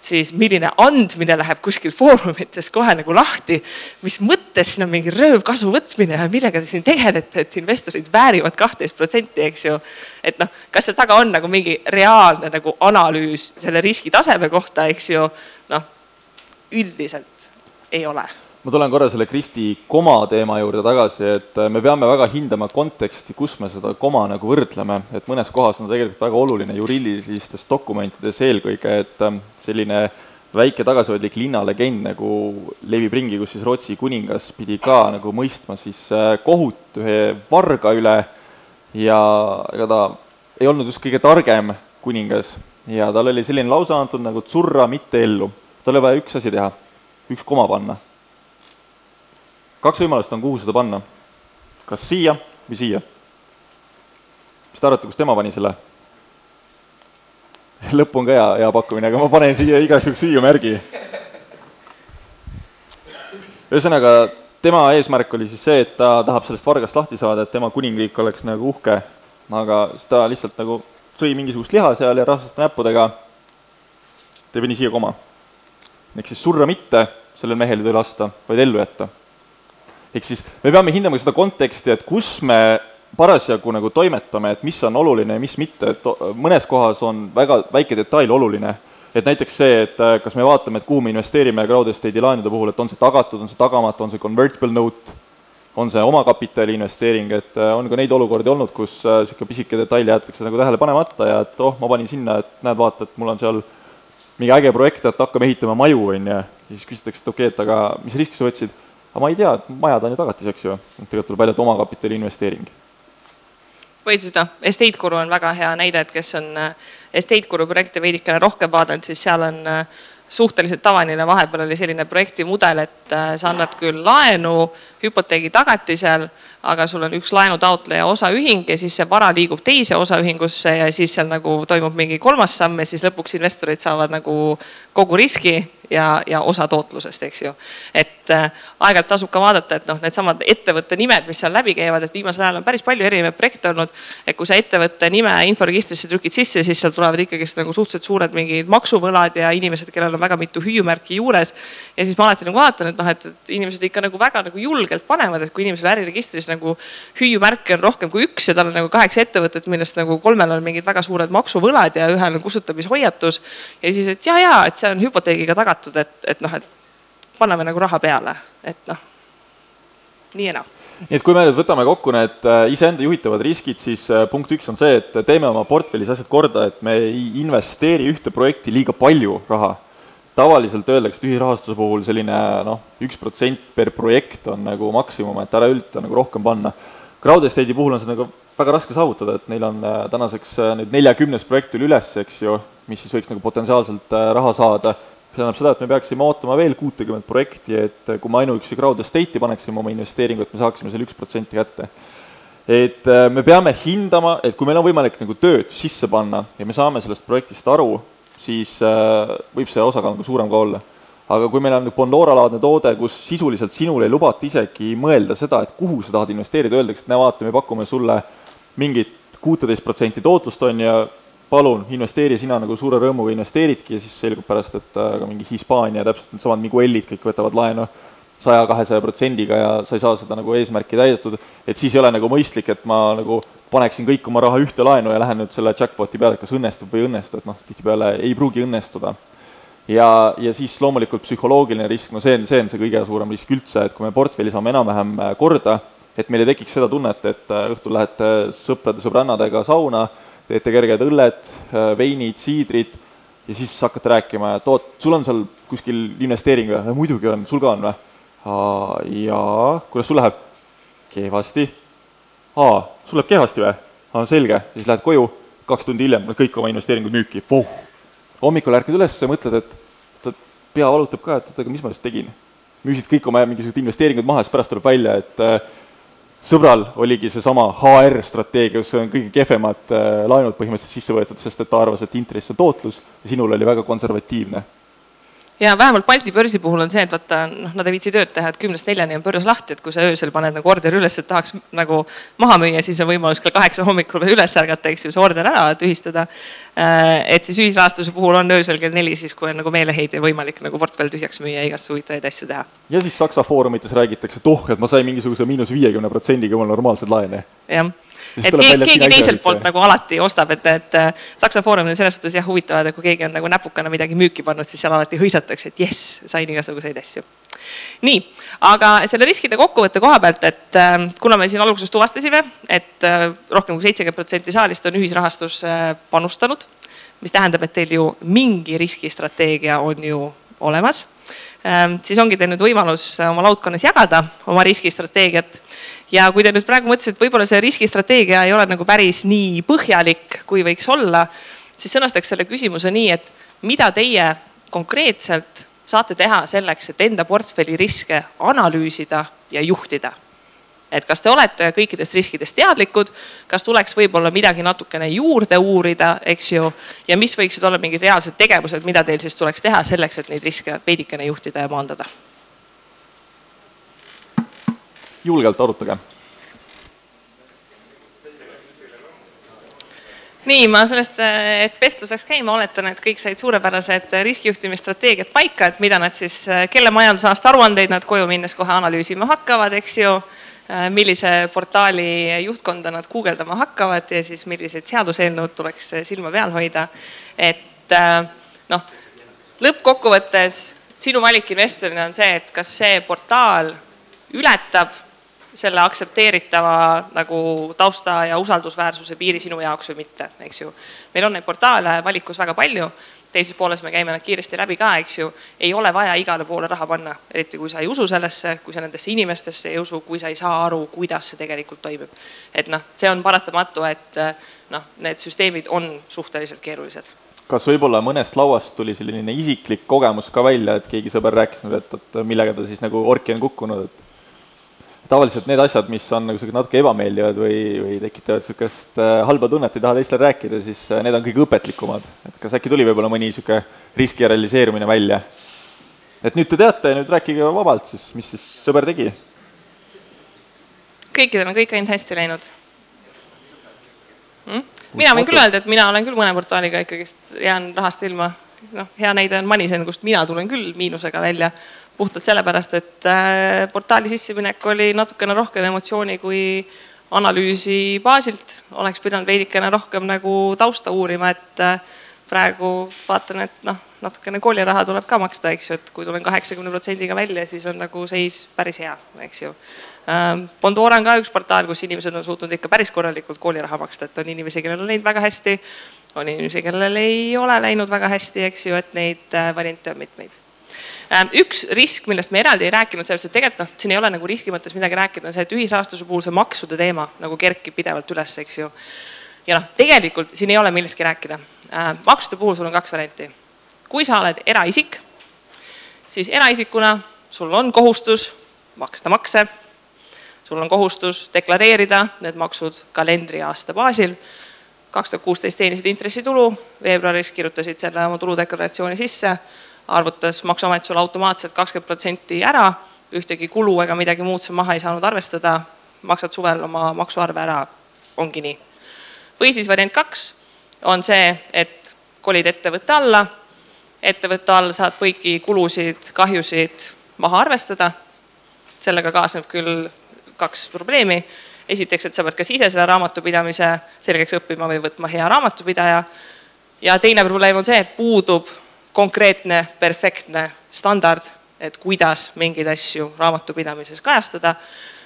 siis milline andmine läheb kuskil foorumites kohe nagu lahti. mis mõttes siin on mingi röövkasu võtmine ja millega te siin tegelete, et investorid väärivad kahtteist protsenti, eks ju. et noh, kas seal taga on nagu mingi reaalne nagu analüüs selle riskitaseme kohta, eks ju. noh, üldiselt ei ole ma tulen korra selle Kristi koma teema juurde tagasi, et me peame väga hindama konteksti, kus me seda koma nagu võrdleme, et mõnes kohas on tegelikult väga oluline juriidilistes dokumentides eelkõige, et ähm, selline väike tagasihoidlik linnalegend nagu levib ringi, kus siis Rootsi kuningas pidi ka nagu mõistma siis äh, kohut ühe varga üle. Ja ega ta ei olnud just kõige targem kuningas. Ja tal oli selline lause antud nagu surra, mitte ellu. tal oli vaja üks asi teha, üks koma panna kaks võimalust on, kuhu seda panna. kas siia või siia. mis te arvate, kus tema pani selle? lõpp on ka hea, hea pakkumine, aga ma panen siia igaks juhuks siia märgi. ühesõnaga, tema eesmärk oli siis see, et ta tahab sellest vargast lahti saada, et tema kuningriik oleks nagu uhke, aga siis ta lihtsalt nagu sõi mingisugust liha seal ja rahvustas näppudega, ta pani siia koma. ehk siis surra mitte, sellel mehel ei tohi lasta, vaid ellu jätta ehk siis me peame hindama seda konteksti, et kus me parasjagu nagu toimetame, et mis on oluline ja mis mitte, et mõnes kohas on väga väike detail oluline. et näiteks see, et äh, kas me vaatame, et kuhu me investeerime crowd estate'i laenude puhul, et on see tagatud, on see tagamata, on see convertible note, on see omakapitali investeering, et äh, on ka neid olukordi olnud, kus niisugune äh, pisike detail jäetakse nagu tähele panemata ja et oh, ma panin sinna, et näed, vaata, et mul on seal mingi äge projekt, et hakkame ehitama maju, on ju, ja siis küsitakse, et okei okay,, et aga mis riski sa võtsid aga ma ei tea, et majad on ju tagatis, eks ju, tegelikult tuleb välja, et omakapitali investeering. või siis noh, Estate Guru on väga hea näide, et kes on äh, Estate Guru projekte veidikene rohkem vaadanud, siis seal on äh, suhteliselt tavaline, vahepeal oli selline projektimudel, et äh, sa annad küll laenu hüpoteegi tagatisel, aga sul on üks laenutaotleja osaühing ja siis see vara liigub teise osaühingusse ja siis seal nagu toimub mingi kolmas samm ja siis lõpuks investorid saavad nagu kogu riski ja, ja osa tootlusest, eks ju. et äh, aeg-ajalt tasub ka vaadata, et noh, needsamad ettevõtte nimed, mis seal läbi käivad, et viimasel ajal on päris palju erinevaid projekte olnud. et kui sa ettevõtte nime inforegistrisse trükid sisse, siis seal tulevad ikkagist nagu suhteliselt suured mingid maksuvõlad ja inimesed, kellel on väga mitu hüüumärki juures. ja siis ma alati nagu vaatan, et noh, et inimesed ikka nagu väga nagu julged selgelt panevad, et kui inimesel äriregistris nagu hüüumärke on rohkem kui üks ja tal on nagu kaheksa ettevõtet, millest nagu kolmel on mingid väga suured maksuvõlad ja ühel on kustutamishoiatus. ja siis, et ja, ja, et see on hüpoteegiga tagatud, et, et noh, et paneme nagu raha peale, et noh, nii ja naa nii et kui me nüüd võtame kokku need äh, iseenda juhitavad riskid, siis äh, punkt üks on see, et teeme oma portfellis asjad korda, et me ei investeeri ühte projekti liiga palju raha. tavaliselt öeldakse, et ühisrahastuse puhul selline noh, üks protsent per projekt on nagu maksimum, et ära ülita nagu rohkem panna. Crowd Estate'i puhul on see nagu väga raske saavutada, et neil on äh, tänaseks nüüd neljakümnes projekt tuli üles, eks ju, mis siis võiks nagu potentsiaalselt raha saada see tähendab seda, et me peaksime ootama veel kuutekümmet projekti, et kui me ainuüksi crowd estate'i paneksime oma investeeringu, et me saaksime selle üks protsenti kätte. et äh, me peame hindama, et kui meil on võimalik nagu tööd sisse panna ja me saame sellest projektist aru, siis äh, võib see osakaal nagu suurem ka olla. aga kui meil on Bondora-laadne toode, kus sisuliselt sinul ei lubata isegi mõelda seda, et kuhu sa tahad investeerida, öeldakse, et näe, vaata, me pakume sulle mingit kuuteist protsenti tootlust, on ju, palun investeeri, sina nagu suure rõõmuga investeeridki ja siis selgub pärast, et äh, ka mingi Hispaania, täpselt needsamad Miguelid kõik võtavad laenu saja, kahesaja protsendiga ja sa ei saa seda nagu eesmärki täidetud, et siis ei ole nagu mõistlik, et ma nagu paneksin kõik oma raha ühte laenu ja lähen nüüd selle jackpoti peale, et kas õnnestub või ei õnnestu, et noh, tihtipeale ei pruugi õnnestuda. ja, ja siis loomulikult psühholoogiline risk, no see on, see on see kõige suurem risk üldse, et kui me portfelli saame enam-vähem äh, korda, et meil ei tekiks seda tunnet, et äh, õhtul lähete sõprade-sõbrannadega sauna teete kerged õlled, äh, veinid, siidrid ja siis hakkate rääkima, et oot, sul on seal kuskil investeering või? muidugi on, sul ka on või? jaa, kuidas sul läheb? kehvasti. aa, sul läheb kehvasti või? aa, selge, siis lähed koju, kaks tundi hiljem kõik oma investeeringud müüki, voh. hommikul ärkad üles ja mõtled, et pea valutab ka, et oot, aga mis ma just tegin. müüsid kõik oma mingisugused investeeringud maha, siis pärast tuleb välja, et äh, sõbral oligi seesama HR strateegia, kus on kõige kehvemad äh, laenud põhimõtteliselt sisse võetud, sest et ta arvas, et intress on tootlus sinul oli väga konservatiivne ja vähemalt Balti börsi puhul on see, et vaata noh, nad ei viitsi tööd teha, et kümnest neljani on börs lahti, et kui sa öösel paned nagu orderi üles, et tahaks nagu maha müüa, siis on võimalus kell kaheksa hommikul veel üles ärgata, eks ju, see order ära tühistada. Äh, et siis ühisrahastuse puhul on öösel kell neli, siis kui on nagu meeleheide võimalik nagu portfell tühjaks müüa ja igast huvitavaid asju teha. ja siis Saksa foorumites räägitakse, et oh, et ma sain mingisuguse miinus viiekümne protsendiga mul normaalseid laene. jah et keegi, keegi teiselt poolt nagu alati ostab, et, et äh, Saksa Foorumid on selles suhtes jah huvitavad, et kui keegi on nagu näpukana midagi müüki pannud, siis seal alati hõisatakse, et jess, sain igasuguseid asju. nii, aga selle riskide kokkuvõtte koha pealt, et äh, kuna me siin alguses tuvastasime, et äh, rohkem kui seitsekümmend protsenti saalist on ühisrahastusse panustanud, mis tähendab, et teil ju mingi riskistrateegia on ju olemas siis ongi teil nüüd võimalus oma laudkonnas jagada oma riskistrateegiat ja kui te nüüd praegu mõtlesite, et võib-olla see riskistrateegia ei ole nagu päris nii põhjalik, kui võiks olla, siis sõnastaks selle küsimuse nii, et mida teie konkreetselt saate teha selleks, et enda portfelli riske analüüsida ja juhtida et kas te olete kõikidest riskidest teadlikud, kas tuleks võib-olla midagi natukene juurde uurida, eks ju. ja mis võiksid olla mingid reaalsed tegevused, mida teil siis tuleks teha selleks, et neid riske veidikene juhtida ja maandada julgelt arutage. nii, ma sellest, et vestlus läks käima, oletan, et kõik said suurepärased riskijuhtimisstrateegiad paika, et mida nad siis, kelle majandusaasta aruandeid nad koju minnes kohe analüüsima hakkavad, eks ju millise portaali juhtkonda nad guugeldama hakkavad ja siis millised seaduseelnõud tuleks silma peal hoida. et noh, lõppkokkuvõttes sinu valik investorina on see, et kas see portaal ületab selle aktsepteeritava nagu tausta ja usaldusväärsuse piiri sinu jaoks või mitte, eks ju. meil on neid portaale valikus väga palju, teises pooles me käime nad kiiresti läbi ka, eks ju. ei ole vaja igale poole raha panna, eriti kui sa ei usu sellesse, kui sa nendesse inimestesse ei usu, kui sa ei saa aru, kuidas see tegelikult toimib. et noh, see on paratamatu, et noh, need süsteemid on suhteliselt keerulised kas võib-olla mõnest lauast tuli selline isiklik kogemus ka välja, et keegi sõber rääkis nüüd, et, et millega ta siis nagu orki on kukkunud, et tavaliselt need asjad, mis on nagu sihuke natuke ebameeldivad või, või tekitavad sihukest äh, halba tunnet, ei taha teistele rääkida, siis äh, need on kõige õpetlikumad. et kas äkki tuli võib-olla mõni sihuke riski realiseerumine välja? et nüüd te teate, nüüd rääkige vabalt siis, mis siis sõber tegi? kõikidel on kõik ainult hästi läinud hm?. mina võin küll öelda, et mina olen küll mõne portaaliga ikkagist jään rahast ilma noh, hea näide on Manisen, kust mina tulen küll miinusega välja, puhtalt sellepärast, et äh, portaali sisseminek oli natukene rohkem emotsiooni kui analüüsi baasilt, oleks pidanud veidikene rohkem nagu tausta uurima, et äh, praegu vaatan, et noh, natukene kooliraha tuleb ka maksta, eks ju, et kui tulen kaheksakümne protsendiga välja, siis on nagu seis päris hea, eks ju. Ähm, Bondora on ka üks portaal, kus inimesed on suutnud ikka päris korralikult kooliraha maksta, et on inimesi, kellel on läinud väga hästi, on inimesi, kellel ei ole läinud väga hästi, eks ju, et neid äh, variante on mitmeid ähm, üks risk, millest me eraldi ei rääkinud, sellepärast et tegelikult noh, siin ei ole nagu riski mõttes midagi rääkida, on see, et ühisrahastuse puhul see maksude teema nagu kerkib pidevalt üles, eks ju. ja noh, tegelikult siin ei ole millestki rääkida Äh, maksude puhul sul on kaks varianti. kui sa oled eraisik, siis eraisikuna sul on kohustus maksta makse. sul on kohustus deklareerida need maksud kalendriaasta baasil. kaks tuhat kuusteist teenisid intressitulu, veebruaris kirjutasid selle oma tuludeklaratsiooni sisse, arvutas Maksuamet sulle automaatselt kakskümmend protsenti ära, ühtegi kulu ega midagi muud sa maha ei saanud arvestada, maksad suvel oma maksuarve ära, ongi nii. või siis variant kaks on see, et kolid ettevõtte alla. ettevõtte all saad kõiki kulusid, kahjusid maha arvestada. sellega kaasneb küll kaks probleemi. esiteks, et sa pead kas ise selle raamatupidamise selgeks õppima või võtma hea raamatupidaja. ja teine probleem on see, et puudub konkreetne perfektne standard, et kuidas mingeid asju raamatupidamises kajastada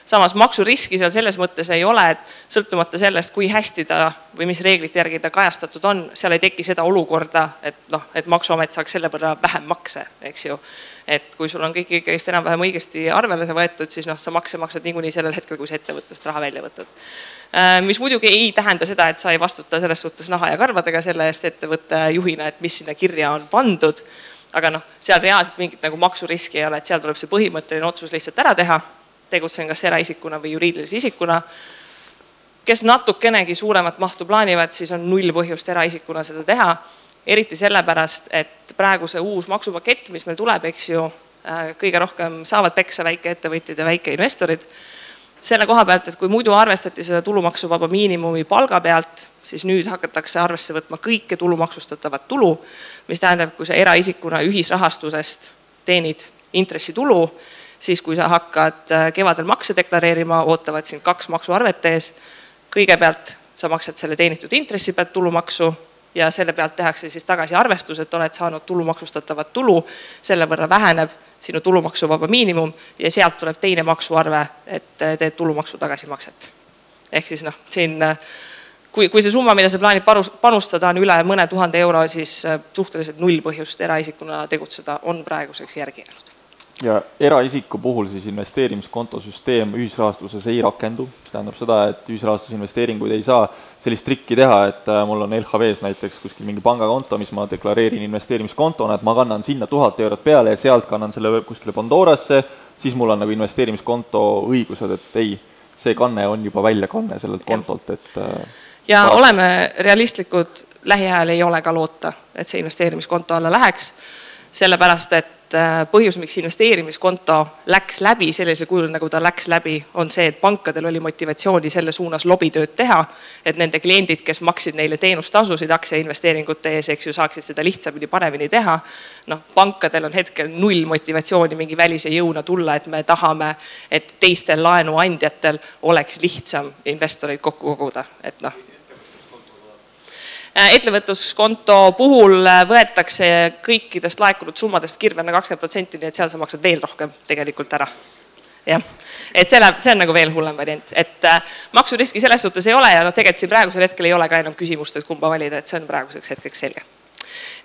samas maksuriski seal selles mõttes ei ole, et sõltumata sellest, kui hästi ta või mis reeglite järgi ta kajastatud on, seal ei teki seda olukorda, et noh, et maksuamet saaks selle võrra vähem makse, eks ju. et kui sul on kõik ikkagist enam-vähem õigesti arvele võetud, siis noh, sa makse maksad niikuinii sellel hetkel, kui sa ettevõttest raha välja võtad. Äh, mis muidugi ei tähenda seda, et sa ei vastuta selles suhtes naha ja karvadega selle eest ettevõtte juhina, et mis sinna kirja on pandud aga noh, seal reaalselt mingit nagu maksuriski ei ole, et seal tuleb see põhimõtteline otsus lihtsalt ära teha tegutsen kas eraisikuna või juriidilise isikuna. kes natukenegi suuremat mahtu plaanivad, siis on null põhjust eraisikuna seda teha. eriti sellepärast, et praegu see uus maksupakett, mis meil tuleb, eks ju, äh, kõige rohkem saavad peksa väikeettevõtjad ja väikeinvestorid selle koha pealt, et kui muidu arvestati seda tulumaksuvaba miinimumi palga pealt, siis nüüd hakatakse arvesse võtma kõike tulumaksustatavat tulu, mis tähendab, kui sa eraisikuna ühisrahastusest teenid intressitulu, siis kui sa hakkad äh, kevadel makse deklareerima, ootavad sind kaks maksuarvet ees. kõigepealt sa maksad selle teenitud intressi pealt tulumaksu ja selle pealt tehakse siis tagasiarvestus, et oled saanud tulumaksustatavat tulu, selle võrra väheneb sinu tulumaksuvaba miinimum ja sealt tuleb teine maksuarve, et äh, teed tulumaksu tagasimakset. ehk siis noh, siin äh, kui, kui see summa, mida sa plaanid panustada, on üle mõne tuhande euro, siis suhteliselt null põhjust eraisikuna tegutseda on praeguseks järgi jäänud ja eraisiku puhul siis investeerimiskonto süsteem ühisrahastuses ei rakendu, mis tähendab seda, et ühisrahastuse investeeringuid ei saa sellist trikki teha, et äh, mul on LHV-s näiteks kuskil mingi pangakonto, mis ma deklareerin investeerimiskontona, et ma kannan sinna tuhat eurot peale ja sealt kannan selle kuskile Pandorasse, siis mul on nagu investeerimiskonto õigused, et ei, see kanne on juba väljakanne sellelt kontolt, et äh, ja paraku. oleme realistlikud, lähiajal ei ole ka loota, et see investeerimiskonto alla läheks, sellepärast et et äh, põhjus, miks investeerimiskonto läks läbi sellisel kujul, nagu ta läks läbi, on see, et pankadel oli motivatsiooni selle suunas lobitööd teha. et nende kliendid, kes maksid neile teenustasusid aktsiainvesteeringute ees, eks ju, saaksid seda lihtsamini, paremini teha. noh, pankadel on hetkel null motivatsiooni mingi välise jõuna tulla, et me tahame, et teistel laenuandjatel oleks lihtsam investoreid kokku koguda, et noh ettevõtluskonto puhul äh, võetakse kõikidest laekunud summadest kirvena kakskümmend protsenti, nii et seal sa maksad veel rohkem tegelikult ära. jah, et see läheb, see on nagu veel hullem variant, et äh, maksuriski selles suhtes ei ole ja noh, tegelikult siin praegusel hetkel ei ole ka enam küsimust, et kumba valida, et see on praeguseks hetkeks selge.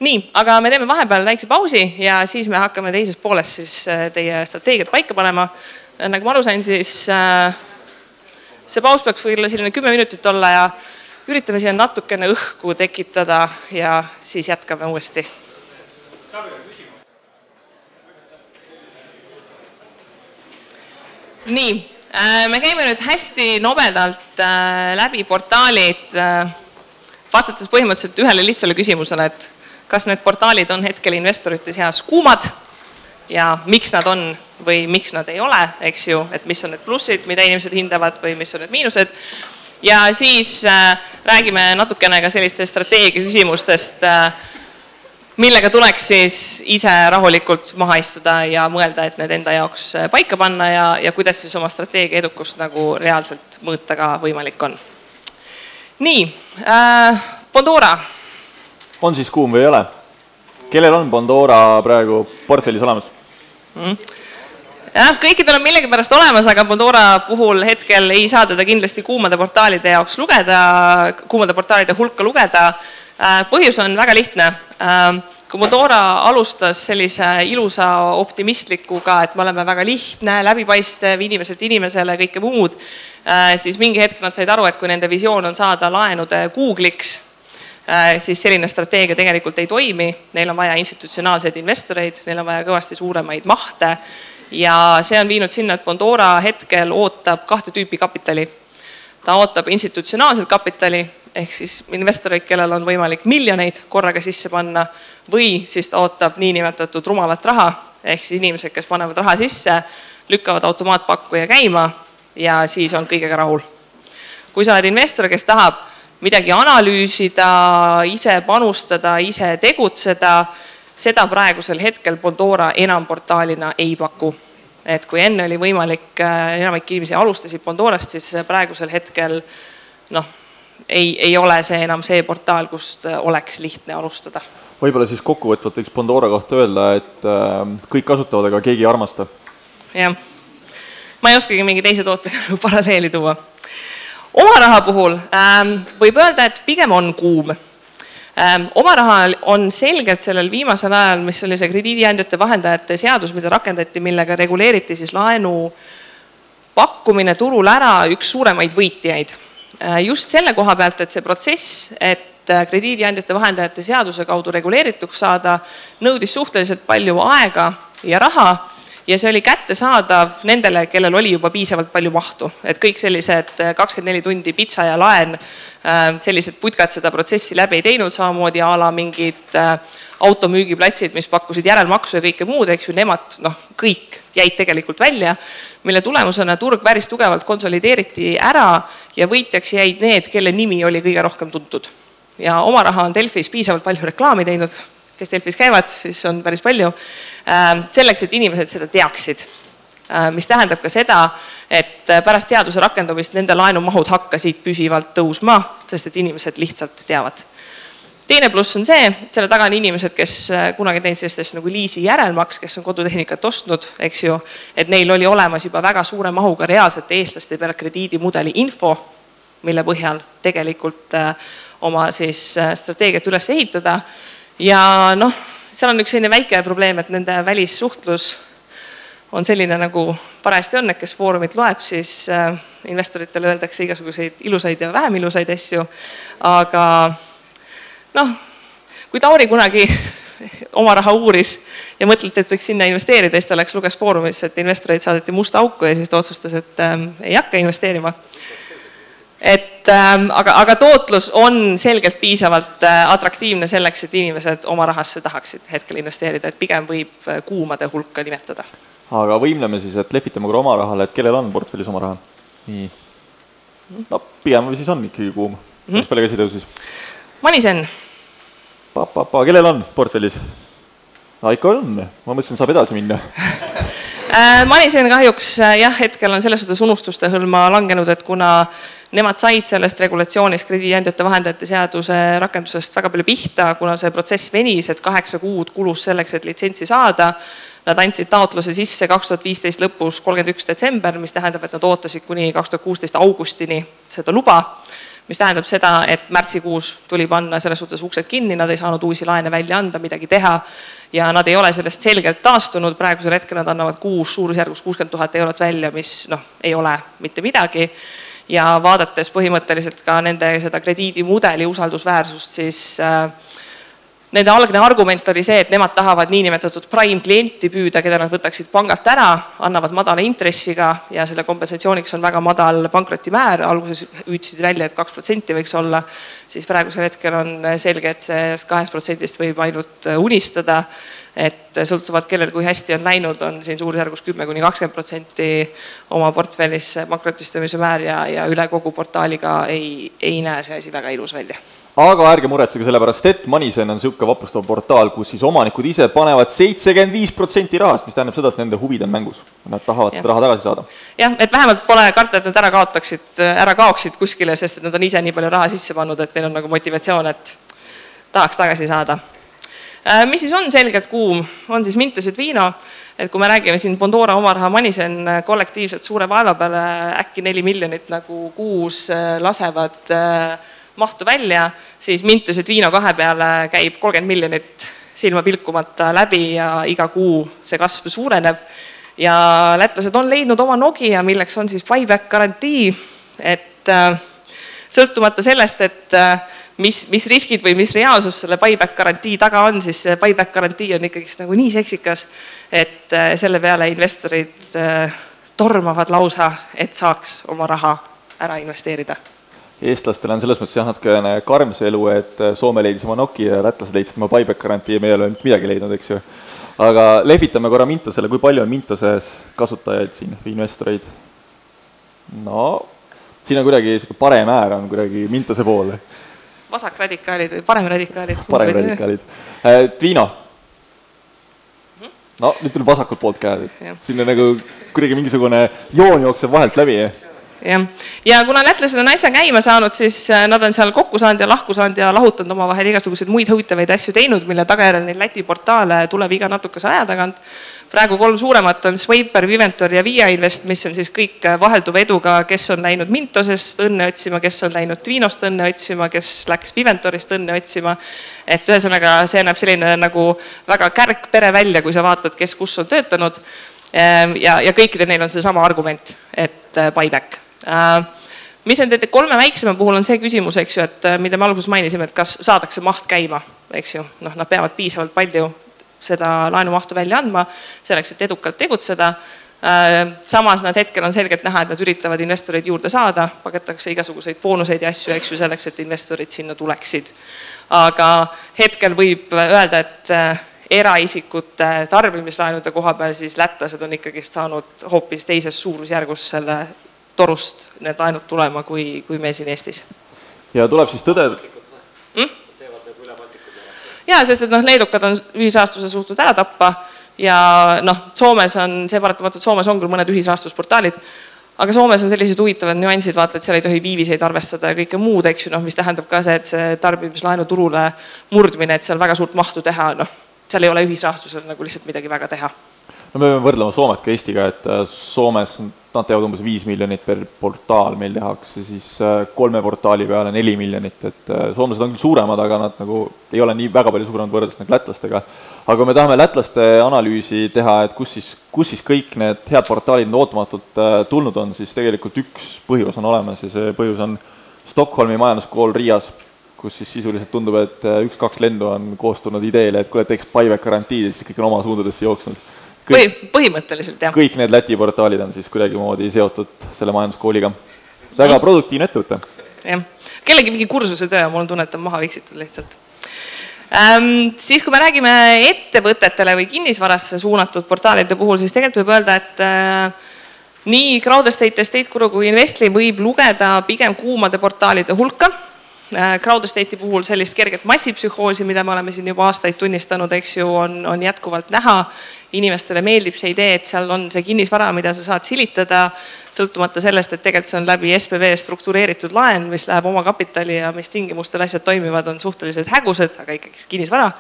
nii, aga me teeme vahepeal väikse pausi ja siis me hakkame teises pooles siis teie strateegiat paika panema. nagu ma aru sain, siis see paus peaks võib-olla selline kümme minutit olla ja üritame siia natukene õhku tekitada ja siis jätkame uuesti. nii, äh, me käime nüüd hästi nobedalt äh, läbi portaalid, äh, vastates põhimõtteliselt ühele lihtsale küsimusele, et kas need portaalid on hetkel investorite seas kuumad ja miks nad on või miks nad ei ole, eks ju, et mis on need plussid, mida inimesed hindavad või mis on need miinused ja siis äh, räägime natukene ka sellistest strateegia küsimustest äh,. millega tuleks siis ise rahulikult maha istuda ja mõelda, et need enda jaoks paika panna ja, ja kuidas siis oma strateegia edukust nagu reaalselt mõõta ka võimalik on. nii äh,, Bondora. on siis kuum või ei ole? kellel on Bondora praegu portfellis olemas mm.? Jah, kõikidel on millegipärast olemas, aga Bondora puhul hetkel ei saa teda kindlasti kuumade portaalide jaoks lugeda, kuumade portaalide hulka lugeda. Äh, põhjus on väga lihtne. Ähm, Commodore alustas sellise ilusa optimistlikuga, et me oleme väga lihtne, läbipaistev, inimeselt inimesele, kõike muud, äh, siis mingi hetk nad said aru, et kui nende visioon on saada laenude Google'iks, äh, siis selline strateegia tegelikult ei toimi, neil on vaja institutsionaalseid investoreid, neil on vaja kõvasti suuremaid mahte ja see on viinud sinna, et Bondora hetkel ootab kahte tüüpi kapitali. ta ootab institutsionaalset kapitali ehk siis investoreid, kellel on võimalik miljoneid korraga sisse panna või siis ta ootab niinimetatud rumalat raha ehk siis inimesed, kes panevad raha sisse, lükkavad automaatpakkuja käima ja siis on kõigega rahul. kui sa oled investor, kes tahab midagi analüüsida, ise panustada, ise tegutseda, seda praegusel hetkel Bondora enam portaalina ei paku et kui enne oli võimalik, äh, enamik inimesi alustasid Bondorast, siis praegusel hetkel noh ei, ei ole see enam see portaal, kust äh, oleks lihtne alustada. võib-olla siis kokkuvõtvalt võiks Pandora kohta öelda, et äh, kõik kasutavad, aga keegi ei armasta. jah, ma ei oskagi mingi teise tootega paralleeli tuua. oma raha puhul ähm, võib öelda, et pigem on kuum. Oma raha on selgelt sellel viimasel ajal, mis oli see krediidiandjate vahendajate seadus, mida rakendati, millega reguleeriti siis laenu pakkumine turul ära, üks suuremaid võitjaid. Äh, just selle koha pealt, et see protsess, et äh, krediidiandjate vahendajate seaduse kaudu reguleerituks saada, nõudis suhteliselt palju aega ja raha ja see oli kättesaadav nendele, kellel oli juba piisavalt palju mahtu, et kõik sellised äh, kakskümmend neli tundi pitsa ja laen, sellised putkad seda protsessi läbi ei teinud, samamoodi a la mingid automüügiplatsid, mis pakkusid järelmaksu ja kõike muud, eks ju, nemad noh, kõik jäid tegelikult välja, mille tulemusena turg päris tugevalt konsolideeriti ära ja võitjaks jäid need, kelle nimi oli kõige rohkem tuntud. ja oma raha on Delfis piisavalt palju reklaami teinud, kes Delfis käivad, siis on päris palju, ähm, selleks, et inimesed seda teaksid. Äh, mis tähendab ka seda, et pärast seaduse rakendumist nende laenumahud hakkasid püsivalt tõusma, sest et inimesed lihtsalt teavad. Teine pluss on see, et selle taga on inimesed, kes äh, kunagi teinud sellist asja nagu liisi järelmaks, kes on kodutehnikat ostnud, eks ju, et neil oli olemas juba väga suure mahuga reaalsete eestlaste peale krediidimudeli info, mille põhjal tegelikult äh, oma siis äh, strateegiat üles ehitada. Ja noh, seal on üks selline väike probleem, et nende välissuhtlus on selline, nagu parajasti on, et kes Foorumit loeb, siis investoritele öeldakse igasuguseid ilusaid ja vähem ilusaid asju, aga noh, kui Tauri kunagi oma raha uuris ja mõtleti, et võiks sinna investeerida, siis ta läks, luges Foorumis, et investoreid saadeti musta auku ja siis ta otsustas, et ähm, ei hakka investeerima. Et ähm, aga, aga tootlus on selgelt piisavalt äh, atraktiivne selleks, et inimesed oma rahasse tahaksid hetkel investeerida, et pigem võib äh, kuumade hulka nimetada. aga võimleme siis, et lepitame korra oma rahale, et kellel on portfellis oma raha? nii. no pigem siis on ikkagi kuum mm. -hmm. palju käsi tõusis? Manisen papa, kellel on portfellis? Aiko on, ma mõtlesin, saab edasi minna äh, Manisen kahjuks äh, jah, hetkel on selles suhtes unustuste hõlma langenud, et kuna nemad said sellest regulatsioonist, krediidiandjate vahendajate seaduse rakendusest väga palju pihta, kuna see protsess venis, et kaheksa kuud kulus selleks, et litsentsi saada. Nad andsid taotluse sisse kaks tuhat viisteist lõpus, kolmkümmend üks detsember, mis tähendab, et nad ootasid kuni kaks tuhat kuusteist augustini seda luba mis tähendab seda, et märtsikuus tuli panna selles suhtes uksed kinni, nad ei saanud uusi laene välja anda, midagi teha. ja nad ei ole sellest selgelt taastunud, praegusel hetkel nad annavad kuus suurusjärgus kuuskümmend tuhat eurot välja, mis noh, ei ole mitte midagi. Ja vaadates põhimõtteliselt ka nende seda krediidimudeli usaldusväärsust, siis äh, Nende algne argument oli see, et nemad tahavad niinimetatud prime klienti püüda, keda nad võtaksid pangalt ära, annavad madala intressiga ja selle kompensatsiooniks on väga madal pankrotimäär, alguses hüüdsid välja, et kaks protsenti võiks olla, siis praegusel hetkel on selge, et sellest kahest protsendist võib ainult unistada. et sõltuvalt kellel kui hästi on läinud, on siin suurusjärgus kümme kuni kakskümmend protsenti oma portfellis pankrotistumise määr ja, ja üle kogu portaaliga ei, ei näe see asi väga ilus välja aga ärge muretsege, sellepärast et Moneyzen on niisugune vapustav portaal, kus siis omanikud ise panevad seitsekümmend viis protsenti rahast, mis tähendab seda, et nende huvid on mängus. Nad tahavad ja. seda raha tagasi saada. jah, et vähemalt pole karta, et nad ära kaotaksid, ära kaoksid kuskile, sest et nad on ise nii palju raha sisse pannud, et neil on nagu motivatsioon, et tahaks tagasi saada. Äh, mis siis on selgelt kuum, on siis Mintused Viino, et kui me räägime siin Bondora oma raha Moneyzen kollektiivselt suure vaeva peale äkki neli miljonit nagu kuus äh, lasevad äh, mahtu välja, siis Mintused Viino kahe peale käib kolmkümmend miljonit silma pilkumata läbi ja iga kuu see kasv suureneb. ja lätlased on leidnud oma Nokia, milleks on siis buyback garantii, et äh, sõltumata sellest, et äh, mis, mis riskid või mis reaalsus selle buyback garantii taga on, siis see buyback garantii on ikkagist nagu nii seksikas, et äh, selle peale investorid tormavad lausa, et saaks oma raha ära investeerida eestlastel on selles mõttes jah, natukene karm see elu, et äh, Soome leidis oma Nokia ja lätlased leidsid oma buyback garantii ja meie ei ole mitte midagi leidnud, eks ju. aga lehvitame korra Mintosele, kui palju on Mintoses kasutajaid siin või investoreid? no siin on kuidagi niisugune parem äär on kuidagi Mintose pool. vasakradikaalid või paremradikaalid? paremradikaalid. Äh, Dvino? no nüüd tuleb vasakult poolt käed, et siin on nagu kuidagi mingisugune joon jookseb vahelt läbi jah, ja kuna lätlased on asja käima saanud, siis äh, nad on seal kokku saanud ja lahku saanud ja lahutanud omavahel igasuguseid muid huvitavaid asju teinud, mille tagajärjel neid Läti portaale tuleb iga natukese aja tagant. praegu kolm suuremat on Swiper, Viventor ja Via Invest, mis on siis kõik äh, vahelduva eduga, kes on läinud Mintosest õnne otsima, kes on läinud Tvinost õnne otsima, kes läks Viventorist õnne otsima. et ühesõnaga, see näeb selline nagu väga kärgpere välja, kui sa vaatad, kes kus on töötanud ehm, ja, ja kõikidel neil on seesama argument, et äh, buyback mis nende kolme väiksema puhul on see küsimus, eks ju, et äh, mida me alguses mainisime, et kas saadakse maht käima, eks ju, noh, nad peavad piisavalt palju seda laenumahtu välja andma selleks, et edukalt tegutseda. Äh, samas nad hetkel on selgelt näha, et nad üritavad investoreid juurde saada, pagetakse igasuguseid boonuseid ja asju, eks ju, selleks, et investorid sinna tuleksid. aga hetkel võib öelda, et eraisikute tarbimislaenude koha peal siis lätlased on ikkagist saanud hoopis teises suurusjärgus selle torust need laenud tulema, kui, kui me siin Eestis. ja tuleb siis tõdeda mm?? jaa, sest et noh, leedukad on ühisrahastuse suutnud ära tappa ja noh, Soomes on see paratamatult, Soomes on küll mõned ühisrahastusportaalid, aga Soomes on sellised huvitavad nüansid, vaata, et seal ei tohi viiviseid arvestada ja kõike muud, eks ju, noh, mis tähendab ka see, et see tarbimislaenu turule murdmine, et seal väga suurt mahtu teha, noh, seal ei ole ühisrahastusel nagu lihtsalt midagi väga teha. No me peame võrdlema Soomet ka Eestiga, et äh, Soomes nad teevad umbes viis miljonit per portaal, meil tehakse siis äh, kolme portaali peale neli miljonit, et äh, soomlased on küll suuremad, aga nad nagu ei ole nii väga palju suuremad võrreldes nagu lätlastega. aga kui me tahame lätlaste analüüsi teha, et kus siis, kus siis kõik need head portaalid ootamatult tulnud on, siis tegelikult üks põhjus on olemas ja see põhjus on Stockholmi majanduskool Riias, kus siis sisuliselt tundub, et üks-kaks lendu on koos tulnud ideele, et kuule, teeks buyback garantiid ja siis kõik on oma suundadesse jooksnud põhi, põhimõtteliselt jah. kõik need Läti portaalid on siis kuidagimoodi seotud selle majanduskooliga. väga produktiivne ettevõte. jah, kellegi mingi kursuse töö, mul on tunne, et on maha viksitud lihtsalt ähm,. siis, kui me räägime ettevõtetele või kinnisvarasse suunatud portaalide puhul, siis tegelikult võib öelda, et äh, nii Crowdestate, Estate Guru kui Investly võib lugeda pigem kuumade portaalide hulka äh, Crowdestate'i puhul sellist kerget massipsühhoosi, mida me oleme siin juba aastaid tunnistanud, eks ju, on, on jätkuvalt näha. Inimestele meeldib see idee, et seal on see kinnisvara, mida sa saad silitada, sõltumata sellest, et tegelikult see on läbi SPV struktureeritud laen, mis läheb omakapitali ja mis tingimustel asjad toimivad, on suhteliselt hägusad, aga ikkagist kinnisvara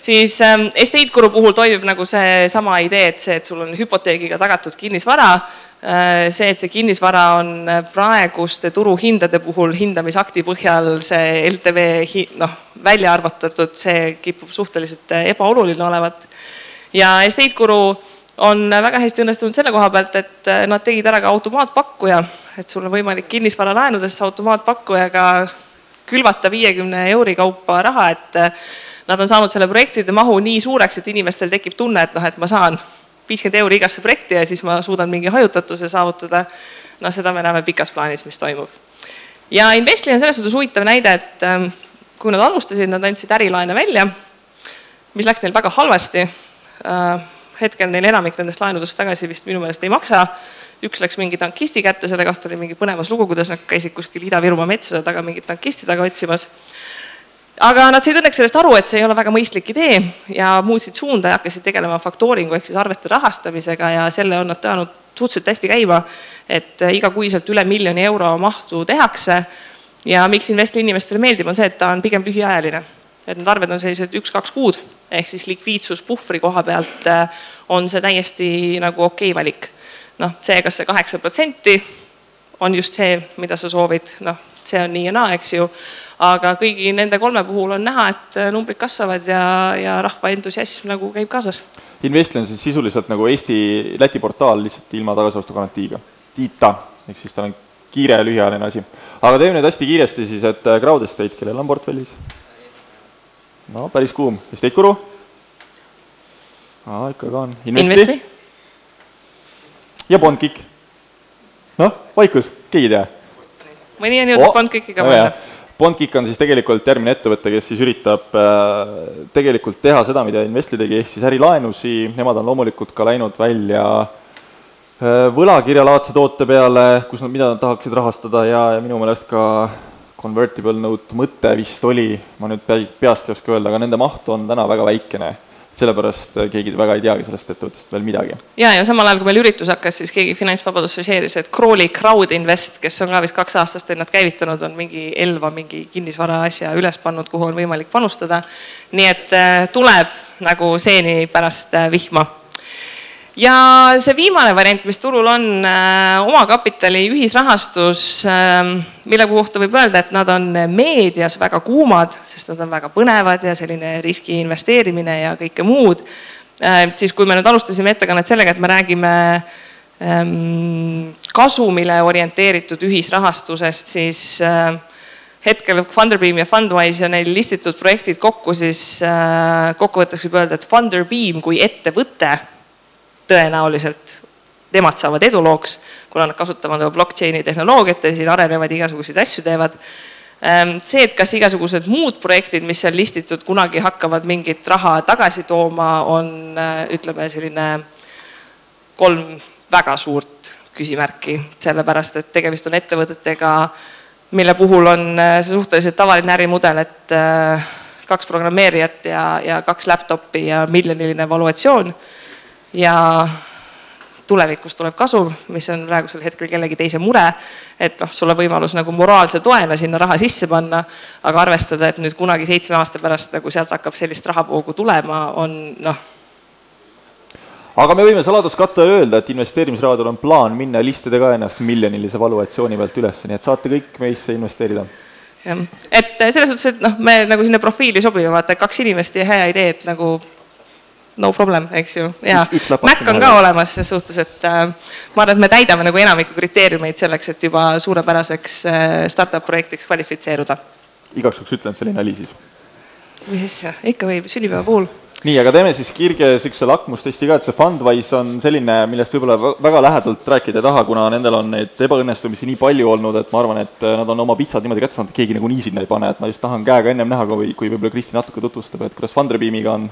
siis ähm, Estate Guru puhul toimib nagu seesama idee, et see, et sul on hüpoteegiga tagatud kinnisvara äh,. see, et see kinnisvara on praeguste turuhindade puhul hindamisakti põhjal see LTV noh, välja arvutatud, see kipub suhteliselt ebaoluline olevat ja Estate Guru on väga hästi õnnestunud selle koha pealt, et äh, nad tegid ära ka automaatpakkuja, et sul on võimalik kinnisvaralaenudesse automaatpakkujaga külvata viiekümne euri kaupa raha, et äh, nad on saanud selle projektide mahu nii suureks, et inimestel tekib tunne, et noh, et ma saan viiskümmend euri igasse projekti ja siis ma suudan mingi hajutatuse saavutada. noh, seda me näeme pikas plaanis, mis toimub. ja Investli on selles suhtes huvitav näide, et ähm, kui nad alustasid, nad andsid ärilaene välja, mis läks neil väga halvasti. Äh, hetkel neil enamik nendest laenudest tagasi vist minu meelest ei maksa. üks läks mingi tankisti kätte, selle kohta oli mingi põnevas lugu, kuidas nad käisid kuskil Ida-Virumaa metsade taga mingit tankisti taga otsimas aga nad said õnneks sellest aru, et see ei ole väga mõistlik idee ja muutsid suunda ja hakkasid tegelema faktooringu ehk siis arvete rahastamisega ja selle on nad ajanud suhteliselt hästi käima. et igakuiselt üle miljoni euro mahtu tehakse. ja miks Investli inimestele meeldib, on see, et ta on pigem lühiajaline. et need arved on sellised üks-kaks kuud ehk siis likviidsuspuhvri koha pealt äh, on see täiesti nagu okei okay valik. noh, see, kas see kaheksa protsenti on just see, mida sa soovid, noh, see on nii ja naa, eks ju aga kõigi nende kolme puhul on näha, et äh, numbrid kasvavad ja, ja rahva entusiasm nagu käib kaasas. Investli on siis sisuliselt nagu Eesti-Läti portaal lihtsalt ilma tagasiostugarantiiga, tiita, ehk siis tal on kiire ja lühiajaline asi. aga teeme nüüd hästi kiiresti siis, et äh, Crowd Estate, kellel on portfellis? no päris kuum, Estate Guru? aa, ikka ka on. Investi? ja Bondkick? noh, vaikus, keegi ei tea? mõni on jõudnud oh, Bondkickiga mõelda Bondkick on siis tegelikult järgmine ettevõte, kes siis üritab äh, tegelikult teha seda, mida Investli tegi, ehk siis ärilaenusi, nemad on loomulikult ka läinud välja äh, võlakirjalaadse toote peale, kus nad, mida nad tahaksid rahastada ja, ja minu meelest ka convertible note mõte vist oli, ma nüüd peast ei oska öelda, aga nende maht on täna väga väikene sellepärast äh, keegi väga ei teagi sellest ettevõttest veel midagi. ja, ja samal ajal, kui meil üritus hakkas, siis keegi finantsvabadusse share'is, et Crawley Crowd Invest, kes on ka vist kaks aastast ennast käivitanud, on mingi Elva mingi kinnisvara asja üles pannud, kuhu on võimalik panustada. nii et äh, tuleb nagu seeni pärast äh, vihma ja see viimane variant, mis turul on, äh, omakapitali ühisrahastus, ähm, mille kohta võib öelda, et nad on meedias väga kuumad, sest nad on väga põnevad ja selline riski investeerimine ja kõike muud. Äh, siis kui me nüüd alustasime ettekannet sellega, et me räägime ähm, kasumile orienteeritud ühisrahastusest, siis äh, hetkel Funderbeam ja Fundwise ja neil listitud projektid kokku, siis kokkuvõtteks võib öelda, et Funderbeam kui ettevõte tõenäoliselt nemad saavad edulooks, kuna nad kasutavad blockchain'i tehnoloogiat ja siin arenevad igasuguseid asju teevad. Ehm, see, et kas igasugused muud projektid, mis seal listitud, kunagi hakkavad mingit raha tagasi tooma, on äh, ütleme selline kolm väga suurt küsimärki, sellepärast et tegemist on ettevõtetega, mille puhul on äh, see suhteliselt tavaline ärimudel, et äh, kaks programmeerijat ja, ja kaks laptop'i ja miljoniline valuatsioon ja tulevikus tuleb kasum, mis on praegusel hetkel kellegi teise mure. et noh, sul on võimalus nagu moraalse toena sinna raha sisse panna, aga arvestada, et nüüd kunagi seitsme aasta pärast nagu sealt hakkab sellist rahavoogu tulema, on noh. aga me võime saladuskattele öelda, et investeerimisrahadel on plaan minna listida ka ennast miljonilise valuatsiooni pealt üles, nii et saate kõik meisse investeerida jah, et selles suhtes, et noh, me nagu sinna profiili sobime, vaata kaks inimest ja hea idee, et nagu no problem, eks ju, ja Mac on ka olemas ses suhtes, et äh, ma arvan, et me täidame nagu enamiku kriteeriumeid selleks, et juba suurepäraseks äh, startup projektiks kvalifitseeruda. igaks juhuks ütlen, et see oli nali siis. mis asja, ikka võib, sünnipäeva puhul. Nii, aga teeme siis kirge niisuguse lakmustesti ka, et see Fundwise on selline, millest võib-olla väga lähedalt rääkida ei taha, kuna nendel on neid ebaõnnestumisi nii palju olnud, et ma arvan, et äh, nad on oma pitsad niimoodi kätte saanud, et keegi nagunii sinna ei pane, et ma just tahan käega ennem näha, kui, kui võib-olla Kristi natuke tutvustab, et kuidas Funderbeamiga on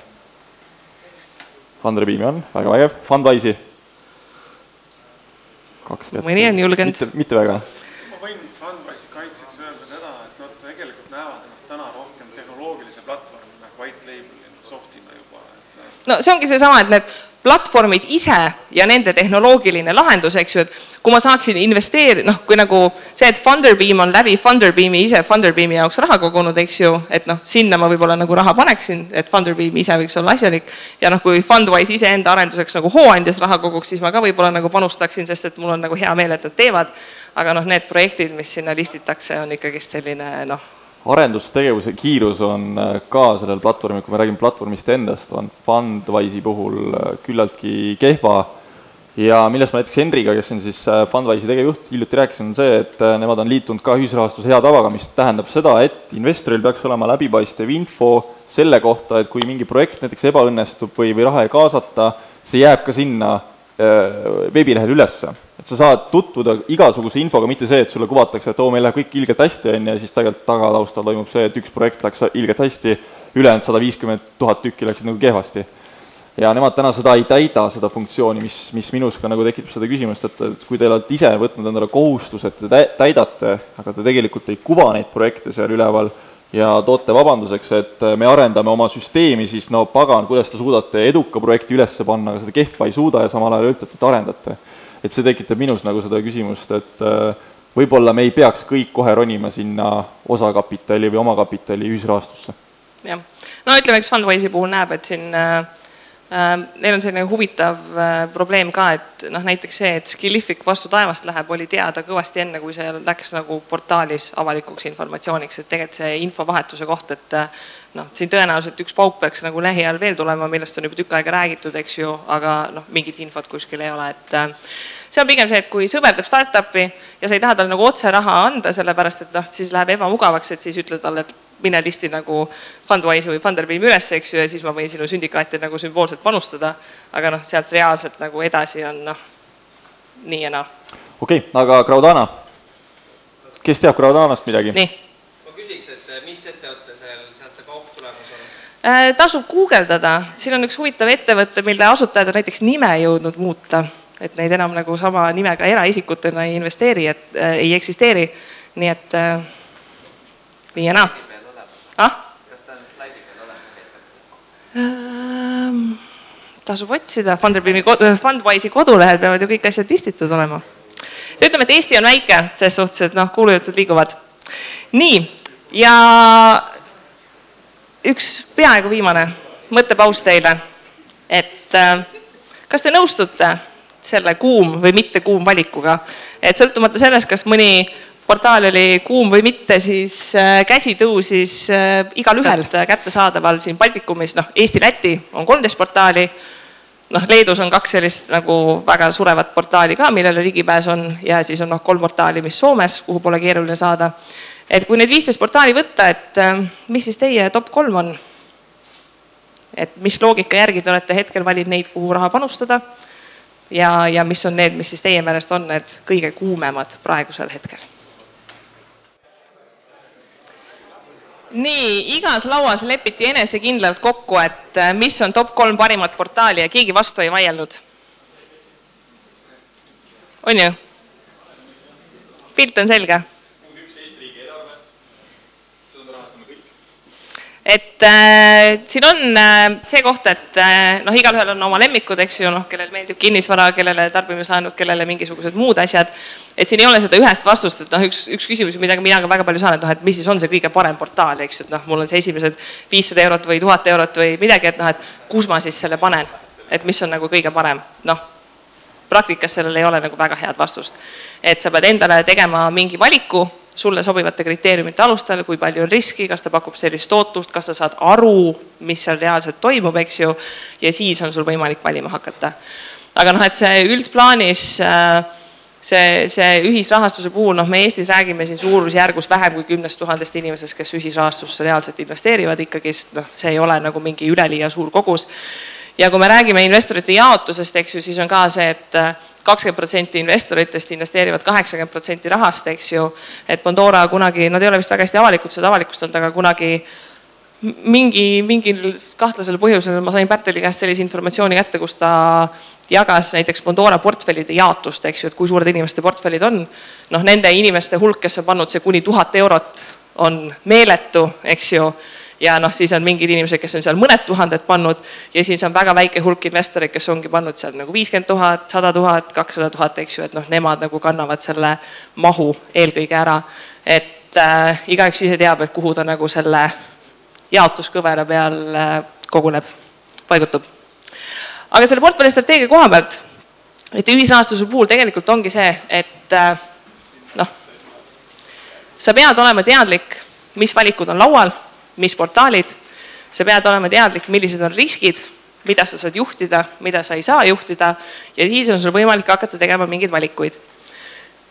Andre Piimi on, väga vägev, Funwise'i. kaks kätt. mõni on julgenud. mitte, mitte väga. ma võin Funwise'i kaitseks öelda seda, et nad tegelikult näevad ennast täna rohkem tehnoloogilise platvormina, white label'ina, soft'ina juba. no see ongi seesama, et need platvormid ise ja nende tehnoloogiline lahendus, eks ju, et kui ma saaksin investeerida, noh, kui nagu see, et Funderbeam on läbi Funderbeami ise Funderbeami jaoks raha kogunud, eks ju, et noh, sinna ma võib-olla nagu raha paneksin, et Funderbeam ise võiks olla asjalik. ja noh, kui Fundwise iseenda arenduseks nagu hooandjas raha koguks, siis ma ka võib-olla nagu panustaksin, sest et mul on nagu hea meel, et nad teevad. aga noh, need projektid, mis sinna listitakse, on ikkagist selline noh arendustegevuse kiirus on äh, ka sellel platvormil, kui me räägime platvormist endast, on Fundwise'i puhul äh, küllaltki kehva. Ja millest ma näiteks Henriga, kes on siis äh, Fundwise'i tegevjuht, hiljuti rääkisin, on see, et nemad on liitunud ka ühisrahastuse hea tavaga, mis tähendab seda, et investoril peaks olema läbipaistev info selle kohta, et kui mingi projekt näiteks ebaõnnestub või, või raha ei kaasata, see jääb ka sinna veebilehel ülesse. et sa saad tutvuda igasuguse infoga, mitte see, et sulle kuvatakse, et oo, meil läheb kõik ilgelt hästi, on ju, ja siis tegelikult tagataustal toimub see, et üks projekt läks ilgelt hästi, ülejäänud sada viiskümmend tuhat tükki läksid nagu kehvasti. ja nemad täna seda ei täida, seda funktsiooni, mis, mis minus ka nagu tekitab seda küsimust, et, et kui te olete ise võtnud endale kohustuse, et te täidate, aga te tegelikult ei kuva neid projekte seal üleval, ja toote vabanduseks, et me arendame oma süsteemi, siis no pagan, kuidas te suudate eduka projekti üles panna, aga seda kehva ei suuda ja samal ajal ütlete, et arendate. et see tekitab minus nagu seda küsimust, et äh, võib-olla me ei peaks kõik kohe ronima sinna osakapitali või omakapitali ühisrahastusse. jah, no ütleme, eks Fundwise'i puhul näeb, et siin äh Neil on selline huvitav äh, probleem ka, et noh, näiteks see, et Skillific vastu taevast läheb, oli teada kõvasti enne, kui see läks nagu portaalis avalikuks informatsiooniks, et tegelikult see infovahetuse koht, et äh, noh, siin tõenäoliselt üks pauk peaks nagu lähiajal veel tulema, millest on juba tükk aega räägitud, eks ju, aga noh, mingit infot kuskil ei ole, et see on pigem see, et kui sõber teeb startup'i ja sa ei taha talle nagu otse raha anda, sellepärast et noh, siis läheb ebamugavaks, et siis ütle talle, et mine listi nagu Fundwise'i või Funderbeami üles, eks ju, ja siis ma võin sinu sündikaati nagu sümboolselt panustada. aga noh, sealt reaalselt nagu edasi on noh, nii ja naa. okei okay,, aga Crowdana? kes teab Crowdanast midagi? nii. ma küsiks, et eh, mis ettevõte seal, sealt see pauktulemus on? Äh, tasub guugeldada, siin on üks huvitav ettevõte, mille asutajad on näiteks nime jõudnud muuta, et neid enam nagu sama nimega eraisikutena ei investeeri, et äh, ei eksisteeri. nii et äh, nii ja naa ah?? kas ta on slaidi peal olemas, ähm,? tasub otsida, Funderbeami, Fundwise'i kodulehel peavad ju kõik asjad listitud olema. ütleme, et Eesti on väike ses suhtes, et noh, kuulujutud liiguvad. nii, ja üks peaaegu viimane mõttepaus teile, et äh, kas te nõustute selle kuum või mitte kuum valikuga, et sõltumata sellest, kas mõni portaal oli kuum või mitte, siis äh, käsi tõusis äh, igalühel kättesaadaval siin Baltikumis, noh, Eesti-Läti on kolmteist portaali, noh, Leedus on kaks sellist nagu väga surevat portaali ka, millele ligipääs on ja siis on noh, kolm portaali, mis Soomes, kuhu pole keeruline saada. et kui need viisteist portaali võtta, et äh, mis siis teie top kolm on? et mis loogika järgi te olete hetkel valinud neid, kuhu raha panustada ja, ja mis on need, mis siis teie meelest on need kõige kuumemad praegusel hetkel nii, igas lauas lepiti enesekindlalt kokku, et äh, mis on top kolm parimat portaali ja keegi vastu ei vaielnud. on ju? pilt on selge et äh, siin on äh, see koht, et äh, noh, igalühel on oma lemmikud, eks ju, noh, kellel meeldib kinnisvara, kellele tarbimislaenud, kellele mingisugused muud asjad. et siin ei ole seda ühest vastust, et noh, üks, üks küsimus, mida mina ka väga palju saan, et noh, et mis siis on see kõige parem portaal, eks ju, et noh, mul on see esimesed viissada eurot või tuhat eurot või midagi, et noh, et kus ma siis selle panen, et mis on nagu kõige parem, noh praktikas sellel ei ole nagu väga head vastust. et sa pead endale tegema mingi valiku sulle sobivate kriteeriumite alustel, kui palju on riski, kas ta pakub sellist tootlust, kas sa saad aru, mis seal reaalselt toimub, eks ju. ja siis on sul võimalik valima hakata. aga noh, et see üldplaanis äh, see, see ühisrahastuse puhul, noh, me Eestis räägime siin suurusjärgus vähem kui kümnest tuhandest inimesest, kes ühisrahastusse reaalselt investeerivad ikkagist, noh, see ei ole nagu mingi üleliia suur kogus. ja kui me räägime investorite jaotusest, eks ju, siis on ka see, et kakskümmend protsenti investoritest investeerivad kaheksakümmend protsenti rahast, eks ju. et Pandora kunagi, nad ei ole vist väga hästi avalikult seda avalikustanud, aga kunagi mingi, mingil kahtlasel põhjusel ma sain Pärteli käest sellise informatsiooni kätte, kus ta jagas näiteks Pandora portfellide jaotust, eks ju, et kui suured inimeste portfellid on. noh, nende inimeste hulk, kes on pannud see kuni tuhat eurot, on meeletu, eks ju ja noh, siis on mingid inimesed, kes on seal mõned tuhanded pannud ja siis on väga väike hulk investoreid, kes ongi pannud seal nagu viiskümmend tuhat, sada tuhat, kakssada tuhat, eks ju, et noh, nemad nagu kannavad selle mahu eelkõige ära. et äh, igaüks ise teab, et kuhu ta nagu selle jaotuskõvera peal äh, koguneb, paigutub. aga selle portfelli strateegia koha pealt, et ühisrahastuse puhul tegelikult ongi see, et äh, noh, sa pead olema teadlik, mis valikud on laual mis portaalid. sa pead olema teadlik, millised on riskid, mida sa saad juhtida, mida sa ei saa juhtida ja siis on sul võimalik hakata tegema mingeid valikuid.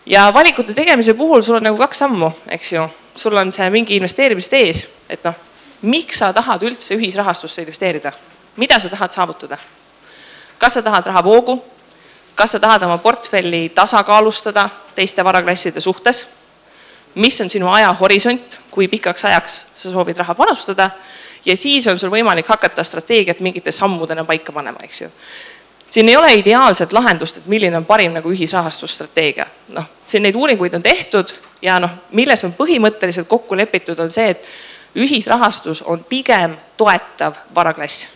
ja valikute tegemise puhul sul on nagu kaks sammu, eks ju, sul on see mingi investeerimist ees, et noh, miks sa tahad üldse ühisrahastusse investeerida, mida sa tahad saavutada? kas sa tahad rahavoogu, kas sa tahad oma portfelli tasakaalustada teiste varaklasside suhtes, mis on sinu ajahorisont, kui pikaks ajaks sa soovid raha panustada ja siis on sul võimalik hakata strateegiat mingite sammudena paika panema, eks ju siin ei ole ideaalset lahendust, et milline on parim nagu ühisrahastusstrateegia. noh, siin neid uuringuid on tehtud ja noh, milles on põhimõtteliselt kokku lepitud, on see, et ühisrahastus on pigem toetav varaklass.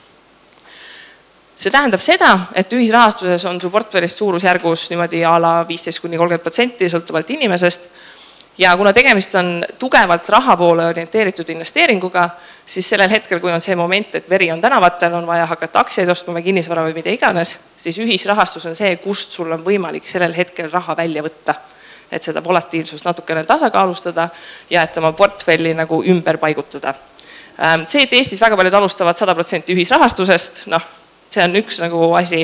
see tähendab seda, et ühisrahastuses on su portfellist suurusjärgus niimoodi a la viisteist kuni kolmkümmend protsenti sõltuvalt inimesest ja kuna tegemist on tugevalt raha poole orienteeritud investeeringuga, siis sellel hetkel, kui on see moment, et veri on tänavatel, on vaja hakata aktsiaid ostma või kinnisvara või mida iganes, siis ühisrahastus on see, kust sul on võimalik sellel hetkel raha välja võtta. et seda volatiilsust natukene tasakaalustada ja et oma portfelli nagu ümber paigutada. Ähm, see, et Eestis väga paljud alustavad sada protsenti ühisrahastusest, noh, see on üks nagu asi.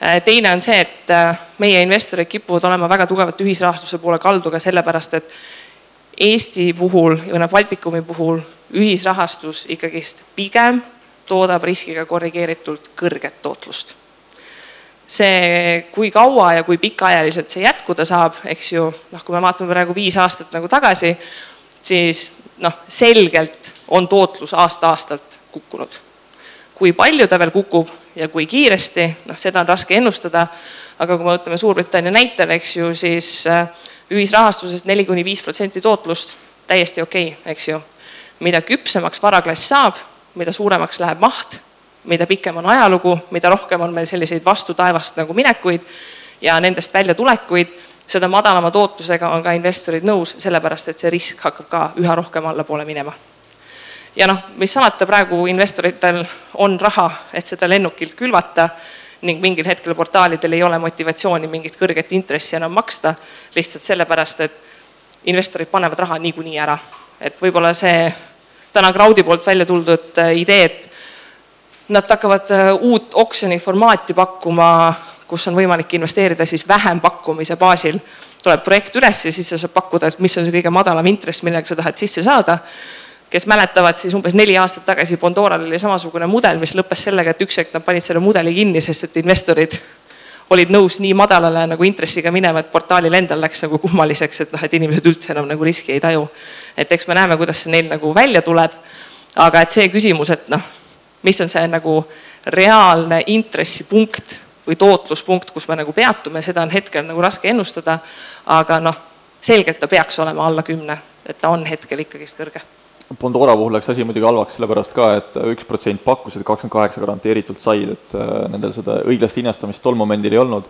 Äh, teine on see, et äh, meie investorid kipuvad olema väga tugevalt ühisrahastuse poole kaldu ka sellepärast, et Eesti puhul ja noh, Baltikumi puhul ühisrahastus ikkagist pigem toodab riskiga korrigeeritult kõrget tootlust. see, kui kaua ja kui pikaajaliselt see jätkuda saab, eks ju, noh, kui me vaatame praegu viis aastat nagu tagasi, siis noh, selgelt on tootlus aasta-aastalt kukkunud. kui palju ta veel kukub ja kui kiiresti, noh, seda on raske ennustada. aga kui me võtame Suurbritannia näitel, eks ju, siis äh, ühisrahastusest neli kuni viis protsenti tootlust, täiesti okei okay,, eks ju. mida küpsemaks varaklass saab, mida suuremaks läheb maht, mida pikem on ajalugu, mida rohkem on meil selliseid vastu taevast nagu minekuid ja nendest väljatulekuid, seda madalama tootlusega on ka investorid nõus, sellepärast et see risk hakkab ka üha rohkem allapoole minema. ja noh, mis salata, praegu investoritel on raha, et seda lennukilt külvata ning mingil hetkel portaalidel ei ole motivatsiooni mingit kõrget intressi enam maksta, lihtsalt sellepärast, et investorid panevad raha niikuinii ära. et võib-olla see täna Crowdi poolt välja tuldud äh, idee, et nad hakkavad äh, uut oksjoni formaati pakkuma, kus on võimalik investeerida siis vähempakkumise baasil, tuleb projekt üles ja siis sa saad pakkuda, et mis on see kõige madalam intress, millega sa tahad sisse saada kes mäletavad, siis umbes neli aastat tagasi Pandoral oli samasugune mudel, mis lõppes sellega, et üks hetk nad panid selle mudeli kinni, sest et investorid olid nõus nii madalale nagu intressiga minema, et portaalil endal läks nagu kummaliseks, et noh, et inimesed üldse enam nagu riski ei taju. et eks me näeme, kuidas see neil nagu välja tuleb. aga et see küsimus, et noh, mis on see nagu reaalne intressipunkt või tootluspunkt, kus me nagu peatume, seda on hetkel nagu raske ennustada. aga noh, selgelt ta peaks olema alla kümne, et ta on hetkel ikkagist kõrge Pandora puhul läks asi muidugi halvaks sellepärast ka, et üks protsent pakkusid, kakskümmend kaheksa garanteeritult said, et äh, nendel seda õiglast hinnastamist tol momendil ei olnud.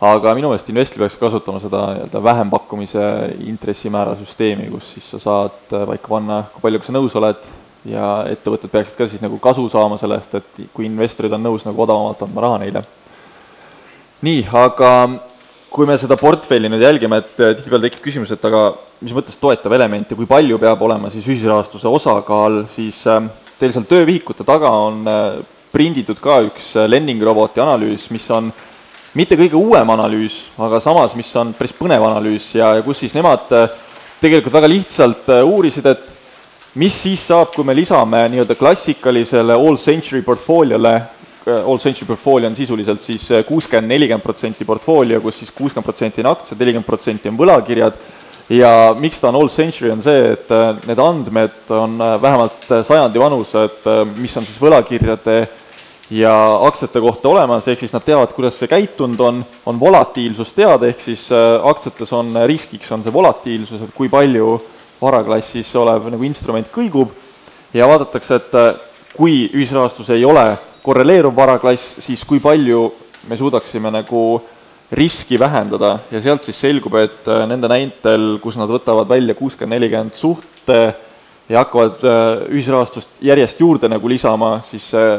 aga minu meelest investor peaks kasutama seda nii-öelda vähempakkumise intressimäära süsteemi, kus siis sa saad äh, paika panna, kui paljuga sa nõus oled ja ettevõtted peaksid ka siis nagu kasu saama sellest, et kui investorid on nõus nagu odavamalt andma raha neile. nii, aga kui me seda portfelli nüüd jälgime, et äh, tihtipeale tekib küsimus, et aga mis mõttes toetav element ja kui palju peab olema siis ühisrahastuse osakaal, siis ähm, teil seal töövihikute taga on äh, prinditud ka üks äh, lending roboti analüüs, mis on mitte kõige uuem analüüs, aga samas, mis on päris põnev analüüs ja, ja kus siis nemad tegelikult väga lihtsalt uurisid, et mis siis saab, kui me lisame nii-öelda klassikalisele all century portfooliole All Century portfoolio on sisuliselt siis äh, kuuskümmend, nelikümmend protsenti portfoolio, kus siis kuuskümmend protsenti on aktsiad, nelikümmend protsenti on võlakirjad. Ja miks ta on All Century, on see, et äh, need andmed on äh, vähemalt sajandi vanused, mis on siis võlakirjade ja aktsiate kohta olemas, ehk siis nad teavad, kuidas see käitunud on, on volatiilsus teada, ehk siis aktsiates on riskiks, on see volatiilsus, et kui palju varaklassis olev nagu instrument kõigub. Ja vaadatakse, et kui ühisrahastus ei ole korreleeruv varaklass, siis kui palju me suudaksime nagu riski vähendada. Ja sealt siis selgub, et äh, nende näitel, kus nad võtavad välja kuuskümmend, nelikümmend suhte ja hakkavad äh, ühisrahastust järjest juurde nagu lisama, siis see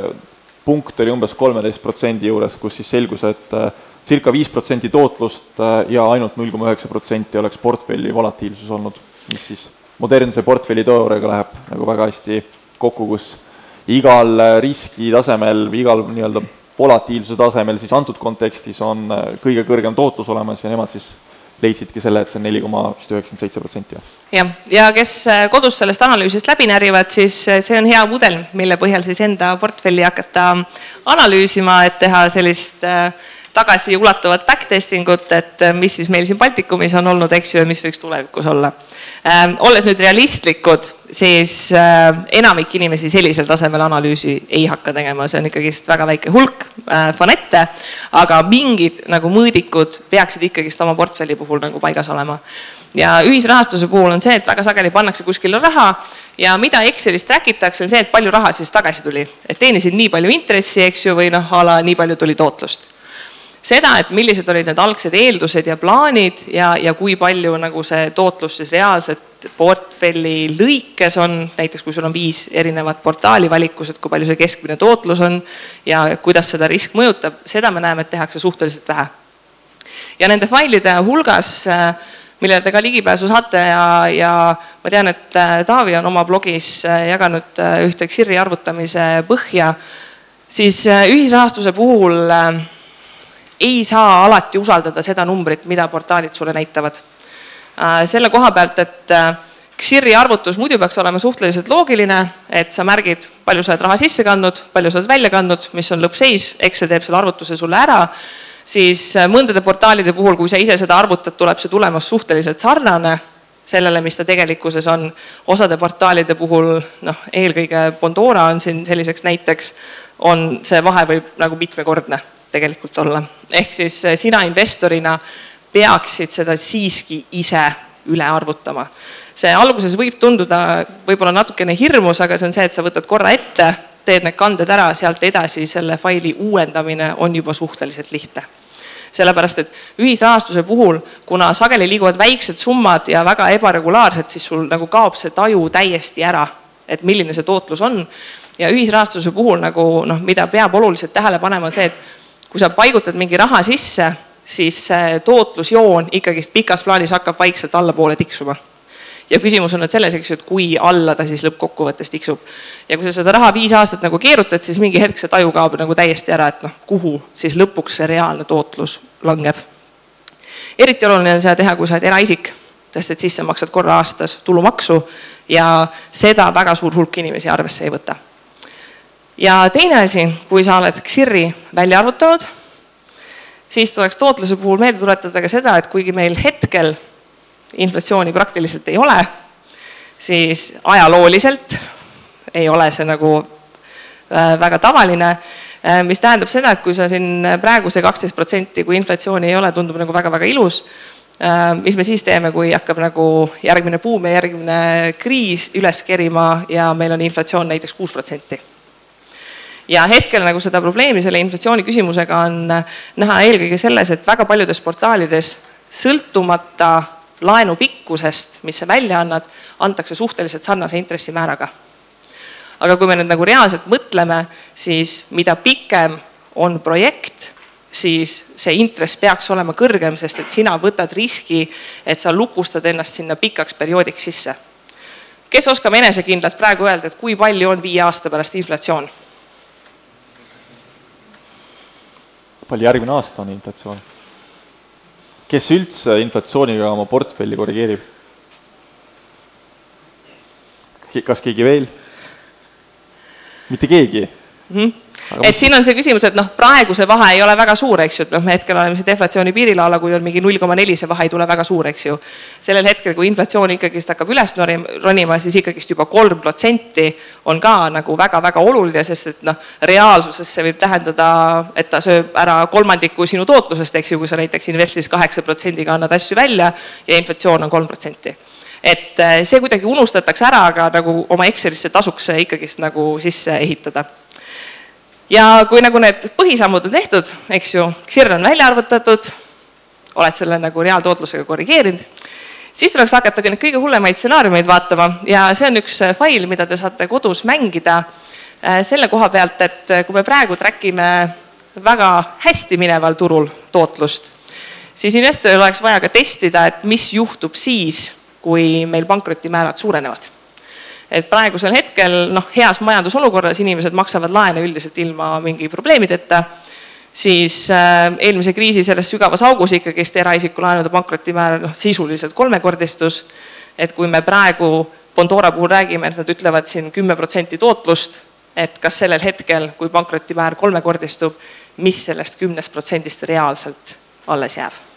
punkt oli umbes kolmeteist protsendi juures, kus siis selgus, et äh, circa viis protsenti tootlust ja ainult null koma üheksa protsenti oleks portfelli volatiilsus olnud, mis siis modernse portfelli teooriaga läheb nagu väga hästi kokku, kus igal äh, riskitasemel või igal nii-öelda volatiilsuse tasemel siis antud kontekstis on äh, kõige kõrgem tootlus olemas ja nemad siis leidsidki selle, et see on neli koma vist üheksakümmend seitse protsenti. jah, ja kes äh, kodus sellest analüüsist läbi närivad, siis see on hea mudel, mille põhjal siis enda portfelli hakata analüüsima, et teha sellist tagasiulatuvat backtesting ut, et mis siis meil siin Baltikumis on olnud, eks ju, ja mis võiks tulevikus olla. Olles nüüd realistlikud, siis äh, enamik inimesi sellisel tasemel analüüsi ei hakka tegema, see on ikkagist väga väike hulk äh, fanette, aga mingid nagu mõõdikud peaksid ikkagist oma portfelli puhul nagu paigas olema. Ja ühisrahastuse puhul on see, et väga sageli pannakse kuskile raha ja mida Excelis track itakse, on see, et palju raha siis tagasi tuli. et teenisid nii palju intressi, eks ju, või noh, a la nii palju tuli tootlust seda, et millised olid need algsed eeldused ja plaanid ja, ja kui palju nagu see tootlus siis reaalselt portfelli lõikes on, näiteks kui sul on viis erinevat portaali valikus, et kui palju see keskmine tootlus on ja kuidas seda risk mõjutab, seda me näeme, et tehakse suhteliselt vähe. ja nende failide hulgas, millele te ka ligipääsu saate ja, ja ma tean, et äh, Taavi on oma blogis äh, jaganud äh, ühte Xiri arvutamise põhja, siis ühisrahastuse puhul ei saa alati usaldada seda numbrit, mida portaalid sulle näitavad. Äh, selle koha pealt, et äh, Xiri arvutus muidu peaks olema suhteliselt loogiline, et sa märgid, palju sa oled raha sisse kandnud, palju sa oled välja kandnud, mis on lõppseis, Excel teeb selle arvutuse sulle ära, siis äh, mõndade portaalide puhul, kui sa ise seda arvutad, tuleb see tulemus suhteliselt sarnane sellele, mis ta tegelikkuses on. osade portaalide puhul, noh, eelkõige Bondora on siin selliseks näiteks, on see vahe võib nagu mitmekordne tegelikult olla. ehk siis eh, sina investorina peaksid seda siiski ise üle arvutama. see alguses võib tunduda võib-olla natukene hirmus, aga see on see, et sa võtad korra ette, teed need kanded ära, sealt edasi selle faili uuendamine on juba suhteliselt lihtne sellepärast et ühisrahastuse puhul, kuna sageli liiguvad väiksed summad ja väga ebaregulaarsed, siis sul nagu kaob see taju täiesti ära, et milline see tootlus on. ja ühisrahastuse puhul nagu noh, mida peab oluliselt tähele panema, on see, et kui sa paigutad mingi raha sisse, siis see tootlusjoon ikkagist pikas plaanis hakkab vaikselt allapoole tiksuma. ja küsimus on nüüd selles, eks ju, et kui alla ta siis lõppkokkuvõttes tiksub. ja kui sa seda raha viis aastat nagu keerutad, siis mingi hetk see taju kaob nagu täiesti ära, et noh, kuhu siis lõpuks see reaalne tootlus langeb. eriti oluline on seda teha, kui sa oled eraisik, sest et siis sa maksad korra aastas tulumaksu ja seda väga suur hulk inimesi arvesse ei võta ja teine asi, kui sa oled Xirri välja arvutanud, siis tuleks tootluse puhul meelde tuletada ka seda, et kuigi meil hetkel inflatsiooni praktiliselt ei ole, siis ajalooliselt ei ole see nagu äh, väga tavaline, äh, mis tähendab seda, et kui sa siin praegu see kaksteist protsenti, kui inflatsiooni ei ole, tundub nagu väga-väga ilus, äh, mis me siis teeme, kui hakkab nagu järgmine buum ja järgmine kriis üles kerima ja meil on inflatsioon näiteks kuus protsenti ja hetkel nagu seda probleemi selle inflatsiooni küsimusega on äh, näha eelkõige selles, et väga paljudes portaalides sõltumata laenu pikkusest, mis sa välja annad, antakse suhteliselt sarnase intressimääraga. aga kui me nüüd nagu reaalselt mõtleme, siis mida pikem on projekt, siis see intress peaks olema kõrgem, sest et sina võtad riski, et sa lukustad ennast sinna pikaks perioodiks sisse. kes oskab enesekindlalt praegu öelda, et kui palju on viie aasta pärast inflatsioon? Palju järgmine aasta on inflatsioon? kes üldse inflatsiooniga oma portfelli korrigeerib? kas keegi veel? mitte keegi mm. -hmm et siin on see küsimus, et noh, praegu see vahe ei ole väga suur, eks ju, et noh, me hetkel oleme siin deflatsiooni piiril alla, kui on mingi null koma neli, see vahe ei tule väga suur, eks ju. sellel hetkel, kui inflatsioon ikkagist hakkab üles ronima, siis ikkagist juba kolm protsenti on ka nagu väga-väga oluline, sest et noh, reaalsuses see võib tähendada, et ta sööb ära kolmandiku sinu tootlusest, eks ju, kui sa näiteks Investis kaheksa protsendiga annad asju välja ja inflatsioon on kolm protsenti et eh, see kuidagi unustatakse ära, aga nagu oma Excelisse tasuks see ikkagist nagu sisse ehitada ja kui nagu need põhisammud on tehtud, eks ju, XIR on välja arvutatud, oled selle nagu reaaltootlusega korrigeerinud, siis tuleks hakata neid kõige hullemaid stsenaariumeid vaatama. Ja see on üks äh, fail, mida te saate kodus mängida äh, selle koha pealt, et äh, kui me praegu track ime väga hästi mineval turul tootlust, siis investoril oleks vaja ka testida, et mis juhtub siis, kui meil pankrotimäärad suurenevad et praegusel hetkel noh, heas majandusolukorras inimesed maksavad laene üldiselt ilma mingi probleemideta. siis äh, eelmise kriisi selles sügavas augus ikkagist eraisiku laenude pankrotimäär noh, sisuliselt kolmekordistus. et kui me praegu Bondora puhul räägime, et nad ütlevad siin kümme protsenti tootlust, et kas sellel hetkel, kui pankrotimäär kolmekordistub, mis sellest kümnest protsendist reaalselt alles jääb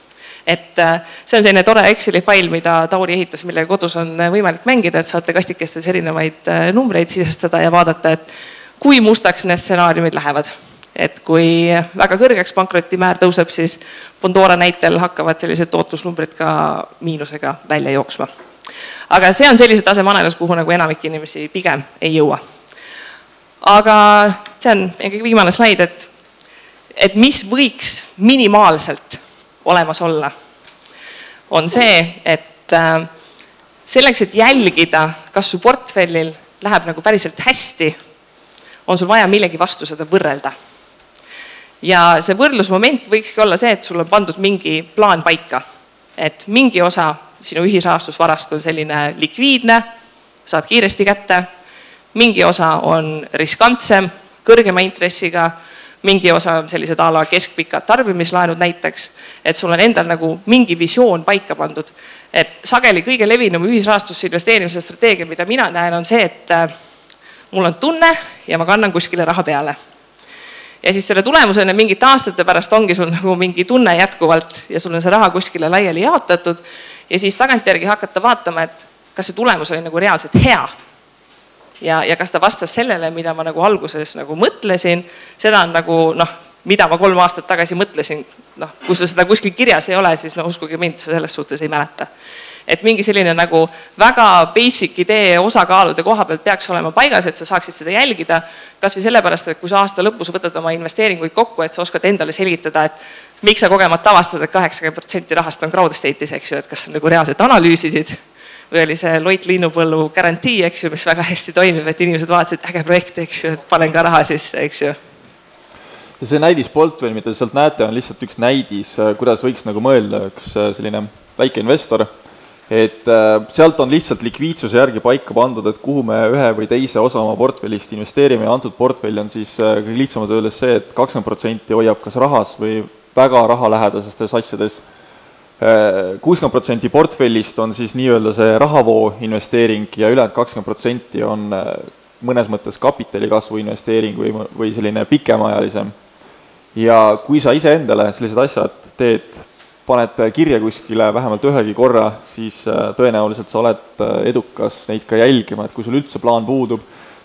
et äh, see on selline tore Exceli fail, mida Tauri ehitas, millega kodus on võimalik mängida, et saate kastikestes erinevaid äh, numbreid sisestada ja vaadata, et kui mustaks need stsenaariumid lähevad. et kui väga kõrgeks pankrotimäär tõuseb, siis Bondora näitel hakkavad sellised tootlusnumbrid ka miinusega välja jooksma. aga see on sellise taseme analüüs, kuhu nagu enamik inimesi pigem ei jõua. aga see on ikkagi viimane slaid, et, et mis võiks minimaalselt olemas olla, on see, et äh, selleks, et jälgida, kas su portfellil läheb nagu päriselt hästi, on sul vaja millegi vastu seda võrrelda. ja see võrdlusmoment võikski olla see, et sul on pandud mingi plaan paika, et mingi osa sinu ühisrahastusvarast on selline likviidne, saad kiiresti kätte, mingi osa on riskantsem, kõrgema intressiga mingi osa on sellised a la keskpikad tarbimislaenud näiteks, et sul on endal nagu mingi visioon paika pandud. et sageli kõige levinum ühisrahastusse investeerimise strateegia, mida mina näen, on see, et äh, mul on tunne ja ma kannan kuskile raha peale. ja siis selle tulemusena mingite aastate pärast ongi sul nagu mingi tunne jätkuvalt ja sul on see raha kuskile laiali jaotatud ja siis tagantjärgi hakata vaatama, et kas see tulemus oli nagu reaalselt hea ja, ja kas ta vastas sellele, mida ma nagu alguses nagu mõtlesin, seda on nagu noh, mida ma kolm aastat tagasi mõtlesin, noh, kui sul seda kuskil kirjas ei ole, siis no uskuge mind, selles suhtes ei mäleta. et mingi selline nagu väga basic idee osakaalude koha pealt peaks olema paigas, et sa saaksid seda jälgida. kasvõi sellepärast, et kui sa aasta lõpus võtad oma investeeringuid kokku, et sa oskad endale selgitada, et miks sa kogemata avastad et, et kaheksakümmend protsenti rahast on crowd estate'is, eks ju, et kas sa nagu reaalselt analüüsisid või oli see Loit linnupõllu garantii, eks ju, mis väga hästi toimib, et inimesed vaatasid, äge projekt, eks ju, et panen ka raha sisse, eks ju. ja see näidisportfell, mida te sealt näete, on lihtsalt üks näidis, äh, kuidas võiks nagu mõelda üks äh, selline väike investor, et äh, sealt on lihtsalt likviidsuse järgi paika pandud, et kuhu me ühe või teise osa oma portfellist investeerime. Ja antud portfell on siis kõige lihtsamalt öeldes see et, et kakskümmend protsenti hoiab kas rahas või väga rahalähedastes asjades kuuskümmend protsenti portfellist on siis nii-öelda see rahavoo investeering ja ülejäänud kakskümmend protsenti on äh, mõnes mõttes kapitali kasvu investeering või, või selline pikemaajalisem. ja kui sa iseendale sellised asjad teed, paned kirja kuskile vähemalt ühegi korra, siis äh, tõenäoliselt sa oled äh, edukas neid ka jälgima, et kui sul üldse plaan puudub,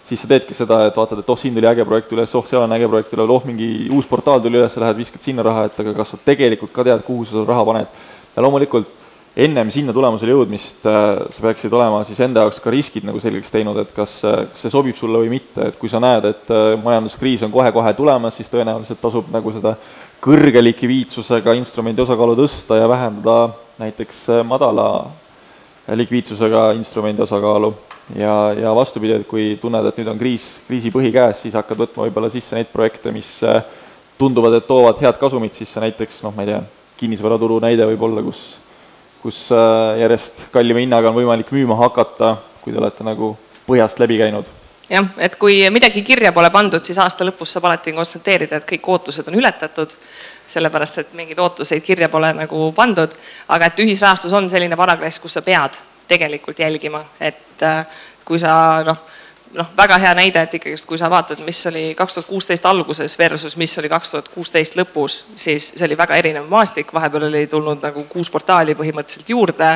siis sa teedki seda, et vaatad, et oh, siin tuli äge projekt üles, oh, seal on äge projekt üles, oh, mingi uus portaal tuli üles, lähed viskad sinna raha, et aga kas sa tegelikult ka tead, kuhu sa seda raha paned ja loomulikult ennem sinna tulemusele jõudmist äh, sa peaksid olema siis enda jaoks ka riskid nagu selgeks teinud, et kas, äh, kas see sobib sulle või mitte, et kui sa näed, et äh, majanduskriis on kohe-kohe tulemas, siis tõenäoliselt tasub nagu seda kõrge likviidsusega instrumendi osakaalu tõsta ja vähendada näiteks madala likviidsusega instrumendi osakaalu. ja, ja vastupidi, et kui tunned, et nüüd on kriis, kriisi põhi käes, siis hakkad võtma võib-olla sisse neid projekte, mis tunduvad, et toovad head kasumit sisse, näiteks noh, ma ei tea, kinnisvaraturu näide võib olla, kus, kus äh, järjest kallima hinnaga on võimalik müüma hakata, kui te olete nagu põhjast läbi käinud. Jah, et kui midagi kirja pole pandud, siis aasta lõpus saab alati konstateerida, et kõik ootused on ületatud, sellepärast et mingeid ootuseid kirja pole nagu pandud, aga et ühisrahastus on selline varaklass, kus sa pead tegelikult jälgima, et äh, kui sa noh noh, väga hea näide, et ikkagist, kui sa vaatad, mis oli kaks tuhat kuusteist alguses versus mis oli kaks tuhat kuusteist lõpus, siis see oli väga erinev maastik, vahepeal oli tulnud nagu kuus portaali põhimõtteliselt juurde,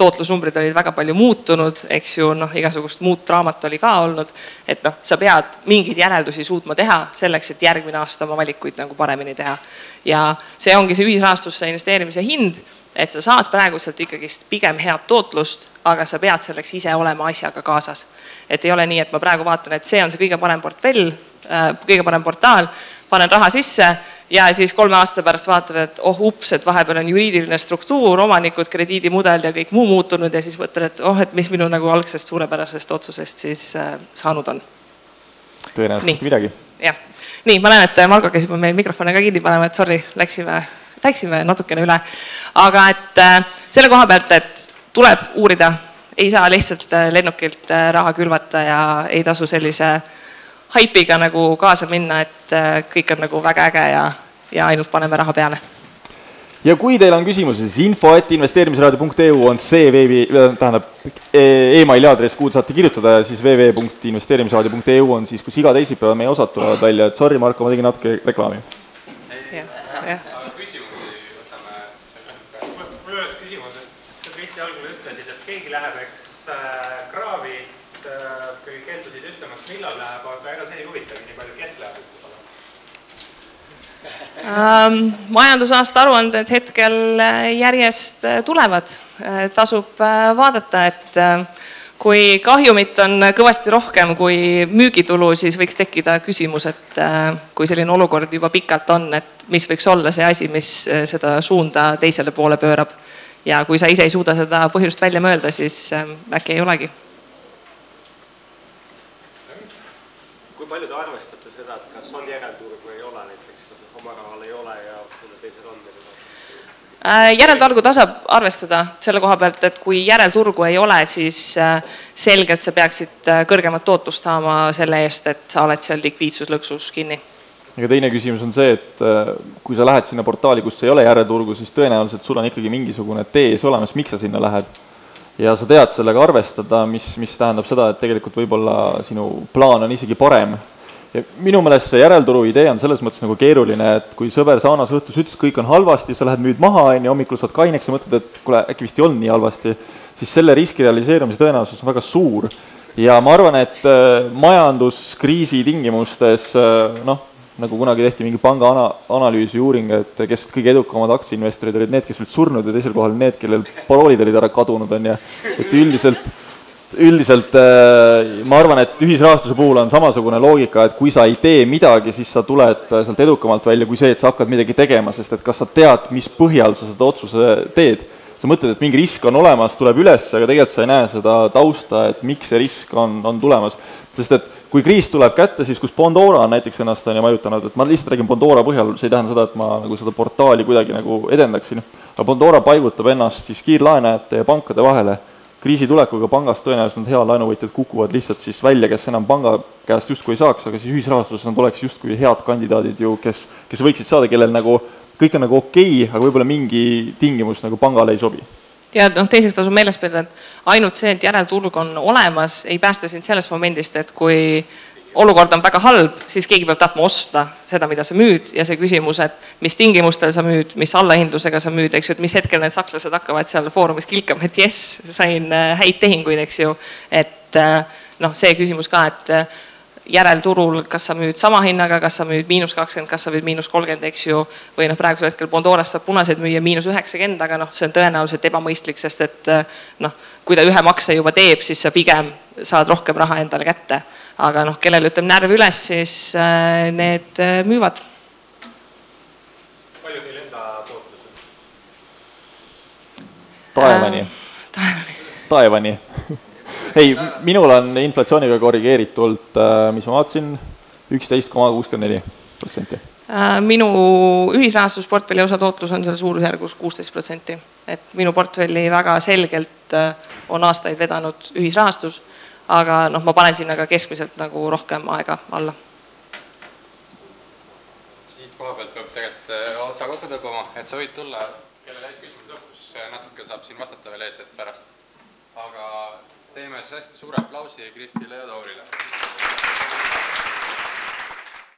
tootlusnumbrid olid väga palju muutunud, eks ju, noh, igasugust muud draamat oli ka olnud, et noh, sa pead mingeid järeldusi suutma teha selleks, et järgmine aasta oma valikuid nagu paremini teha. ja see ongi see ühisrahastusse investeerimise hind, et sa saad praeguselt ikkagist pigem head tootlust, aga sa pead selleks ise olema asjaga kaasas et ei ole nii, et ma praegu vaatan, et see on see kõige parem portfell, äh, kõige parem portaal, panen raha sisse ja siis kolme aasta pärast vaatad, et oh ups, et vahepeal on juriidiline struktuur, omanikud, krediidimudel ja kõik muu muutunud ja siis mõtled, et oh, et mis minu nagu algsest suurepärasest otsusest siis äh, saanud on. tõenäoliselt mitte midagi. jah, nii, ma näen, et Margo käis juba meil mikrofone ka kinni panema, et sorry, läksime, läksime natukene üle. aga et äh, selle koha pealt, et tuleb uurida. Ei saa lihtsalt äh, lennukilt äh, raha külvata ja ei tasu sellise haipiga nagu kaasa minna, et äh, kõik on nagu väga äge ja, ja ainult paneme raha peale. Ja kui teil on küsimusi, siis info et investeerimisraadio.eu on see veebi, tähendab emaili aadress, kuhu saate kirjutada ja siis www.investeerimisraadio.eu on siis, kus iga teisipäev meie osad tulevad välja, et sorry, Marko, ma tegin natuke reklaami. aga küsimusi võtame. mul oleks küsimus, et sa Kristi algul ütlesid, et keegi läheb, eks äh, kraavi, kui keeldusid ütlemast, millal läheb, aga ega see ei huvitagi nii palju, kes läheb ähm,. Majandusaasta aruanded hetkel äh, järjest äh, tulevad, tasub vaadata, et kui kahjumit on kõvasti rohkem kui müügitulu, siis võiks tekkida küsimus, et kui selline olukord juba pikalt on, et mis võiks olla see asi, mis seda suunda teisele poole pöörab. ja kui sa ise ei suuda seda põhjust välja mõelda, siis äkki ei olegi palju te arvestate seda, et kas on järelturg või ei ole, näiteks oma rahal ei ole ja mõnel teisel on? Äh, järelturgu tasub arvestada selle koha pealt, et kui järelturgu ei ole, siis äh, selgelt sa peaksid äh, kõrgemat tootlust saama selle eest, et sa oled seal likviidsuslõksus kinni. aga teine küsimus on see, et kui sa lähed sinna portaali, kus ei ole järelturgu, siis tõenäoliselt sul on ikkagi mingisugune tee ees olemas, miks sa sinna lähed ja sa tead sellega arvestada, mis, mis tähendab seda, et tegelikult võib-olla sinu plaan on isegi parem. Ja minu meelest see järelturu idee on selles mõttes nagu keeruline, et kui sõber Saanas õhtus ütles, kõik on halvasti, sa lähed müüd maha, on ju, hommikul saad kaineks ja mõtled, et kuule, äkki vist ei olnud nii halvasti, siis selle riski realiseerumise tõenäosus on väga suur. ja ma arvan, et äh, majanduskriisi tingimustes äh, noh, nagu kunagi tehti mingi panga ana-, analüüsi uuring, et kes kõige edukamad aktsiainvestorid olid need, kes olid surnud ja teisel kohal need, kellel paroolid olid ära kadunud, on ju. et üldiselt, üldiselt äh, ma arvan, et ühisrahastuse puhul on samasugune loogika, et kui sa ei tee midagi, siis sa tuled sealt edukamalt välja kui see, et sa hakkad midagi tegema, sest et kas sa tead, mis põhjal sa seda otsuse teed sa mõtled, et mingi risk on olemas, tuleb üles, aga tegelikult sa ei näe seda tausta, et miks see risk on, on tulemas. sest et kui kriis tuleb kätte, siis kus Bondora on näiteks ennast on ju mõjutanud, et ma lihtsalt räägin Bondora põhjal, see ei tähenda seda, et ma nagu seda portaali kuidagi nagu edendaksin, aga Bondora paigutab ennast siis kiirlaenajate ja pankade vahele. Kriisi tulekuga pangast tõenäoliselt need head laenuvõtjad kukuvad lihtsalt siis välja, kes enam panga käest justkui ei saaks, aga siis ühisrahastuses nad oleks justkui head kandidaadid ju, kes, kes võiksid saada, kellel nagu kõik on nagu okei okay,, aga võib-olla mingi tingimus nagu pangale ei sobi. Ja noh, teiseks tasub meeles pidada, et ainult see, et järelturg on olemas, ei päästa sind sellest momendist, et kui olukord on väga halb, siis keegi peab tahtma osta seda, mida sa müüd ja see küsimus, et mis tingimustel sa müüd, mis allahindlusega sa müüd, eks ju, et mis hetkel need sakslased hakkavad seal foorumis kilkama, et jess, sain äh, häid tehinguid, eks ju. et äh, noh, see küsimus ka, et äh, järelturul, kas sa müüd sama hinnaga, kas sa müüd miinus kakskümmend, kas sa müüd miinus kolmkümmend, eks ju. või noh, praegusel hetkel Bondoras saab punaseid müüa miinus üheksakümmend, aga noh, see on tõenäoliselt ebamõistlik, sest et noh, kui ta ühe makse juba teeb, siis sa pigem saad rohkem raha endale kätte. Aga noh, kellel ütleb närv üles, siis äh, need äh, müüvad. palju teil enda tootlus on? taevani äh,. taevani. ei, minul on inflatsiooniga korrigeeritult, äh, mis ma vaatasin, üksteist koma kuuskümmend neli protsenti. Minu ühisrahastusportfelli osatootlus on seal suurusjärgus kuusteist protsenti, et minu portfelli väga selgelt on aastaid vedanud ühisrahastus, aga noh, ma panen sinna ka keskmiselt nagu rohkem aega alla. siit koha pealt peab tegelikult otsa kokku tõmbama, et sa võid tulla, kellel jäid küsimused õhkus, natuke saab siin vastata veel ees, et pärast. aga teeme siis hästi suure aplausi Kristile ja Toorile.